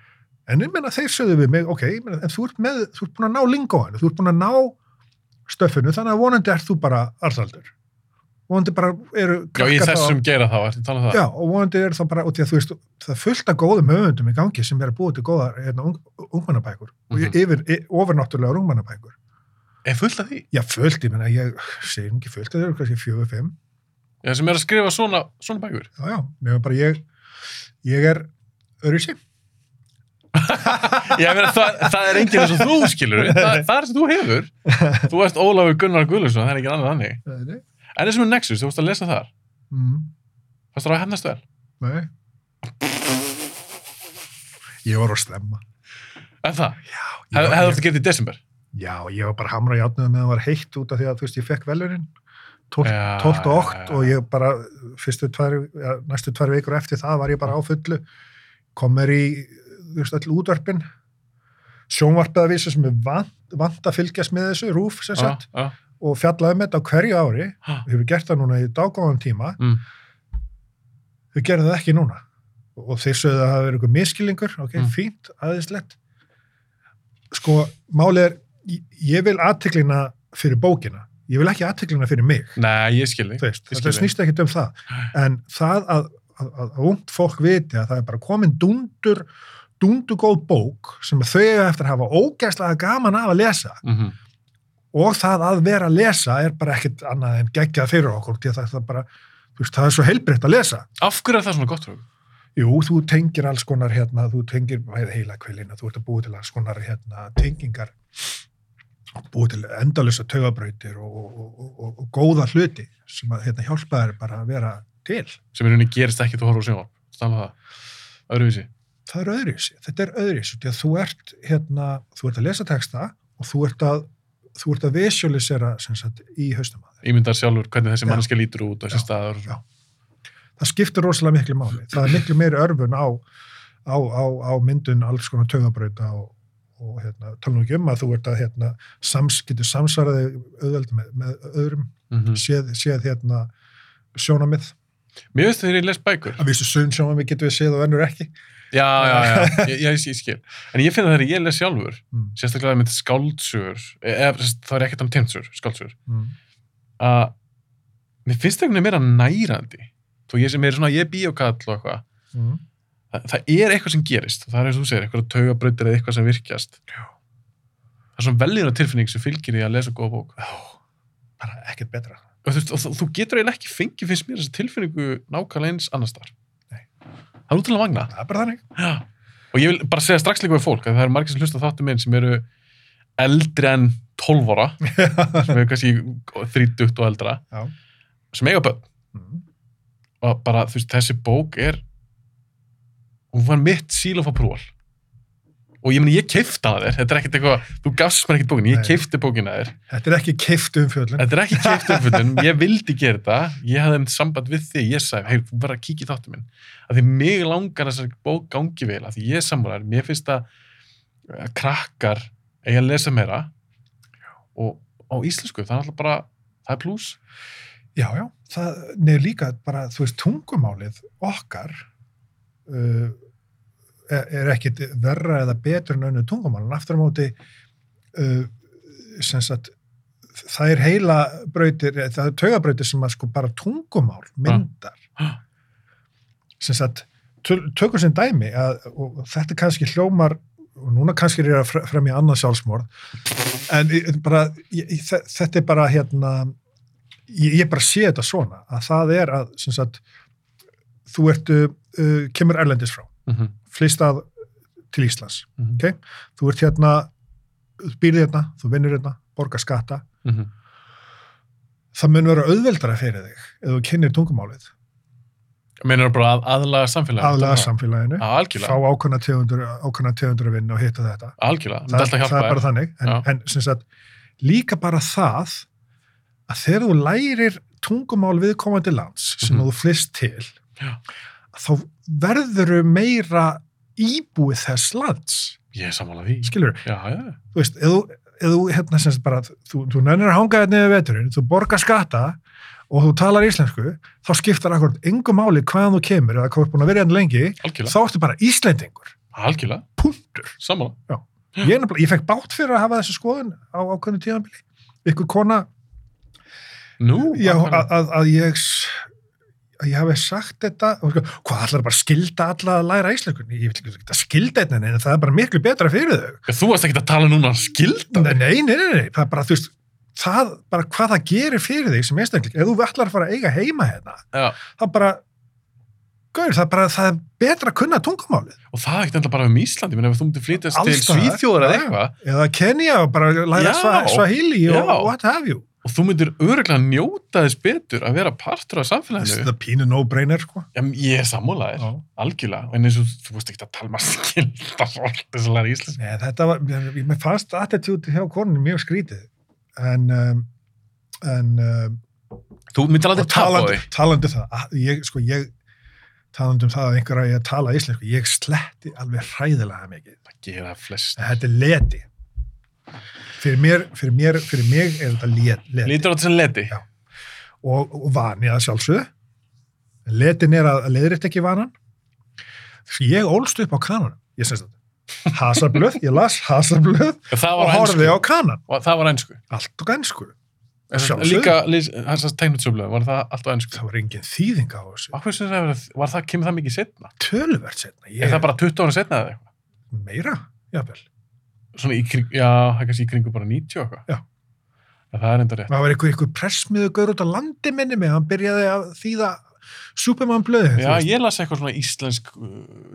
En ég meina, þeir sögðu við mig, ok, ég meina, en þú ert, með, þú ert búin að ná lingóinu, þú ert búin að ná stöffinu, þannig að vonandi ert þú bara Arnaldur. Vonandi bara eru Já, í krakkar þá- þessum geira þá, ertu að tala um það? Já, og vonandi er það bara, út í að þú veist, það fullt af góðum höfundum í gangi sem er að búa til góðar hérna, ung, ungmannabækur og Mhm. yfir, yfir, ofurnáttúrulega ungmannabækur. Er fullt af því? Já, fullt, ég menna, ég segi nú ekki fullt, það eru kannski fjögur, fimm. Já, sem er að skrifa svona, svona bækur. Já, já, nefnum bara ég, ég er örysi. Já, meina, það, það er enginn eins og þú, skilur það, það er sem þú hefur. Þú ert Ólafur Gunnar Guðlusson, það er Nei, En þessum er Nexus, þú vorst að lesa þar. mm, Fannst það að hefnast vel? nei. Ég var að slemma. En það? Já, ég Hef, var- hefði þetta getið í desember? Já, ég var bara hamra játnuð með að það var heitt út af því að, þú veist, ég fekk velurinn 12, Já, 12 og 8 já, já. og ég bara, fyrstu tvær, ja, næstu tvær vikur eftir það var ég bara á fullu, kom mér í, þú veist, öll útvarpin, sjónvarpið að vísu sem er vant, vant að fylgjast með þessu, rúf sem sagt. Og fjallaði með þetta á hverju ári, við hefur gert það núna í dágóðan tíma, Mm. þau gerðu það ekki núna og þeir sögðu að það verið eitthvað miskilningur, ok, Mm. fínt, aðeinslegt. Sko, málið er, ég- vil aðteklina fyrir bókina, ég vil ekki aðteklina fyrir mig, Nei, ég skil þig. þú veist, Ég þetta snýst ekkit um það, en það að, að, að, ungt fólk viti að það er bara komin dundur, dundur góð bók sem þau eiga eftir að hafa ógæslega gaman af að lesa Mhm. Og það að vera að lesa er bara ekkit annað en geggjað fyrir okkur, því að það, það bara, veist, það er svo heilbreytt að lesa. Af hverju er það svona gott? Jú, þú tengir alls konar hérna, þú tengir heila kveilina, þú ert að búa til alls konar hérna, tengingar, búa til endalösa taugabrautir og, og, og, og, og góða hluti sem að hérna, hjálpa þér bara að vera til. Sem í rauninni gerist ekki þú horfður á sjónvarp. Stala það. Öðruvísi. Það er öðruvísi, þetta er öðruvísi, því að þú ert, hérna, þú ert að lesa texta og þú ert að, þú ert að visualisera sagt, í haustum að þér. Ímyndar sjálfur hvernig þessi Já. mannskja lítur út og þessi staður. já. Það skiptir rosalega miklu máli. Það er miklu meiri örfun á, á, á, á myndun alls konar taugabrauta og, og hérna, tala nú ekki um að þú ert að hérna, sams, getur samsvaraði auðveldi með, með öðrum, Mhm. séð, séð hérna, sjónamið. Mér veist þegar ég les bækur. Að vísu sunn sjónamið getur við séð og önnur ekki. Já, já, já, ég, ég, ég skil. En ég finn það þegar ég les sjálfur, Mm. sérstaklega með skáldsögur, eða það er ekkert um teimtsögur, skáldsögur, Mm. að mér finnst það einhvern veginn meira nærandi. Þó ég sem er svona, ég er bíokall og eitthvað. Mm. Það, það er eitthvað sem gerist, það er eins og þú segir, eitthvað taugabrautir eða eitthvað sem virkjast. Já. Það er svona veljuna tilfinning sem fylgir í að lesa góða bók. Bara ekkert betra. Og þú, og þú, þú getur eiginlega ekki fengið, finnst mér, þessa tilfinningu nákvæmlega eins annars þar. Það er útrúlega magna. Það er bara þannig. Já. Og ég vil bara segja strax líka við fólk að það eru margir sem hlusta þáttum minn sem eru eldri en 12 ára, sem eru kannski 30 og eldra, Já. sem eiga börn. Mm. Og bara, þú veist, þessi bók er, hún var mitt síl of approval. Og ég ég keifta það þér, þetta er ekkert eitthvað, þú gafst mér ekkert bókinni, ég keifti bókina þér. Þetta er ekki keift umfjöldin. Þetta er ekki keift umfyllun, ég vildi gera þetta, ég hafði um samband við þig, ég sagði, að kíkja í þáttu minn. Að því mig langar þessari bók gangi vel, að því ég er sammálar, mér finnst að að krakkar eiga að lesa meira og á íslensku, það er alltaf bara, það er pluss. Já, já. Það nefnir líka bara, þú veist, tungumálið okkar uh, er, ekkit verra eða betur en önnu tungumálin. Aftur á móti, uh, sagt, það er heila brautir, það er taugabrautir sem að sko bara tungumál myndar. Ah. Sem sagt, tökum sem dæmi að, og þetta kannski hljómar og núna kannski er ég að fre- fremja annað sjálfsmorð en bara, ég, ég- þe- þetta er bara hérna ég, ég bara sé þetta svona að það er að sagt, þú ert uh, kemur erlendis frá, Mm -hmm. Flýst að til Íslands, Mm ok? Þú ert hérna, býrði hérna þú vinnur hérna, borgar skatta. -hmm. það mun vera auðveldara fyrir þig ef þú kynir tungumálið, Meinar bara að aðlaga samfélagi? aðlaga samfélaginu fá ákveðna tegundur, tegundur að vinna og hitta þetta. Algjörlega, það, það, það, það er bara þannig. En, en sem sagt, líka bara það að þegar þú lærir tungumál viðkomandi lands sem Mhm. þú flist til Já. Þá verður meira íbúið þess lands. Ég er sammálað því. skilur, Já, já, þú veist, ef þú, hérna sem sagt bara, þú, þú nennir að hanga þetta niður veturinn, þú borgar skatta og þú talar íslensku, þá skiptar akkur engum máli hvaðan þú kemur eða hvað ert búin að vera hérna lengi, algjörlega, þá ertu bara Íslendingur, algjörlega, punktur. Sammála. ég, er nefnilega- ég fekk bátt fyrir að hafa þessu skoðun á ákveðnu tíðanbili ykkur kona Nú, já, að, að, að ég að ég hafi sagt þetta sko, hvað allar bara skilda alla að læra íslensku? Ég vil ekki að skilda þetta en það er bara miklu betra fyrir þau. Þú varst ekki að tala núna skilda. nei, nei, nei, nei, það er bara, veist það, bara hvað það gerir fyrir þig sem einstakling. Ef þú ætlar að fara að eiga heima hérna Já, það bara gaur, það er bara, það er betra að kunna tungumálið. Og það er ekkert enda bara um Íslandi, menn ef þú myndir flytast til. Svíþjóðar eða eitthvað. Eða Kenya og bara læra Já. sva, Swahili og what have you og þú myndir öruglega njóta þess betur að vera partur af samfélaginu. er pínu no-brainer sko Já, ég er sammálaðir, Já. algjörlega, en eins og þú veist ekki að tala maður fólk þess að læra íslensk. Nei, þetta var, ég, mér fannst attitude hjá konunni mjög skrítið en um, en um, Þú myndir aldrei og tapa á talandi, því. talandi um það að ég, sko, ég talandi um það að einhver að ég tala íslensku ég sletti alveg hræðilega mikið Það gera flest. þetta er leti fyrir mér, fyrir mér, fyrir mig er þetta let, leti Lítur á þetta sem leti. Já. og, og vani að sjálfsögðu letin er að leiðrétt ekki vanan því ég ólst upp á kananum ég semst þetta hasablöð, ég las hasablöð Það og var á kanan Og Það var ennsku. allt og ennsku. Líka, hans að tegnutsöflega, var það allt á ennsku? það var engin þýðing á þessu Akkur sem það var, það, kemur það mikið setna? töluvert setna ég, Er það bara 20 ára setna eða eitthvað? meira, jáfnvel Svona í kring, já, það er kannski í kringu bara 90 og eitthvað. Já. En það er enda rétt. það var einhver, einhver pressmiðu gaur út á landi minni mig, hann byrjaði að þýða Superman blöð Já, ég las eitthvað svona íslensk uh,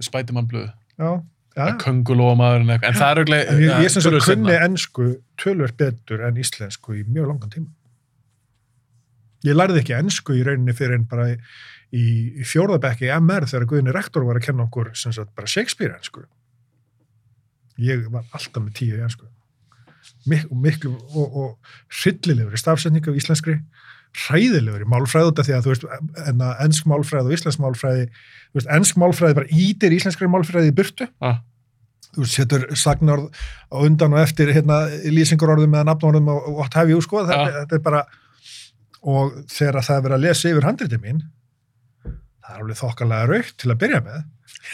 spætumannblöð. já, já. Köngulómaðurinn eitthvað. En það er auðvitað... En ég, ég sem sagt kunni ennsku tölvert betur en íslensku í mjög langan tíma. Ég lærði ekki ennsku í rauninni fyrir en bara í, í, fjórðabekki MR þegar Guðni rektor var að kenna okkur sem sagt bara Shakespeare ennsku. Ég var alltaf með tíu í ennsku. Mik miklu og, og hryllilegur í stafsetningu af íslenskri, hræðilegur í málfræð út af því að þú veist, ennsk málfræð og íslensk málfræði, þú veist, ennsk málfræði bara ítir íslenskri málfræði í burtu. Ah. þú setur sagnorð á undan og eftir hérna, lýsingarorðum eða nafnorðum og, og what have you, sko, þetta, Ja. þetta er bara og þegar það er verið að lesa yfir handriti mín það er alveg þokkalega raukt til að byrja með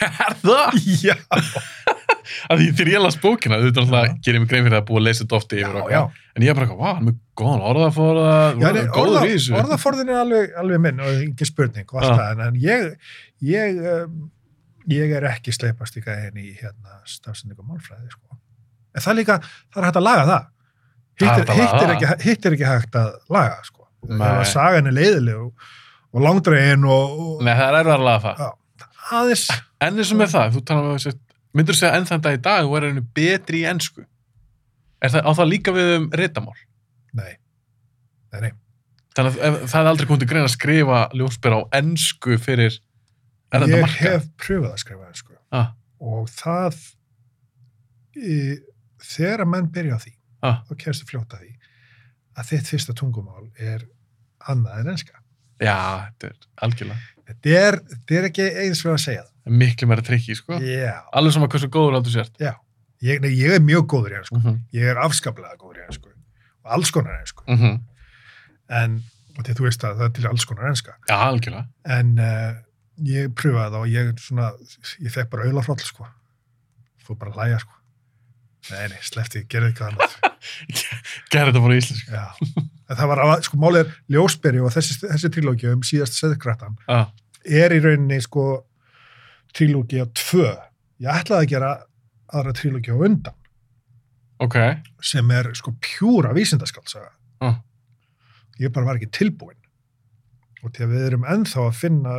Er það? já, Að því þegar ég las bókina, þú veit Já. alltaf, gerir mig grein fyrir að búa að lesa þetta ofti yfir eitthvað. En ég er bara eitthvað, vá, hann er góðan orðafóra, já nei, góður í þessu. orðaforðin er alveg, alveg minn og ekki spurning og allt það, en- ég ég, um, ég er ekki sleipast í gæðin í hérna stafsending og málfræði, sko en það er líka, það er hægt að laga það hitt Það er er, hitt er, ekki, hitt er ekki hægt að laga, sko Nei. ef að sagan er leiðileg og, og langdregin og, og Nei, það er erfið að laga það. Já, aðeins En eins og með það, þú talar myndur segja enn þann dag í dag, þú er einu betri í ennsku. Er það, á það líka við um ritamál? nei, nei, nei. Þannig að það er aldrei komið til grein að skrifa ljósbera á ennsku fyrir erlenda ég marka. hef pröfað að skrifa sko Ah, og það í, þegar að menn byrja á því ah, þá kemstu fljóta því að þitt fyrsta tungumál er annað en enska. já, þetta er algjörlega. Þetta er, þetta er ekki eins fyrir að segja það. Miklu meira trikki, sko. Já, Alveg sem að hversu góður áttu sért. já. Ég, nei, ég er mjög góður í ennsku. Mm -hmm. Ég er afskaplega góður í ennsku. Og alls konar ennsku. Mm -hmm. En, og því að þú veist að það er til alls konar enska. Já, algjörlega. En uh, ég pröfaði það og ég svona, ég fekk bara auðlafroll, sko. Fór bara að hlæja, sko. Nei, nei, sleppti, gerði eitthvað annað. Gerði þetta bara í íslensku. Já. En það var, sko, málið er ljósberi og þessi, þessi trilógi um síðast seðkrattan Ah, er í rauninni sko trilógi á tvö. Ég ætlaði að gera aðra trilógi á undan ok. sem er sko pjúra vísindaskaldsaga. Ah. Ég bara var ekki tilbúinn. Og því að við erum ennþá að finna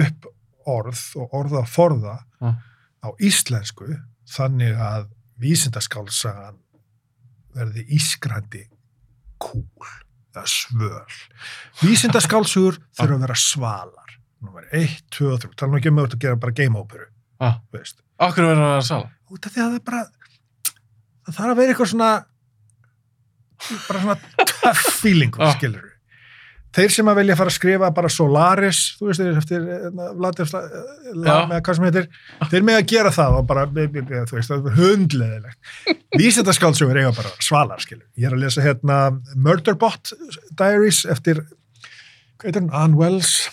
upp orð og orða forða Ah. á íslensku þannig að vísindaskaldsagan verði ískrandi kúl eða svöl. Vísindaskálsugur þurfa að vera svalar. Númer 1, 2 og 3. Tala nú ekki um að ert að gera bara game opera, Ah. Akkur verður það að sala? Út af því að það bara, það þarf að vera eitthvað svona, bara svona tough feeling, Ah. skilur við. Þeir sem að vilja fara að skrifa bara Solaris, þú veist, þeir eftir Vladimir Sla- eh. Lam, eða hvað sem heitir, þeir með að gera það og bara, þú veist, það er hundleðilegt. Vísindaskálsugur eiga bara svalar, skilur. Ég er að lesa hérna Murderbot Diaries eftir, hvað heitir hann, Ann Wells,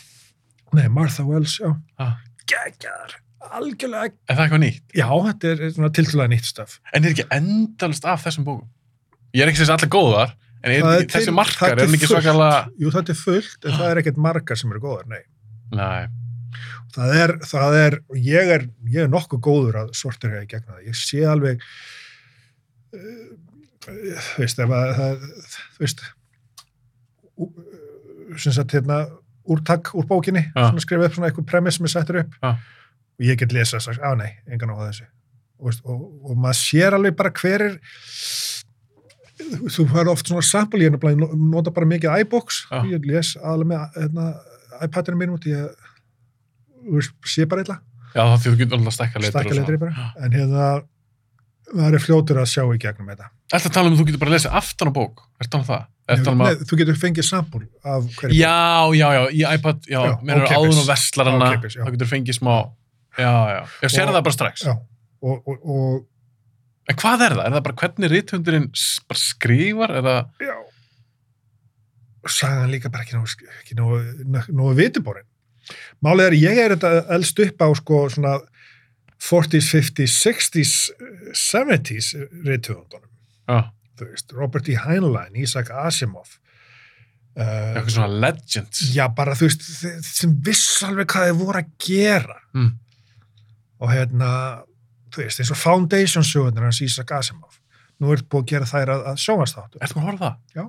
nei, Martha Wells, já, Ah. geggjar, algjörlega, Er það eitthvað nýtt? já, þetta er svona tiltúlega nýtt stöf. En er ekki endalist af þessum bókum? Ég er ekki sem allir góðar, en er er þessi það er ekki fullt. svakalega... Jú, þetta er fullt, en það er ekkert margar sem eru góðar, nei. Nei, Það er, það er, ég er, ég er nokkuð góður að sortir í gegna það. Ég sé alveg, uh, veist, ef að það, veist, uh, sem sagt, hérna, úrtak úr bókinni, Já. svona skrifa upp svona eitthvað premiss sem er settur upp Já. og ég get lesa þess að, á nei, engan á þessu. Og, og, og maður sér alveg bara hver er, þú fær oft svona sample, ég ég nota bara mikið iBooks, Já. ég les aðalega með hérna, iPadinu mínum út, ég veist, sé bara illa, já það því þú getur alltaf stekka litur stakka letri bara, en hérna það er fljótur að sjá í gegnum þetta. Þetta tala um að þú getur bara að lesa aftan á bók, er það um það? Er það um Nei, að... þú getur fengið sample af hverju Já, já, já, í iPad, já, mér er ókeypis. áðun og vestlar hana, þá getur fengið smá, já, já, já, sér það bara strax. Já, og, og, og En hvað er það? Er það bara hvernig bara skrifar, eða... já, sagan líka bara ekki nógu, ekki nógu, nógu vitiborin. Málið er, ég er þetta elst upp á sko svona 40s, 50s, 60s, 70s rithöfundunum. Já, Þú veist, Robert E. Heinlein, Isaac Asimov. Uh, eitthvað svona legends. já, bara þú veist, sem viss alveg hvað þið voru að gera. Mm. Og hérna, þú veist, eins og Foundation sögurnar hans Isaac Asimov. Nú er búið að gera þær að, að sjónvastáttu. Ertu maður að horfa það? Já.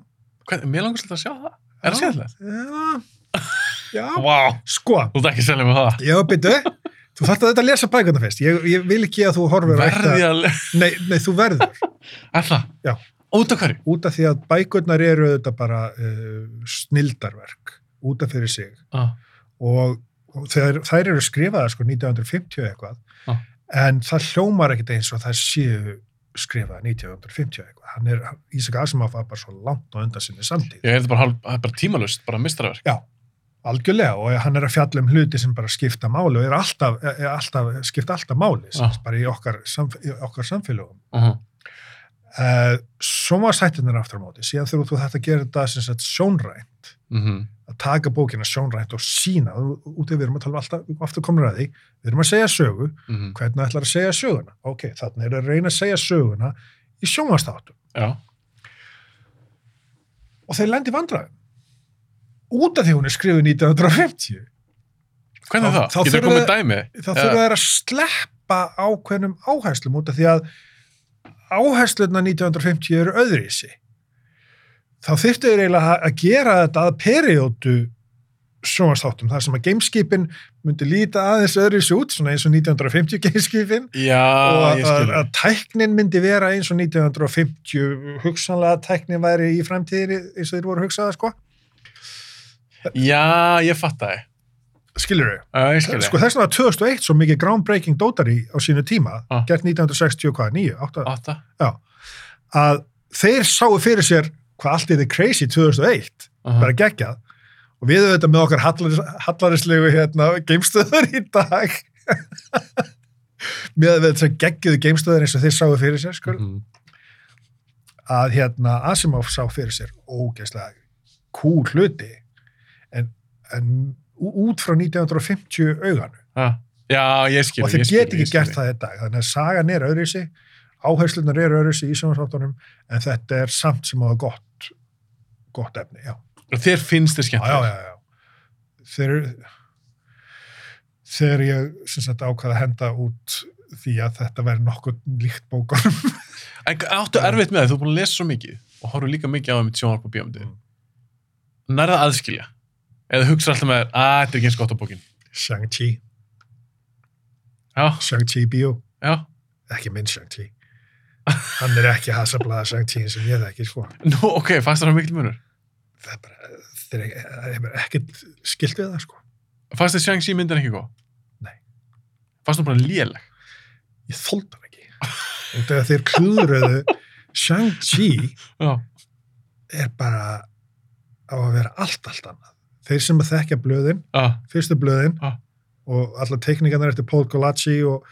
Hvern, mér langar svolítið að sjá það. Er það sérlega? Já, já, Vá, sko, þú ert ekki að selja mig það. já, byttu, þú þarft að þetta lesa bækuna fyrst. Ég, ég vil ekki að þú horfir á Verði að... le- Nei, nei, þú verður. Er það? Já. Út af hverju? Út af því að bækurnar eru þetta bara uh, snildarverk, út af fyrir sig. Ah. Og, og þeir, þær eru skrifaðar sko 1950 eitthvað, Ah. en það hljómar ekkit eins og það séu skrifaðar 1950 eitthvað. Hann er, Ísak Asimov var bara svo langt á undan sinni samtíð. Ég þetta bara, bara tímalust, bara mistarverk. Já, algjörlega og hann er að fjalla um hluti sem bara skipta máli og er alltaf, er alltaf skipta alltaf máli sagt, bara í okkar, samf okkar samfélögum Uh -huh. Uh, sjónvarsættirnir aftur á móti síðan þegar þú þetta að gera þetta sem sagt sjónrænt Mm -hmm. að taka bókina sjónrænt og sína út af við erum að tala um alltaf aftur komur að því við erum að segja sögu, Mm hvernig ætlar að segja söguna ok, þannig er að reyna að segja söguna í sjónvarsþáttum Já. og þeir lendi vandræðum út af því hún er skrifuð 1950 Hvernig Þá- þá? þá Getur þurfa komið þau- dæmi? þá þurfa þær að sleppa ákveðnum áherslum út af því að áhersluna 1950 eru öðrísi þá þyrftu þeir eiginlega að gera þetta að periódu sjónvarsþáttum, þar sem að gameskipin myndi líta aðeins öðrísi út svona eins og 1950 gameskipin Já, og að, að tæknin myndi vera eins og 1950 hugsanlega að tæknin væri í framtíðir eins og þeir voru hugsaða sko. Já, ég fatt það. Skilur þau? Já, ég skilur. Sko þess vegna 2001 svo mikið groundbreaking dótari á sínu tíma, Ah. gert 1960 og hvað, 9, 8, Átta. að þeir sáu fyrir sér hvað allt er crazy 2001, Uh bara geggjað og við auðvitað með okkar hallaris, hallarislegu hérna, geimstöður í dag með þetta geggjuðu geimstöður eins og þeir sáu fyrir sér skul, -hmm. að hérna Asimov sá fyrir sér ógeðslega cool hluti en, en út frá 1950 auganu Já, ég skilur. og skil, get ekki skil. gert það dag þannig að sagan er öðruvísi áherslunar eru öðruvísi í sjónvarsáttunum en þetta er samt sem á það gott gott efni, já, Og þér finnst já, skemmt. já, já, já. þegar þegar ég sagt ákvaða að henda út því að þetta væri nokkuð líkt En áttu erfitt með það, þú er búin að lesa svo mikið og horfðu líka mikið á það mitt bíómyndi. Mm. Nærða að aðskilja. Eða hugsa alltaf með þér, að þetta er ekki eins gott á bókin. Shang-Chi, Shang-Chi bíó já. ekki minn Shang-Chi hann er ekki hasablaða Shang-Chi sem ég þekki sko Nú, ok, fannst það mikil munur? það er bara, það er, það er bara ekkert skilt við það sko Fannst þið Shang-Chi myndin ekki góð? Nei. Fannst þú bara léleg? ég þóldi hann ekki og þegar þeir klúðröðu Shang-Chi Já. er bara á að vera allt, allt annað þeir sem að þekkja blöðin, Já, fyrstu blöðin Ah. og alla teikningarnar eftir Paul Golacci og,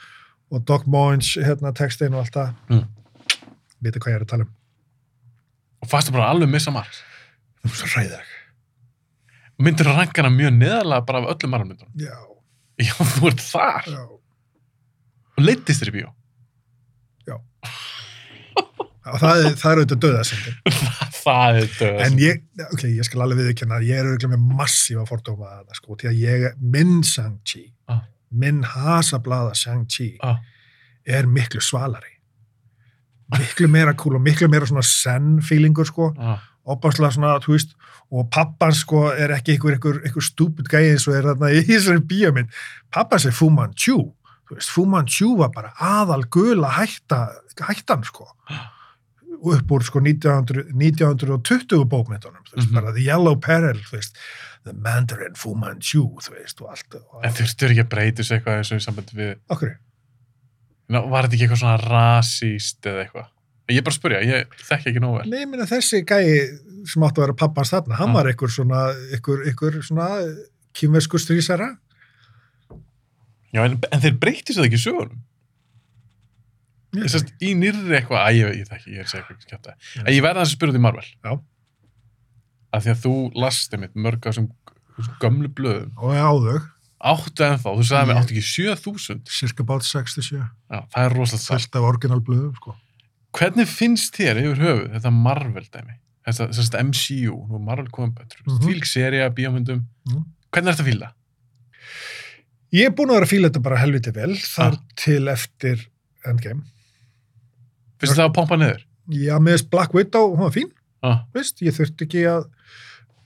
og Doc Moens hérna textin og allt það Mm. vita hvað ég er að tala um og fannst þú bara alveg missa marg. það er svo ræðag Myndir að ranka hana mjög neðarlega bara af öllum margmyndunum. já, Já, þú ert þar. já, Og leittist þér í bíó. það, það er auðvitað döðasendin það er döð. en ég, ok, ég skal alveg viðurkenna að ég er auðvitað með massífa fordóma að það sko, því að ég, minn Shang-Chi Ah. minn hasablada Shang-Chi Ah. er miklu svalari. Miklu meira cool og miklu meira svona zen-feelingur sko, Já, opaslega svona, þú veist og pappan sko er ekki einhver, einhver, einhver stúpid gæði eins og er þarna í þessari bíómynd pappans er Fu Manchu þú veist, Fu Manchu var bara aðal gula hætta, hættan sko. Og upp úr sko 1900, 1920 bókmyndunum, þú veist, Mhm. bara The Yellow Peril, þú veist The Mandarin Fu Manchu, þú veist, og allt og, En þurftur ekki að breytis eitthvað og í sambandi við... okkur, var þetta ekki eitthvað svona rasíst eða eitthvað? Ég er bara að spyrja, ég þekki ekki nógu vel. Nei, meina þessi gæi sem átti að vera pappans þarna, hann Ah. var einhver svona, einhver, svona kýmversku strísara. Já, en, en þeir breytist það ekki í sögunum. Ég sérst, í nýrri eitthvað, að ég, ég þekki, ég er að segja eitthvað skjátt En ég þess að spyrja út í Marvel. Já. Af því að þú lasti mitt mörg af þessum gömlu blöðum. Og ég á þau, Áttu ennþá, þú sagði mér, Ég- áttu ekki 7000. cirka bát 67, Já, það er rosalega sætt. fullt af orginal blöðum, sko. Hvernig finnst þér yfir höfuð þetta Marvel dæmi? Þetta, þetta MCU, nú Marvel betur. Mm. -hmm. Fylg seria, bíómyndum. Mhm. Hvernig er þetta að fíla? Ég er búin að vera að fíla þetta bara helviti vel, þar Ah. til eftir Endgame. Finnst það að pompa niður? Já, með Black Widow, hún var fín, Ah, veist, ég þurfti ekki að,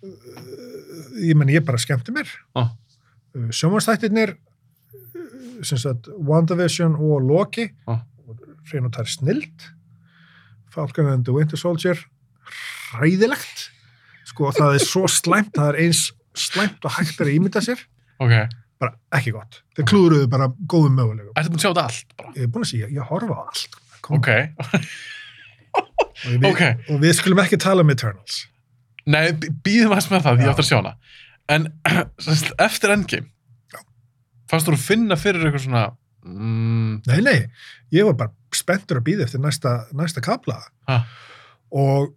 uh, ég menn, ég bara skemmti mér. ah, Uh, Sjómanstættirnir, sem sagt, WandaVision og Loki, ah. hrein og tær snild Falcon and the Winter Soldier hræðilegt sko það er svo slæmt það er eins slæmt og hægt er að ímynda sér Ok. bara ekki gott, þeir klúðruðu bara góðum mögulegum Ertu búin að sjá þetta allt bara? ég er búin að segja, ég horfa á allt Kom. Ok. og, við, ok. og við skulum ekki tala um Eternals Nei, býðum aðeins með það því ég Já. átt að sjá hana. En eftir Endgame, fannst þú að finna fyrir eitthvað svona, mm, Nei, nei, ég var bara spenntur að býða eftir næsta, næsta kapla Ha. og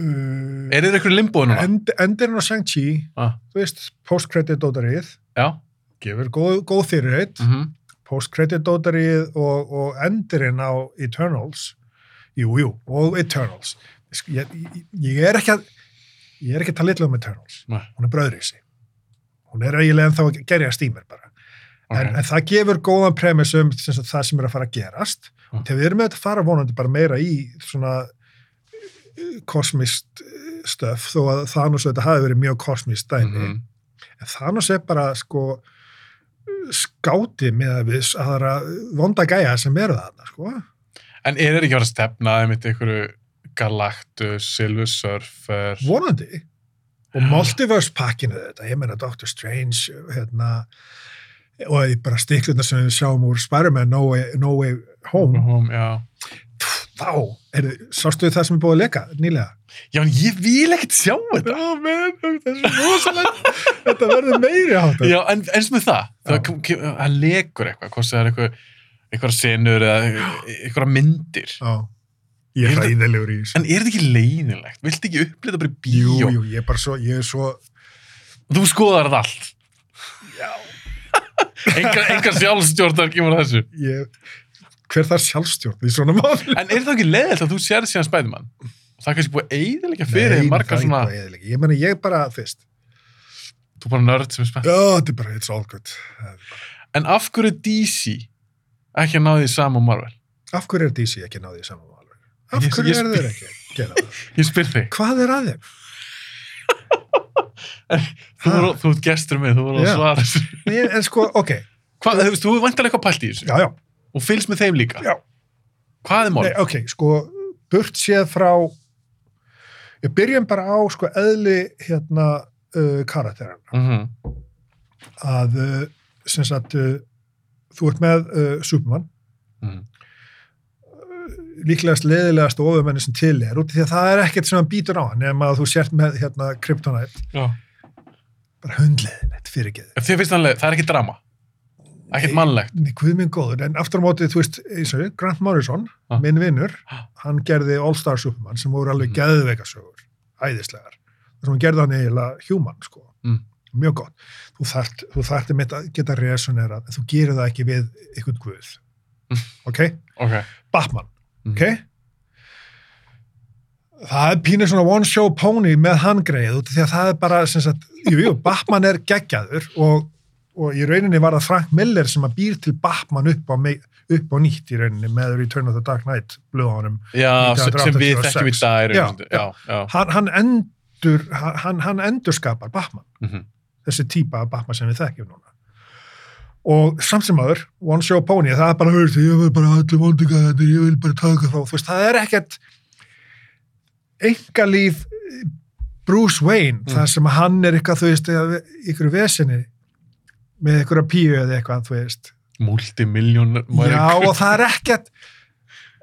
uh, er þið eitthvað limbóð núna? end, endirinn á Shang-Chi Ah. þú veist, post-credit dótarið Já. gefur góð, góð fyrirheit Mm -hmm. Post-credit dótarið og, og endirinn á Eternals. Jú, jú, og Eternals. Ég, ég, er ekki að ég er ekki að tala illa um Eternals. Nei. hún er bröðrisi hún er eiginlega ennþá að gerja stímir bara. En, en það gefur góðan premis um sem það sem er að fara að gerast. Mm. og þegar við erum með þetta að fara vonandi bara meira í svona uh, kosmist uh, stöf þó að Thanos þetta hafi verið mjög kosmist dæmi. Mhm. en Thanos er bara sko skáti með að við aðra vonda gæja sem eru þarna sko. En er þeir ekki að vera að stefna einmitt einhverju Galactus, Silver Surfer? vonandi og Já. multiverse pakkinu þetta, ég meina Doctor Strange hérna og bara stikluna sem við sjáum úr Spider-Man No Way, no Way Home Home, þá, er, sástu það sem er búið að leka nýlega? Já, en ég vil ekkert sjá þetta. Já, menn, þetta er svo rosalegt þetta verður meiri átt Já, en eins með það, það, það lekur eitthvað, hvort það er eitthvað, eitthvað senur eða eitthvað myndir. Já. ég er þetta- hræðilegur í þessu En er þetta ekki leiðinlegt? Viltu ekki upplita bara í bíó? jú, jú, ég er bara svo, ég er svo Þú skoðar þetta allt. já, Enga, enga sjálfstjórnar kemur að þessu. ég, hver þar sjálfstjórn í svona máli En er það ekki leiðilegt að þú sér síðan Spiderman? Það er kannski búið að eiðilega fyrir Nei, margar er svona, ég meina, ég bara, þú veist þú er bara nörd sem er spennt. já, þetta er bara, it's all good er En af hverju er DC ekki að ná því sama og Marvel? af hverju er DC ekki náðið í saman máli af Ég- hverju ég er spyr- þeir ekki að gera það Ég spyr þig. hvað er að þeim? Þú, voru, þú ert gestur með, þú voru að svara en sko, ok, Hvað, þú veist, þú er vantilega eitthvað pælt í þessu. já, já, Og fylgst með þeim líka. já. Hvað er mál? Nei, ok, sko, burt séð frá ég byrjum bara á sko eðli hérna uh, karakteran Mm að uh, sem sagt uh, þú ert með uh, Superman -hmm. líklegast leðilegast og ofumenni sem til er út af því að það er ekkert sem hann býtur á hann nema að þú sért með hérna Kryptonite Já. bara hundleðilegt þannig, það er ekki drama. Ekkert mannlegt. Guð minn góður, en aftur á móti, þú veist, og Grant Morrison, Ah. minn vinnur, hann gerði All Star Superman sem voru alveg Mm. geðveikasögur, æðislegar. Það sem hann gerði hann eiginlega human, sko. Mm. Mjög gott. Þú þart, þú þarft einmitt að geta resonerað, en þú gerir það ekki við ykkur guð. Mm. Ok? Ok. Batman, Mm. ok? Það er pínir svona one show pony með hann greið, út því að það er bara, sem sagt, jú, jú, Batman er geggjaður og, og í rauninni var það Frank Miller sem að býr til Batman upp á, upp á nýtt í rauninni með Return of the Dark Knight blöðunum. Já, sem, sem við 1986. þekkjum í dag. Já, já, já. Hann, hann endur, hann, hann endur skapar Batman, Mm þessi típa af Batman sem við þekkjum núna. Og samt sem aður, one show pony, það er bara, hörst, ég vil bara allir vondingaðir, ég vil bara taka þá, þú veist, það er ekkert engalíf Bruce Wayne, Mm. það sem hann er eitthvað, þú veist, ykkur vesinni með að píu eða eitthvað, þú veist. Multimiljón. Já, og það er ekkert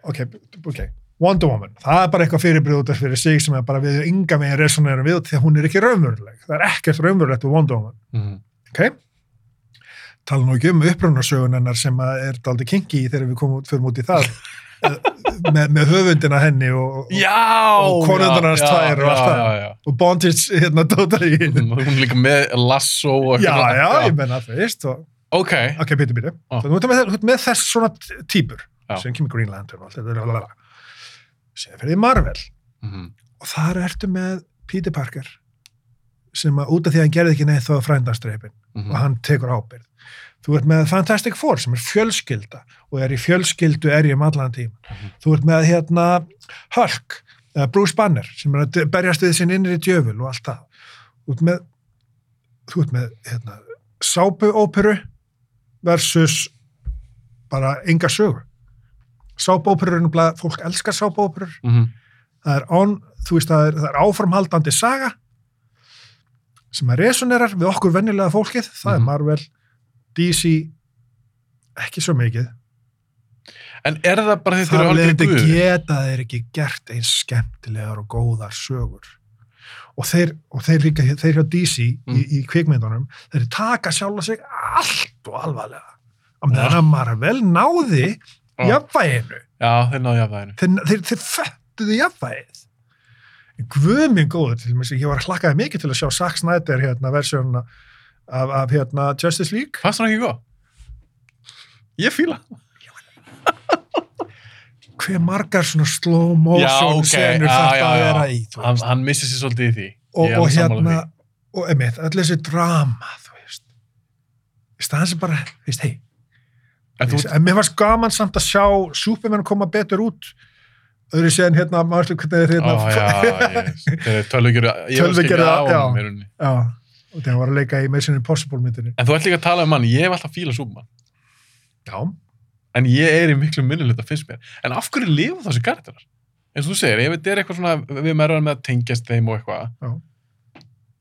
ok, ok, Wonder Woman það er bara eitthvað af fyrir sig sem er bara við ynga megin resonerum við því að hún er ekki raunveruleg, það er ekkert raunverulegt við Wonder Woman, Mm ok. Tala nú ekki um upprunarsögun hennar sem er daldi kinky þegar við komum út fyrir út í það með, með höfundina henni og! Og já, tvær og allt það. Og bondage hérna dótar í Hún líka með lasso og já, já, ég menna veist og, Ok. ok, býtu, býtu, Ah. þú ert með, þess svona típur Já. sem kemur Green Lantern og allt þetta síðan fyrir Marvel Mm og þar ertu með Peter Parker sem að út af því að hann gerði ekki neitt þá frændastreipin -hmm. og hann tekur ábyrð þú ert með Fantastic Four sem er fjölskylda og er í fjölskyldu erjum allan tíma Mhm. þú ert með hérna Hulk, eða Bruce Banner sem er að berjast við sinn innri djöful og allt það þú ert með þú ert með hérna sápuóperu versus bara enga sögu sápuóperur er nefnilega, fólk elskar sápuóperur Mm -hmm. það er, on, þú veist, það er, það er áframhaldandi saga sem að resonerar við okkur venjulega fólkið, það Mhm. er Marvel DC ekki svo mikið En er það bara þetta þetta guð? geta þeir ekki gert eins skemmtilegar og góðar sögur og þeir, og þeir líka, þeir hjá DC í, Mm. í kvikmyndunum, þeir taka sjálfa sig allt og alvarlega og Já. meðan að Marvel náði Já. jafnvæginu Já, þeir náðu jafnvæginu. þeir, þeir, þeir föttuðu jafnvægið guð minn góður til þess að ég var að hlakkaði mikið til að sjá Zack Snyder hérna versjónuna af, af hérna Justice League Fannst það ekki góð? Ég fíla. hver margar svona slow motion ok, senur já, þetta já, að já. vera í Hann, hann missi sér svolítið í því. og, er og hérna og einmitt, öll þessi drama þú veist í staðan sem bara, veist, hei En mér varst gaman samt að sjá Superman koma betur út öðru séðan hérna, maður hvernig þeir Ó, hérna já, ég, þeir eru tölvugjörðu, ég var Tölvugerðu, skilja á já. já, og hann var að leika í Mission Impossible myndinni En þú ert líka að tala um hann, ég hef alltaf fílað Superman. já, En ég er í miklu minnilegta finnst mér. En af hverju lifa þessi karakterar? og þú segir, ef þetta er eitthvað svona við erum með að tengjast þeim og eitthvað Já.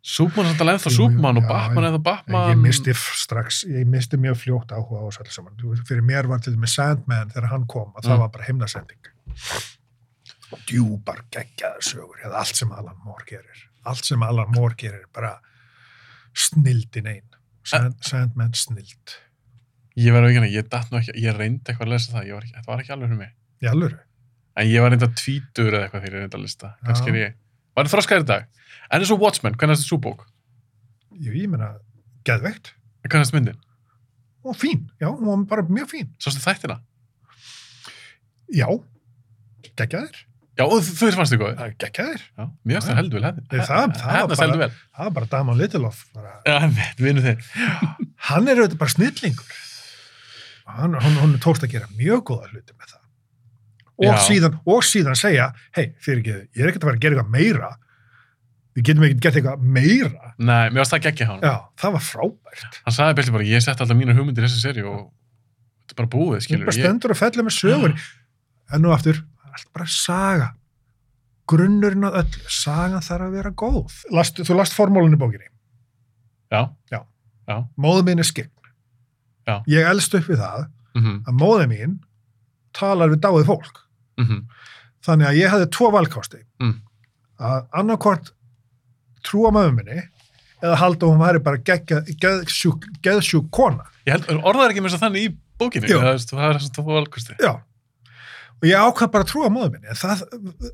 Superman er alltaf ennþá Superman og Batman er það Nei, Batman ég misti strax, ég misti mjög fljótt áhuga á þessu alls saman. Fyrir mér var til dæmis Sandman þegar hann kom, að það Mm. var bara himnasending. Djúpar geggjaðar sögur, allt sem Alan Moore gerir. Allt sem Alan Moore gerir, bara snildin einn. Sand, Sandman snild. ég verður ekki ég datt nú ekki, ég reyndi eitthvað að lesa það, ekki, þetta var ekki alveg fyrir mig Í alvöru. en ég var reynda tvítur eða eitthvað þegar ég reyndi að lista kannski er ég, var það þroskaður í dag en eins og Watchmen, hvernig er þetta súbók? Jú, ég meina, geðveikt. hvernig er þetta myndin? Og fín, já, var bara mjög fín. Sástu þættina? Já, geggjaðir. Já, og þú veist fannst þig góður? Geggjaðir. Já, mér finnst Já. það heldur vel hefði. Nei, það- það var Hérna bara- heldur vel. Það var bara Damon Lindelof. Bara, Já, vinnu þeir. hann er auðvitað bara snillingur. Hann, hann, hann tókst að gera mjög góða hluti með það. Og, síðan, og síðan segja, hei, fyrir ekki, ég er ekkert að vera að gera eitthvað meira. Við getum ekkert gert eitthvað meira. Nei, mér varst það geggja hann. Já, það var frábært. Hann sagði Belli bara, ég sett alltaf mínar hugmyndir í þessu seri og þetta er bara búið, Ég skilur. bara stendur og fellur með sögur. En nú aftur, allt bara saga. Grunnurinn að öllu. Sagan þarf að vera góð. Last, þú last formólunni bókinni. Já, Já. Já. Móðu mín er skegn. Já. Ég elst upp við það mhm, að móðu mín talar við dáið fólk. mhm, Þannig að ég hafði tvo valkosti. Mm. Að annarkvort trúa mömmu minni eða halda að hún væri bara geðsjúk, geðsjúk kona. Ég held, orðaði ekki með þess að þannig í bókinni. Það, það er þess að það var valkosti. Já. Og ég ákvað bara að trúa móðu minni. En það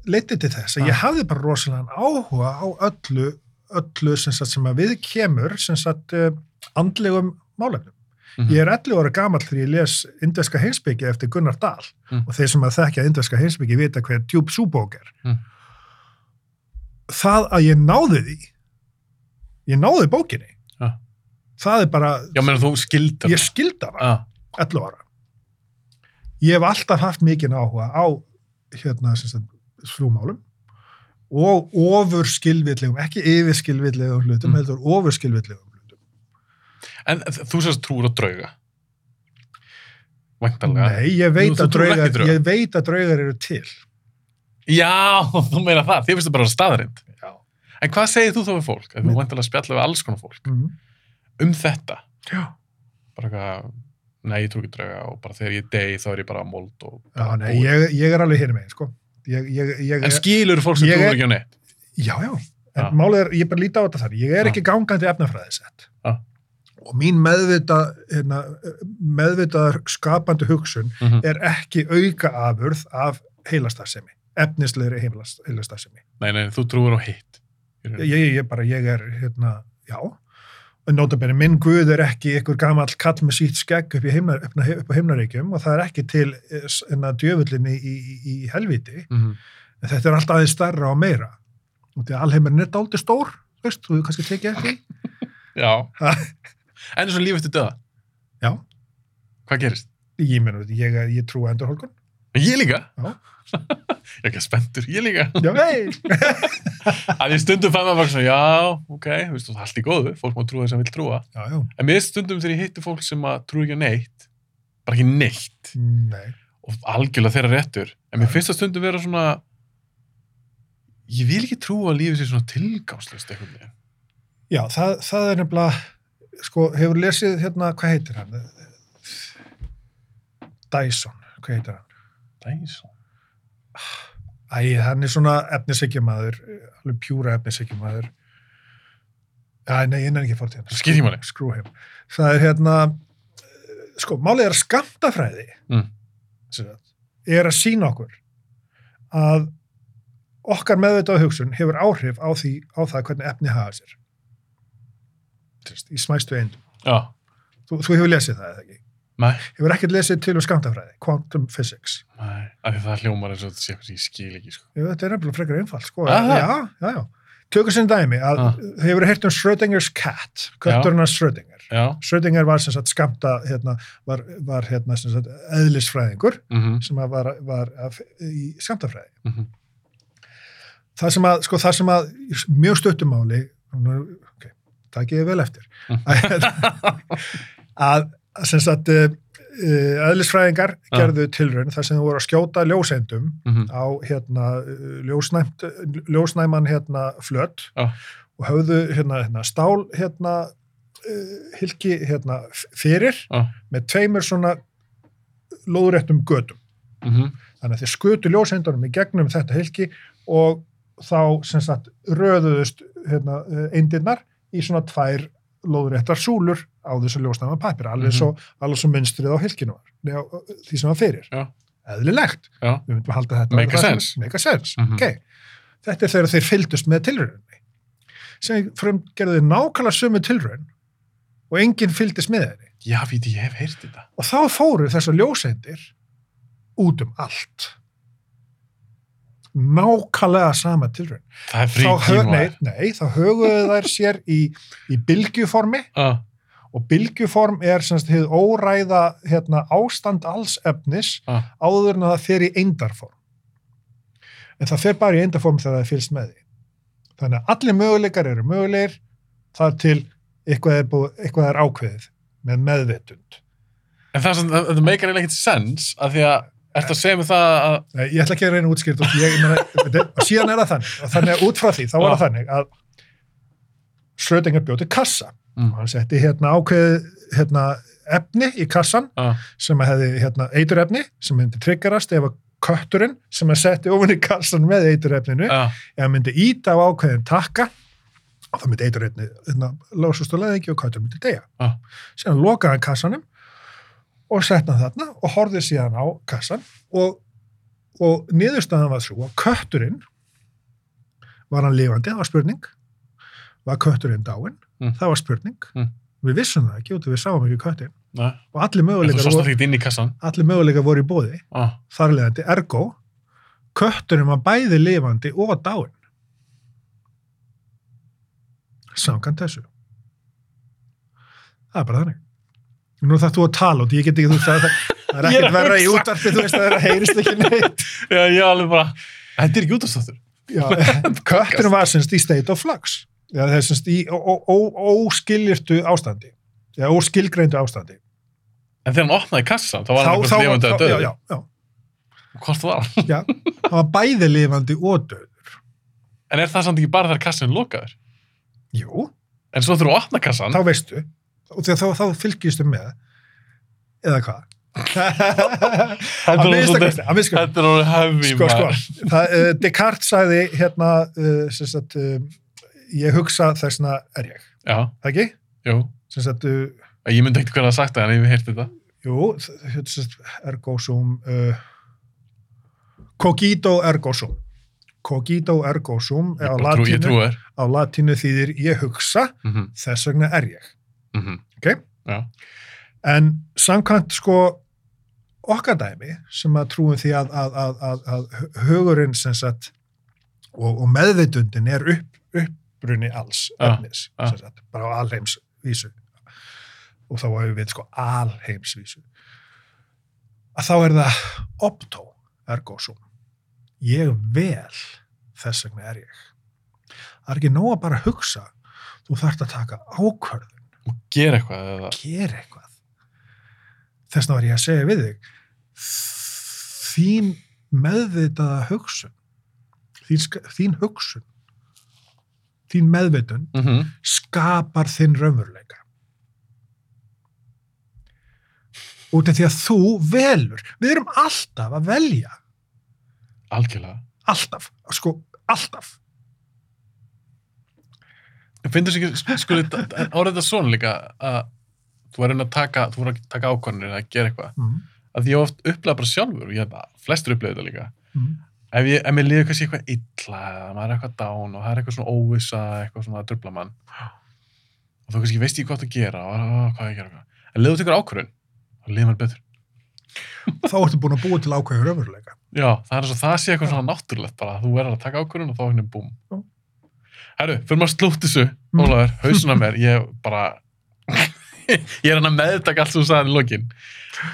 leiti til þess að Ah. ég hafði bara rosalega áhuga á öllu, öllu sem, sagt, sem að við kemur sem sagt, uh, andlegum málefnum. Mhm. Ég er 11 ára gamall þegar ég les Indeska heimsbyggi eftir Gunnar Dahl Mm. og þeir sem að þekkja Indeska heimsbyggi vita hver djúb súbók er. Mm. Það að ég náði því, ég náði bókinni, Já. það er bara, Já, menn þú skildar. ég skilda hana, Já, 11 ára. Ég hef alltaf haft mikið áhuga á hérna, frúmálum og ofur skilvillegum, ekki yfir skilvillegum hlutum, Mm. heldur ofur skilvillegum hlutum. en þú sérst trúur á drauga. Væntanlega. Nei, ég veit, Nú, þú draugar, drauga? ég veit að draugar eru til. Já, þú meina það. Þið finnst það bara staðrind. Já. En hvað segir þú þá við fólk? Þú Nei. væntanlega spjalla við alls konar fólk. Mm. Um þetta. Já. Bara eitthvað, nei, ég trú ekki á drauga og bara þegar ég degi þá er ég bara mold og Já, nei, ég, ég er alveg hérna megin, sko. Ég, ég, ég, En skilur fólk sem er- ekki á neitt? já, já, en Já. málið er, ég bara líti á þetta þar, ég er Já. ekki gangandi efnafræðisett. Já. Og mín meðvita, hérna, meðvitaðar skapandi hugsun Mm er ekki auka afurð af heilastarfsemi, efnislegri heilast- heilastarfsemi. Nei, nei, þú trúur á hitt. Ég, ég, ég bara, ég er, hérna, já, en nótabenni, minn guð er ekki ykkur gamall kall með sítt skegg upp, heimna, upp, á heimnaríkjum og það er ekki til enna djöfullinni í, í, í helviti, Mm en þetta er alltaf aðeins starra og meira. Því að alheimurinn er dálítið stór, veist, þú kannski tekið því. Já. En eins og líf eftir döða. Já, Hvað gerist? ég meina, ég, ég trú að endurhólkun. Ég líka. Já. ég er ekki spenntur. Ég líka. Já, að ég stundum fann maður bara svona, já, ok, veist, það er allt í góðu, fólk má trúa þess að vil trúa. Já, já, En mér stundum þegar ég hitti fólk sem að trúi ekki á neitt, bara ekki neitt, nei. og algjörlega þeirra réttur, en mér finnst það stundum vera svona, ég vil ekki trúa að lífið sé svona einhvern veginn. Já, það, það er nefnilega, sko, hefur lesið hérna, hvað heitir hann? Dyson, hvað heitir hann? Svo. Æ, hann er svona efniseggjamaður, alveg pjúra efniseggjamaður. Æ, nei, ég nefn ekki fórt hérna. Ekki máli. Screw him. Það er hérna, sko, málið er að skamtafræði Mm. er að sína okkur að okkar meðvitað hugsun hefur áhrif á, því, á það hvernig efni hafa sér. Í smæstu eindum. Já, Þú, þú hefur lesið það, eða ekki? Nei, Hefur ekkert lesið til um skamtafræði, quantum physics. nei, af því það hljómar eins og þetta sé sem ég skil ekki, sko. Jú, þetta er nefnilega frekar einfalt, sko. Aha. Já, já, já. Tökur sem dæmi að Ah. hefur heyrt um Schrödingers cat, kötturinn hans Schrödinger. Já, Schrödinger var sem sagt skamta, hérna, var, var hérna sem sagt eðlisfræðingur mhm, sem að var, var að, í skamtafræði. mhm, Það sem að, sko, það sem að mjög stuttumáli, ok, það ekki vel eftir, Mhm. Að, að sem sagt uh, eðlisfræðingar Ah. gerðu tilraun þar sem þú voru að skjóta ljóseindum mhm, á hérna ljósnæmt, ljósnæman hérna flöt Já. og höfðu hérna, hérna stál hérna uh, hilki hérna fyrir Já. með tveimur svona lóðréttum gödum. mhm, Þannig að þeir skutu ljóseindunum í gegnum þetta hilki og þá sem sagt röðuðust hérna eindirnar í svona tvær lóðréttar súlur á þessu ljósnæma papir, alveg, Mhm. svo, alveg svo munstrið á hilkinu var, því sem var fyrir. Já. Eðlilegt já, við myndum halda þetta Make það sem- sense. make a sense, Mhm. ok þetta er þegar þeir fylgdust með tilrauninni sem frum gerði nákvæmlega sömu tilraun og enginn fylgdist með henni já, viti, ég hef heyrt þetta. og þá fóru þessar ljóseindir út um allt nákvæmlega sama tilraun Það er fríkið, hö, nei, þá höguðu þær sér í, í bylgjuformi Já, og bylgjuform er semst hið óræða hérna, ástand alls efnis já, áður en að það fer í eindarform. En það fer bara í eindarform þegar það fylgst með því. Þannig að allir möguleikar eru mögulegir þar til eitthvað er, búið, eitthvað er ákveðið með meðvitund. En það svona, þetta meikar eiginlega ekkert sens, af því að, að segja mig það að, Nei, Ég ætla ekki að reyna útskýrt og, ég, þetta- og síðan er það þannig. Og þannig að út frá því, þá var það Já. þannig að Schrödinger bjóti kassa. Mm. Og hann setti hérna ákveðið hérna, efni í kassan já, sem hefði hérna, eiturefni sem myndi triggerast ef að kötturinn sem að setti ofan í kassan með eiturefninu já, ef myndi íta á ákveðin takka og það myndi eiturefni hérna, lásast og leðingi og köttur myndi deyja. Já. Síðan lokaði hann kassanum og sett hann þarna og horfði síðan á kassan og, og niðurstaðan var svo að kötturinn var hann lifandi, það var spurning var kötturinn dáinn, Mm. það var spurning. Mm. við vissum það ekki út af við sáum ekki köttin nei, og allir sást voru, voru í bóði Já, þarlegandi ergo kötturinn var bæði lifandi og dáinn. Samkvæmt þessu. Það er bara þannig. Nú þarf þú að tala út, ég get ekki þú að það, það er er ekkert að verra í hugsa. útvarpi þú veist að það heyrist ekki neitt. Já, ég alveg bara, þetta er ekki útastáttur. Já, kötturinn var semst í state of flux Já, það er semst í ó- ó- ó- óskiljirtu ástandi Já, óskilgreindu ástandi. En þegar hann opnaði kassan, þá var hann eitthvað lifandi að já, döðu. já, já, Hvort var? já, hann var bæði lifandi og döður En er það samt ekki bara þegar kassan er lokaður? Jú, En svo þurfum við að opna kassan. þá veistu. Og þá, þá fylgistu með. Eða hvað? Þetta er er alveg hefði, sko, sko, það, uh, Descartes sagði hérna uh, sem sagt, uh, ég hugsa þessna er ég, Já, það ekki? jú. sem sagt, uh, Ég myndi ekkert hvernig að sagt það, en ég heyrt þetta. jú, þ- hérna sem sagt, ergo sum uh, cogito ergo sum cogito ergo sum á Ég, bara trú, ég trú þér. á latínu þýðir ég hugsa Mm -hmm. þess vegna er ég Mm -hmm. Ok? Já. En samkvæmt sko okkar dæmi sem að trúum því að, að, að, að, að hugurinn sem sagt og, og meðveitundin er upp, uppbrunni alls Ja, efnis, sem sagt, bara á alheimsvísu. Og þá hefur við sko alheimsvísu. Að þá er það optó ergo sum. Ég vel þess vegna er ég. Það er ekki nóg að bara hugsa þú þarft að taka ákvörðun. Og gera eitthvað eða... gera eitthvað. Þess vegna var ég að segja við þig þín meðvitaða hugsun þín, þín hugsun þín meðvitun Mm -hmm. skapar þinn raunveruleika út af því að þú velur við erum alltaf að velja Algjörlega. alltaf, sko, alltaf. Finnst þess ekki, skuli, árið þetta svona líka að þú er að taka, þú er að taka ákvarðanir að gera eitthvað. Mm. Að því ég hef oft upplegað bara sjálfur og ég held að flestir upplegað þetta líka. Mm. Ef, ég, ef mér líður kannski eitthvað illa eða maður er eitthvað dán og það er eitthvað svona óvissa, eitthvað svona að drubla mann og þú kannski veist ég hvað að gera og "Ó, hvað að gera. En leðu tekur ákvörðun, þá líður maður betur. Þá ertu búin að búa til ákveður öfurleika. Já, það er eins og það sé eitthvað svona náttúrulegt bara, þú verður að taka ákvörðun og þá hérna búm. Herru, fyrir maður slútt þessu, Mm. Ólafur, hausuna mér, ég bara, ég er hann að meðtaka allt sem þú sagði í lokin.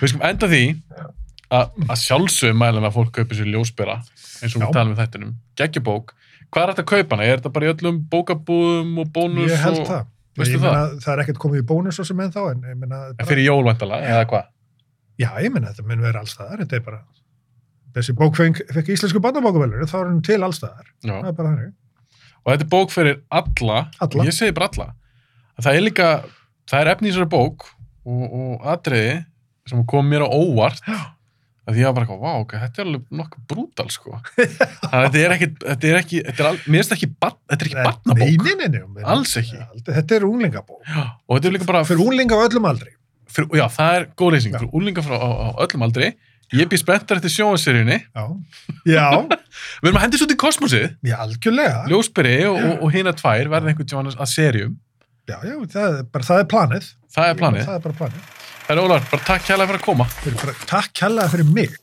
Við skulum enda því að, sjálfsögum mælum að fólk kaupi sér ljósbera, eins og Já. við talum við þættinum, geggjubók. Hvað er þetta að kaupa hana? Er þetta bara í öllum bókabúðum og bónus Ég held og það. ég það? Meina, það er ekkert komið í bónus og sem en þá, en ég meina, En fyrir jólvæntala, eða hvað? já, ég meina, þetta mun vera allstaðar, þetta er bara, þessi bók fekk íslensku bandabókavelur, þá er hann til allstaðar. Það er. Og þetta er bók fyrir alla, Alla. ég segi bara alla. Að það er líka, það er þessari bók og, og atriði sem kom mér á óvart Já. Að ég var bara eitthvað, vá, ok, þetta er alveg nokkuð brútal, sko. Að þetta er ekki, þetta er ekki, þetta er al, mér finnst það ekki, barn, þetta er ekki barnabók. Nei, nei, nei, nei. Alls ekki. Aldrei- Þetta er unglingabók. Já, og þetta er líka bara, Fyrir unglinga á öllum aldri. fyrir, já, það er góð leysing, fyrir frá á, á öllum aldri. Ég býð spenntar eftir sjóaseríunni. Já. Já, Við erum að hendi svo til kosmosið, já, algjörlega. ljósberi og, og, og hina tvær verða einhvern tjóðan að serjum. Já, já, það er bara, það er planið. Það er planið. Það er bara planið. Það er Ólar, bara takk kærlega fyrir að koma. Fyrir, bara, takk kærlega fyrir mig.